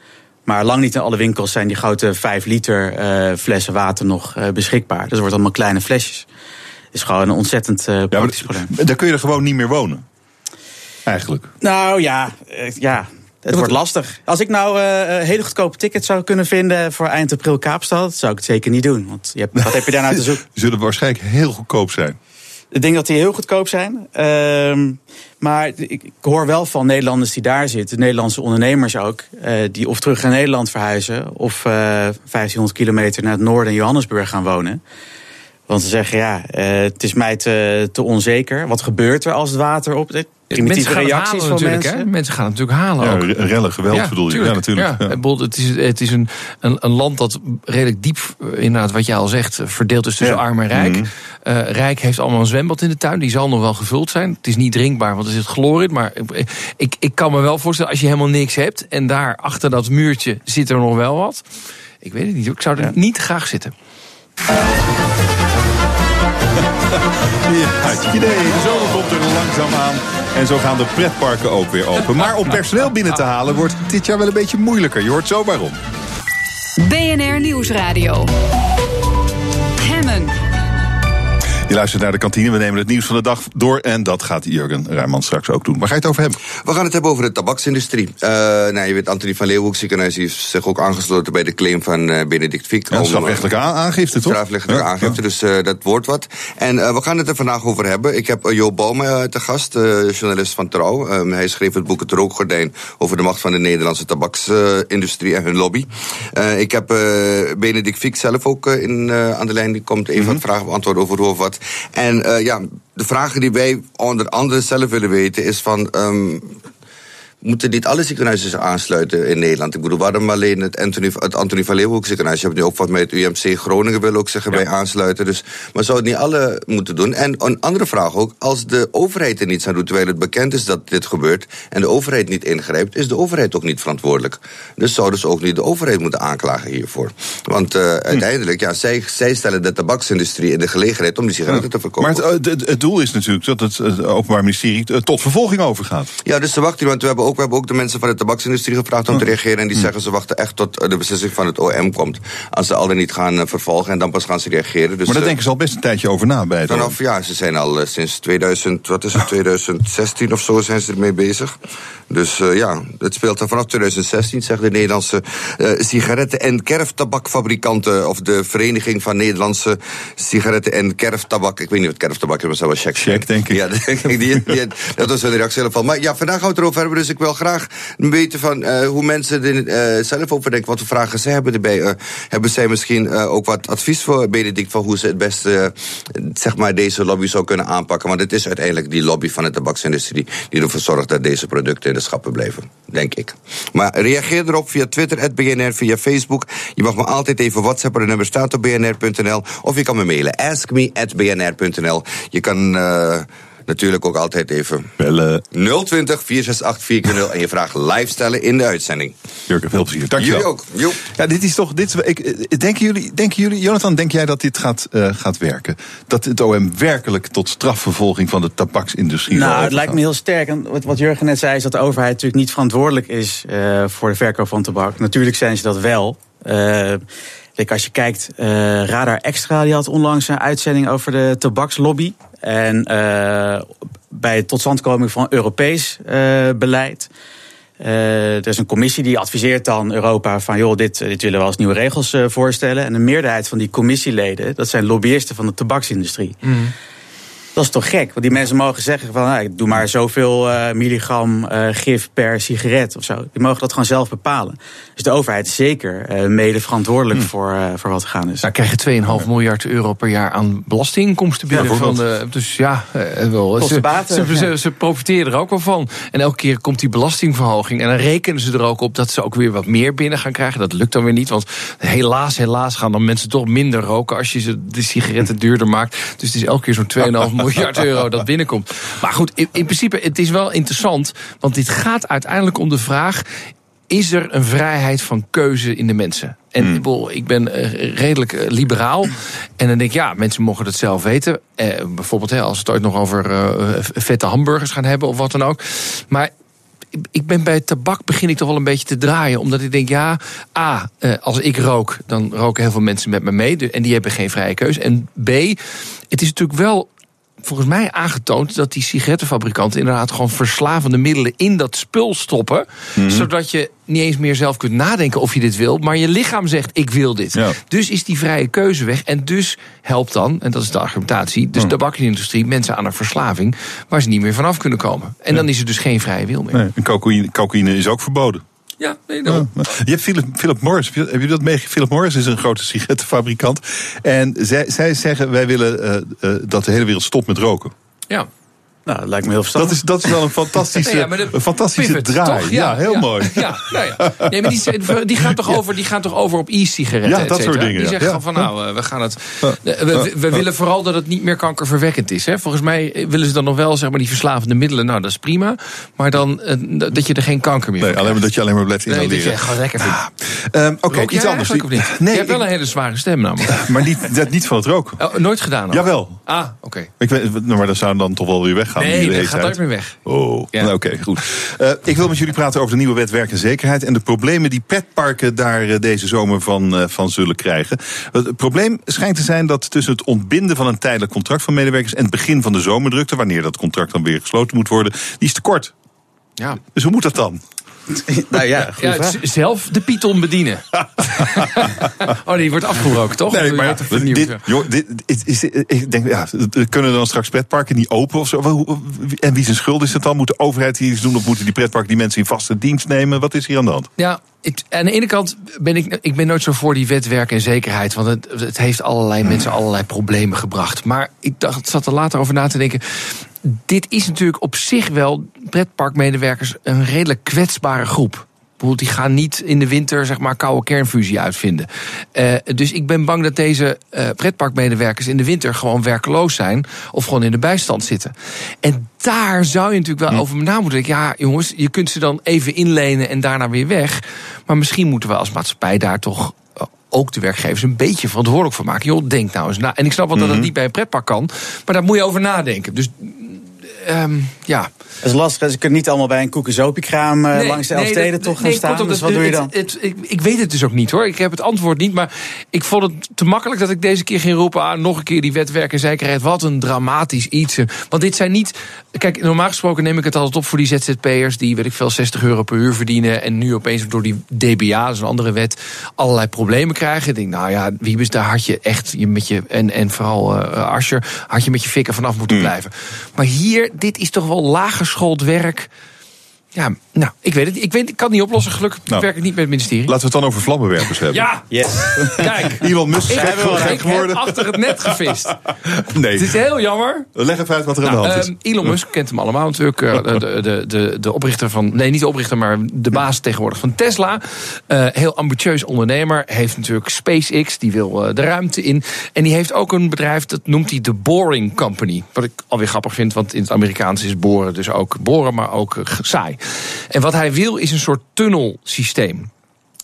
Maar lang niet in alle winkels zijn die grote 5 liter flessen water nog beschikbaar. Dus het wordt allemaal kleine flesjes. Is gewoon een ontzettend eh praktisch probleem. Daar kun je er gewoon niet meer wonen. Eigenlijk. Nou ja, eh, ja. Het wordt lastig. Als ik nou eh, een hele goedkope ticket zou kunnen vinden voor eind april Kaapstad, zou ik het zeker niet doen. Want je hebt, wat heb je daar nou te zoeken? Die zullen waarschijnlijk heel goedkoop zijn. Ik denk dat die heel goedkoop zijn. Ehm, maar ik, ik hoor wel van Nederlanders die daar zitten, Nederlandse ondernemers ook, eh, die of terug naar Nederland verhuizen of eh 1500 kilometer naar het noorden in Johannesburg gaan wonen. Want ze zeggen ja, eh, het is mij te, te onzeker. Wat gebeurt er als het water op? Mensen Primitieve gaan het reacties halen van natuurlijk. mensen. Hè? Mensen gaan het natuurlijk halen Ja, ook. rellen, geweld bedoel je. Ja, natuurlijk. Ja. Het is, het is een, een, een land dat redelijk diep, eh, inderdaad, wat jij al zegt, eh, verdeeld is tussen Ja. arm en rijk. Mhm. Eh, rijk heeft allemaal een zwembad in de tuin. Die zal nog wel gevuld zijn. Het is niet drinkbaar, want er zit chloor in. Maar ik, ik kan me wel voorstellen, als je helemaal niks hebt... en daar achter dat muurtje zit er nog wel wat. Ik weet het niet. Ik zou er niet graag zitten. Ja, het idee. De zomer komt er langzaam aan. En zo gaan de pretparken ook weer open. Maar om personeel binnen te halen wordt dit jaar wel een beetje moeilijker. Je hoort zo waarom. BNR Nieuwsradio. Je luistert naar de kantine. We nemen het nieuws van de dag door. En dat gaat Jurgen Rijman straks ook doen. Waar ga je het over hebben? We gaan het hebben over de tabaksindustrie. Eh nou, je weet, Anthony van Leeuwenhoek ziekenhuis heeft zich ook aangesloten bij de claim van eh, Benedict Fiek. Ja, strafrechtelijke aangifte, toch? Strafrechtelijke Ja, aangifte, dus eh, dat wordt wat. En we gaan het er vandaag over hebben. Ik heb Jo eh, te gast, journalist van Trouw. Ehm, hij schreef het boek Het Rookgordijn over de macht van de Nederlandse tabaksindustrie en hun lobby. Ik heb Benedict Fiek zelf ook in, aan de lijn. Die komt even wat vragen beantwoorden over hoe of wat. En eh, ja, de vragen die wij onder andere zelf willen weten is van... ehm, moeten niet alle ziekenhuizen aansluiten in Nederland? Ik bedoel, waarom alleen het Anthony, het Anthony van Leeuwenhoek ziekenhuis? Je hebt nu ook wat met het UMC Groningen wil ook zich erbij aansluiten. Dus, maar zou het niet alle moeten doen? En een andere vraag ook, als de overheid er niets aan doet... terwijl het bekend is dat dit gebeurt... en de overheid niet ingrijpt, is de overheid ook niet verantwoordelijk. Dus zouden ze ook niet de overheid moeten aanklagen hiervoor. Want eh, uiteindelijk, ja, zij, zij stellen de tabaksindustrie in de gelegenheid... om die sigaretten te verkopen. Maar het, eh, het, het doel is natuurlijk dat het, het Openbaar Ministerie eh, tot vervolging overgaat. Ja, dus ze wachten, want we hebben ook, we hebben ook de mensen van de tabaksindustrie gevraagd Hm. om te reageren. En die zeggen ze wachten echt tot eh, de beslissing van het OM komt. Als ze al dan niet gaan eh, vervolgen en dan pas gaan ze reageren. Dus, maar daar eh, denken ze al best een tijdje over na bij het Vanaf, ja, ze zijn al sinds 2000, wat is het, 2016 of zo zijn ze ermee bezig. Dus ja, het speelt er vanaf 2016, zegt de Nederlandse sigaretten- en kerftabakfabrikanten. Of de Vereniging van Nederlandse Sigaretten- en Kerftabak. Ik weet niet wat kerftabak is, maar dat zou wel check. Check, denk ik. Ja, denk ik, die, die- dat was een reactie geval. Maar ja, vandaag gaan we het erover hebben. Dus ik wil graag weten van eh, hoe mensen er eh, zelf over denken. Wat voor vragen ze hebben erbij. Eh, hebben zij misschien ook wat advies voor Benedict van hoe ze het beste zeg maar deze lobby zou kunnen aanpakken? Want het is uiteindelijk die lobby van de tabaksindustrie die ervoor zorgt dat deze producten in vriendschappen blijven, denk ik. Maar reageer erop via Twitter, BNR, via Facebook. Je mag me altijd even whatsappen, het nummer staat op bnr.nl. Of je kan me mailen, askme.bnr.nl. Je kan... Natuurlijk ook altijd even bellen. 020 468 4 en je vraag live stellen in de uitzending. Jurgen, veel plezier. Dankjewel. Jullie ook. Jo. Ja, dit is toch. Dit, ik, denken, jullie, denken jullie, Jonathan, denk jij dat dit gaat, uh, gaat werken? Dat het OM werkelijk tot strafvervolging van de tabaksindustrie Nou, het lijkt me heel sterk. En wat, wat Jurgen net zei, is dat de overheid natuurlijk niet verantwoordelijk is uh, voor de verkoop van tabak. Natuurlijk zijn ze dat wel. Uh, Kijk, als je kijkt, uh, Radar Extra die had onlangs een uitzending over de tabakslobby. En uh, bij het totstandkoming van Europees uh, beleid. er is een commissie die adviseert dan Europa van joh, dit, dit willen we als nieuwe regels voorstellen. En de meerderheid van die commissieleden, dat zijn lobbyisten van de tabaksindustrie. Mm. Dat is toch gek? Want die mensen mogen zeggen van, nou, ik doe maar zoveel uh, milligram uh, gif per sigaret of zo. Die mogen dat gewoon zelf bepalen. Dus de overheid is zeker uh, mede verantwoordelijk hmm. voor, voor wat gegaan is. Nou, krijgen 2,5 miljard euro per jaar aan belastinginkomsten binnen. Ja, van de, dus ja, wel. Ze, ze, ze, ze, profiteren er ook wel van. En elke keer komt die belastingverhoging. En dan rekenen ze er ook op dat ze ook weer wat meer binnen gaan krijgen. Dat lukt dan weer niet. Want helaas, helaas gaan dan mensen toch minder roken als je de sigaretten duurder maakt. Dus het is elke keer zo'n 2,5 miljard miljard euro dat binnenkomt. Maar goed, in, in principe, het is wel interessant. Want dit gaat uiteindelijk om de vraag is er een vrijheid van keuze in de mensen? En hmm. ik ben eh, redelijk eh, liberaal. En dan denk ik, ja, mensen mogen dat zelf weten. Eh, bijvoorbeeld hè, als we het ooit nog over uh, vette hamburgers gaan hebben of wat dan ook. Maar ik ben bij tabak begin ik toch wel een beetje te draaien. Omdat ik denk, ja, A, als ik rook, dan roken heel veel mensen met me mee. En die hebben geen vrije keuze. En B, het is natuurlijk wel volgens mij aangetoond dat die sigarettenfabrikanten inderdaad gewoon verslavende middelen in dat spul stoppen. Mhm. Zodat je niet eens meer zelf kunt nadenken of je dit wil, maar je lichaam zegt ik wil dit. Dus is die vrije keuze weg en dus helpt dan, en dat is de argumentatie, dus de tabakindustrie mensen aan een verslaving waar ze niet meer vanaf kunnen komen. En dan is er dus geen vrije wil meer. Nee, en cocaïne, cocaïne is ook verboden. Ja, nee, no. Je hebt Philip, Philip Morris. Heb je dat meegekregen? Philip Morris is een grote sigarettenfabrikant. En zij, zij zeggen: wij willen uh, uh, dat de hele wereld stopt met roken. Ja. Nou, dat lijkt me heel verstandig. Dat is, dat is wel een fantastische, ja, een fantastische pivot, draai. Ja, ja, heel mooi. Ja, nou ja. Nee, maar die, die, gaan toch over, die gaan toch over op e-sigaretten? Ja, dat soort dingen. Die zeggen van nou, we gaan het. We, we willen vooral dat het niet meer kankerverwekkend is. Hè. Volgens mij willen ze dan nog wel zeg maar, die verslavende middelen. Nou, dat is prima. Maar dan dat je er geen kanker meer Nee, alleen maar dat je alleen maar blijft inhaleren. Nee, dat je gewoon lekker vindt. Ah. Um, Oké, iets anders. Of niet? Nee, je hebt wel een hele zware stem namelijk. maar niet, niet van het roken. Oh, nooit gedaan? Jawel. Ah, oké. Maar dat zou dan toch wel weer Nee, dat gaat meer weg. Oh, ja. Nou, oké, goed. Uh, ik wil met jullie praten over de nieuwe wet werk en zekerheid... en de problemen die petparken daar uh, deze zomer van, uh, van zullen krijgen. Het probleem schijnt te zijn dat tussen het ontbinden van een tijdelijk contract van medewerkers... en het begin van de zomerdrukte, wanneer dat contract dan weer gesloten moet worden... die is te kort. Ja. Dus hoe moet dat dan? nou ja, ja zelf de Python bedienen. oh, die wordt afgebroken, toch? Nee, maar dit, joh, dit, is, ik denk, ja, kunnen dan straks pretparken niet open of zo? En wie zijn schuld is het dan? Moet de overheid hier iets doen of moeten die pretparken die mensen in vaste dienst nemen? Wat is hier aan de hand? Ja, ik, aan de ene kant ben ik, ik ben nooit zo voor die wet werk en zekerheid. Want het, het heeft allerlei mensen allerlei problemen gebracht. Maar ik dacht, zat er later over na te denken dit is natuurlijk op zich wel, pretparkmedewerkers, een redelijk kwetsbare groep. Die gaan niet in de winter zeg maar koude kernfusie uitvinden. Uh, dus ik ben bang dat deze uh, pretparkmedewerkers in de winter gewoon werkloos zijn. Of gewoon in de bijstand zitten. En daar zou je natuurlijk wel hm. over na moeten denken. Ja, jongens, je kunt ze dan even inlenen en daarna weer weg. Maar misschien moeten we als maatschappij daar toch eh, ook de werkgevers een beetje verantwoordelijk voor maken. Joh, denk nou eens na. En ik snap wel dat dat mhm. niet bij een pretpark kan. Maar daar moet je over nadenken. Dus um, ja. Dat is lastig. Ze kunnen niet allemaal bij een koekenzopiekraam uh, nee, langs de Elfsteden nee, toch gaan nee, staan. dus wat doe je dan? Het, ik, ik, weet het dus ook niet hoor. Ik heb het antwoord niet. Maar ik vond het te makkelijk dat ik deze keer ging roepen... aan ah, nog een keer die wetwerk en zekerheid. Wat een dramatisch iets. Want dit zijn niet... Kijk, normaal gesproken neem ik het altijd op voor die ZZP'ers... die, weet ik veel, 60 euro per uur verdienen... en nu opeens door die DBA, dat is een andere wet... allerlei problemen krijgen. Ik denk, nou ja, Wiebes, daar had je echt... Je met je, en, en vooral uh, Ascher, had je met je fikken vanaf moeten mm. blijven. Maar hier, dit is toch wel laaggeschoold werk Ja, nou, ik weet het. Ik, weet, ik kan het niet oplossen. Gelukkig Nou. werk ik niet met het ministerie. Laten we het dan over vlammenwerpers hebben. Ja, Yes. kijk. Elon Musk heb, gek gek ik heb geworden. achter het net gevist. Nee, Het is heel jammer. leg even uit wat er aan de Nou, hand is. ehm, Elon Musk kent hem allemaal natuurlijk. eh, de, de, de, de oprichter van. Nee, niet de oprichter, maar de baas tegenwoordig van Tesla. Eh, heel ambitieus ondernemer. Heeft natuurlijk SpaceX, die wil eh, de ruimte in. En die heeft ook een bedrijf, dat noemt hij de Boring Company. Wat ik alweer grappig vind, want in het Amerikaans is boren dus ook boren, maar ook saai. En wat hij wil is een soort tunnelsysteem.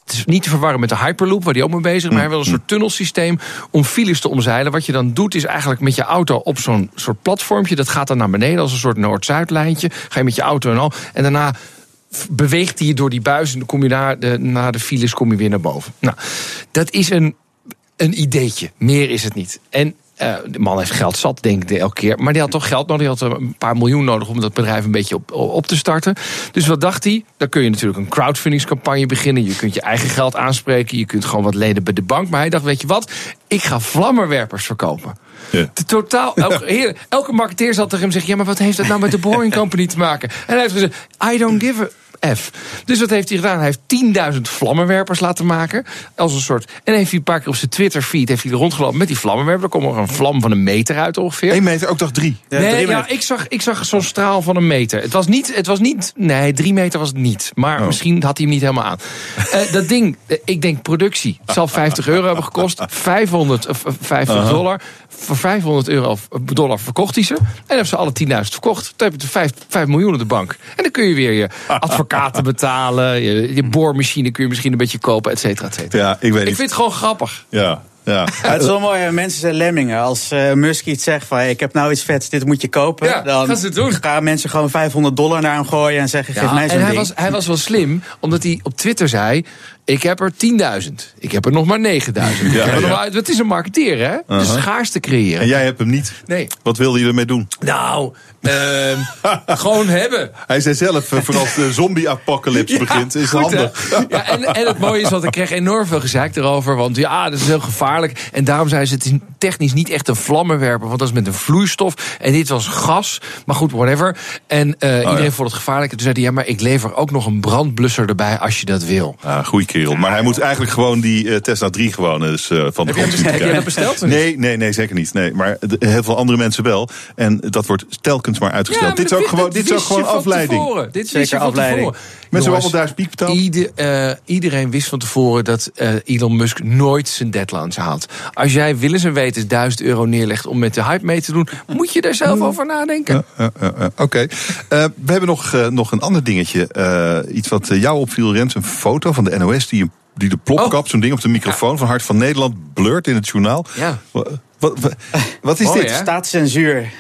Het is niet te verwarren met de Hyperloop, waar hij ook mee bezig is. Maar hij wil een soort tunnelsysteem om files te omzeilen. Wat je dan doet, is eigenlijk met je auto op zo'n soort platformpje. Dat gaat dan naar beneden als een soort Noord-Zuid-lijntje. Ga je met je auto en al. En daarna beweegt hij je door die buis. En dan kom je naar de, na de files kom je weer naar boven. Nou, dat is een, een ideetje. Meer is het niet. En eh, de man heeft geld zat, denk ik, elke keer. Maar die had toch geld nodig. Die had een paar miljoen nodig om dat bedrijf een beetje op, op te starten. Dus wat dacht hij? Dan kun je natuurlijk een crowdfundingscampagne beginnen. Je kunt je eigen geld aanspreken. Je kunt gewoon wat lenen bij de bank. Maar hij dacht, weet je wat? Ik ga vlammenwerpers verkopen. Ja. Totaal, elke, heer, elke marketeer zal tegen hem zeggen... ja, maar wat heeft dat nou met de Boring Company te maken? En hij heeft gezegd, I don't give a F. Dus wat heeft hij gedaan? Hij heeft 10.000 vlammenwerpers laten maken. Als een soort. En heeft hij een paar keer op zijn Twitter-feed heeft hij er rondgelopen met die vlammenwerper. Daar komt er een vlam van een meter uit ongeveer. 1 meter, ook dag 3. Ja, nee, drie ja, ik zag, ik zag zo'n straal van een meter. Het was niet, het was niet, nee, drie meter was het niet. Maar Oh. misschien had hij hem niet helemaal aan. Eh, dat ding, eh, ik denk productie. Het zal 50 euro hebben gekost. 500, of, eh, 50 dollar. Voor 500 euro of dollar verkocht hij ze. En hebben ze alle 10.000 verkocht. Dan heb je 5, 5 miljoen op de bank. En dan kun je weer je advocaten betalen. Je, je boormachine kun je misschien een beetje kopen, et cetera, et cetera. Ja, ik weet Ik niet. vind het gewoon grappig. Ja, ja. Ja, het is wel mooi, hè. mensen zijn lemmingen. Als eh, Musk iets zegt van, hey, ik heb nou iets vets, dit moet je kopen. Ja, dan gaan ze het doen. gaan mensen gewoon 500 dollar naar hem gooien en zeggen, geef Ja, mij zo'n en hij ding. was, hij was wel slim, omdat hij op Twitter zei... ik heb er 10.000, ik heb er nog maar 9.000. Ik heb er ja. Het is een marketeer, hè? Het is Uh-huh. schaarste creëren. En jij hebt hem niet. Nee. Wat wilde je ermee doen? Nou, ehm, gewoon hebben. Hij zei zelf, eh, vooral als de zombie-apocalypse begint, is het Goed, hè? handig. Ja, en, en het mooie is, want ik kreeg enorm veel gezeik erover. Want ja, dat is heel gevaarlijk. En daarom zei ze, het is technisch niet echt een vlammenwerper. Want dat is met een vloeistof. En dit was gas. Maar goed, whatever. En eh, iedereen vond het gevaarlijk. En toen zei hij, ja, maar ik lever ook nog een brandblusser erbij als je dat wil. Ah, goeie kerel. Maar hij moet eigenlijk gewoon die eh, Tesla 3 gewoon dus, eh, van de grond zien heb jij dat besteld? Nee, nee, nee, zeker niet. Nee, maar de- heel veel andere mensen wel. En dat wordt telkens maar uitgesteld. maar dit is ook gewoon, dit is ook gewoon afleiding. Dit wist Zeker afleiding. tevoren. Mensen hebben Jongens, allemaal duizend piek betaald. Ieder, eh, iedereen wist van tevoren dat eh, Elon Musk nooit zijn deadlines haalt. Als jij willens en wetens 1000 euro neerlegt om met de hype mee te doen, moet je daar zelf over nadenken. Ja, ja, ja. Oké. Eh, we hebben nog, eh, nog een ander dingetje. Eh, iets wat eh, jou opviel, Rens. Een foto van de NOS die, die de plopkap, Oh. zo'n ding op de microfoon van Hart van Nederland, blurt in het journaal. Ja. Wat, wat, wat, wat is Mooi, dit? hè? Staatscensuur.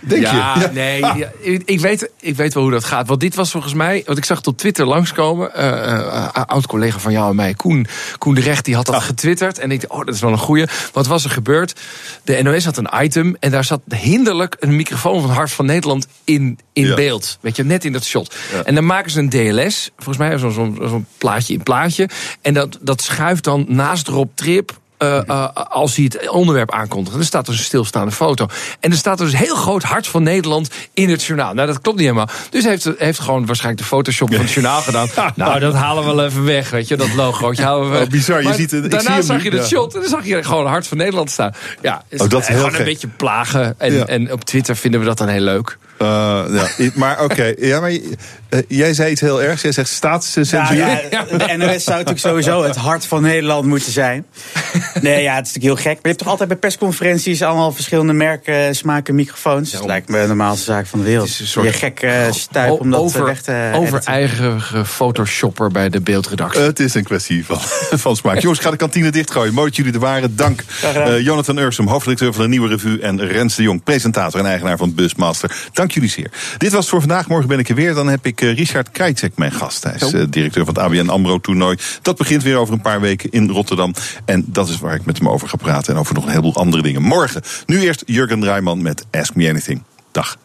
Denk ja, je? nee, ja, ik, ik weet, ik weet wel hoe dat gaat. Want dit was volgens mij, want ik zag het op Twitter langskomen. eh eh, oud collega van jou en mij, Koen, Koen de Recht, die had dat getwitterd. En ik dacht, oh, dat is wel een goeie. Wat was er gebeurd? De NOS had een item en daar zat hinderlijk een microfoon van Hart van Nederland in, in Ja. beeld. Weet je, net in dat shot. En dan maken ze een DLS, volgens mij zo'n plaatje in plaatje. En dat, dat schuift dan naast Rob Trip eh, eh, als hij het onderwerp aankondigt. Er staat dus een stilstaande foto. En er staat dus heel groot hart van Nederland in het journaal. Nou, dat klopt niet helemaal. Dus hij heeft, heeft gewoon waarschijnlijk de Photoshop van het journaal gedaan. nou, dat halen we wel even weg, weet je. Dat logootje halen we weg. Oh, bizar. Je Maar ziet het- daarna zag je dat ja. shot en dan zag je gewoon hart van Nederland staan. Ja, het Oh, dat is heel gewoon gek. een beetje plagen. En, Ja. en op Twitter vinden we dat dan heel leuk. Eh, ja, maar oké, ja, maar jij zei iets heel ergs. Jij zegt staatscensuur. Ja, ja, de NOS zou natuurlijk sowieso het hart van Nederland moeten zijn. Nee, ja, het is natuurlijk heel gek. Maar je hebt toch altijd bij persconferenties allemaal verschillende merken, smaken, microfoons. Dat lijkt me de normaalste zaak van de wereld. Het is een soort- je gek eh, stuip om dat over, weg te over editen. eigen photoshopper bij de beeldredactie. Het is een kwestie van, van smaak. Jongens, ga de kantine dichtgooien. Mooi dat jullie er waren. Dank. Eh, Jonathan Ursum, hoofdredacteur van de Nieuwe Revue. En Rens de Jong, presentator en eigenaar van Busmaster. Dank jullie zeer. Dit was het voor vandaag. Morgen ben ik er weer. Dan heb ik eh, Richard Krajcek, mijn gast. Hij is eh, directeur van het ABN AMRO-toernooi. Dat begint weer over een paar weken in Rotterdam. En dat is waar ik met hem over ga praten. En over nog een heleboel andere dingen. Morgen. Nu eerst Jurgen Draaiman met Ask Me Anything. Dag.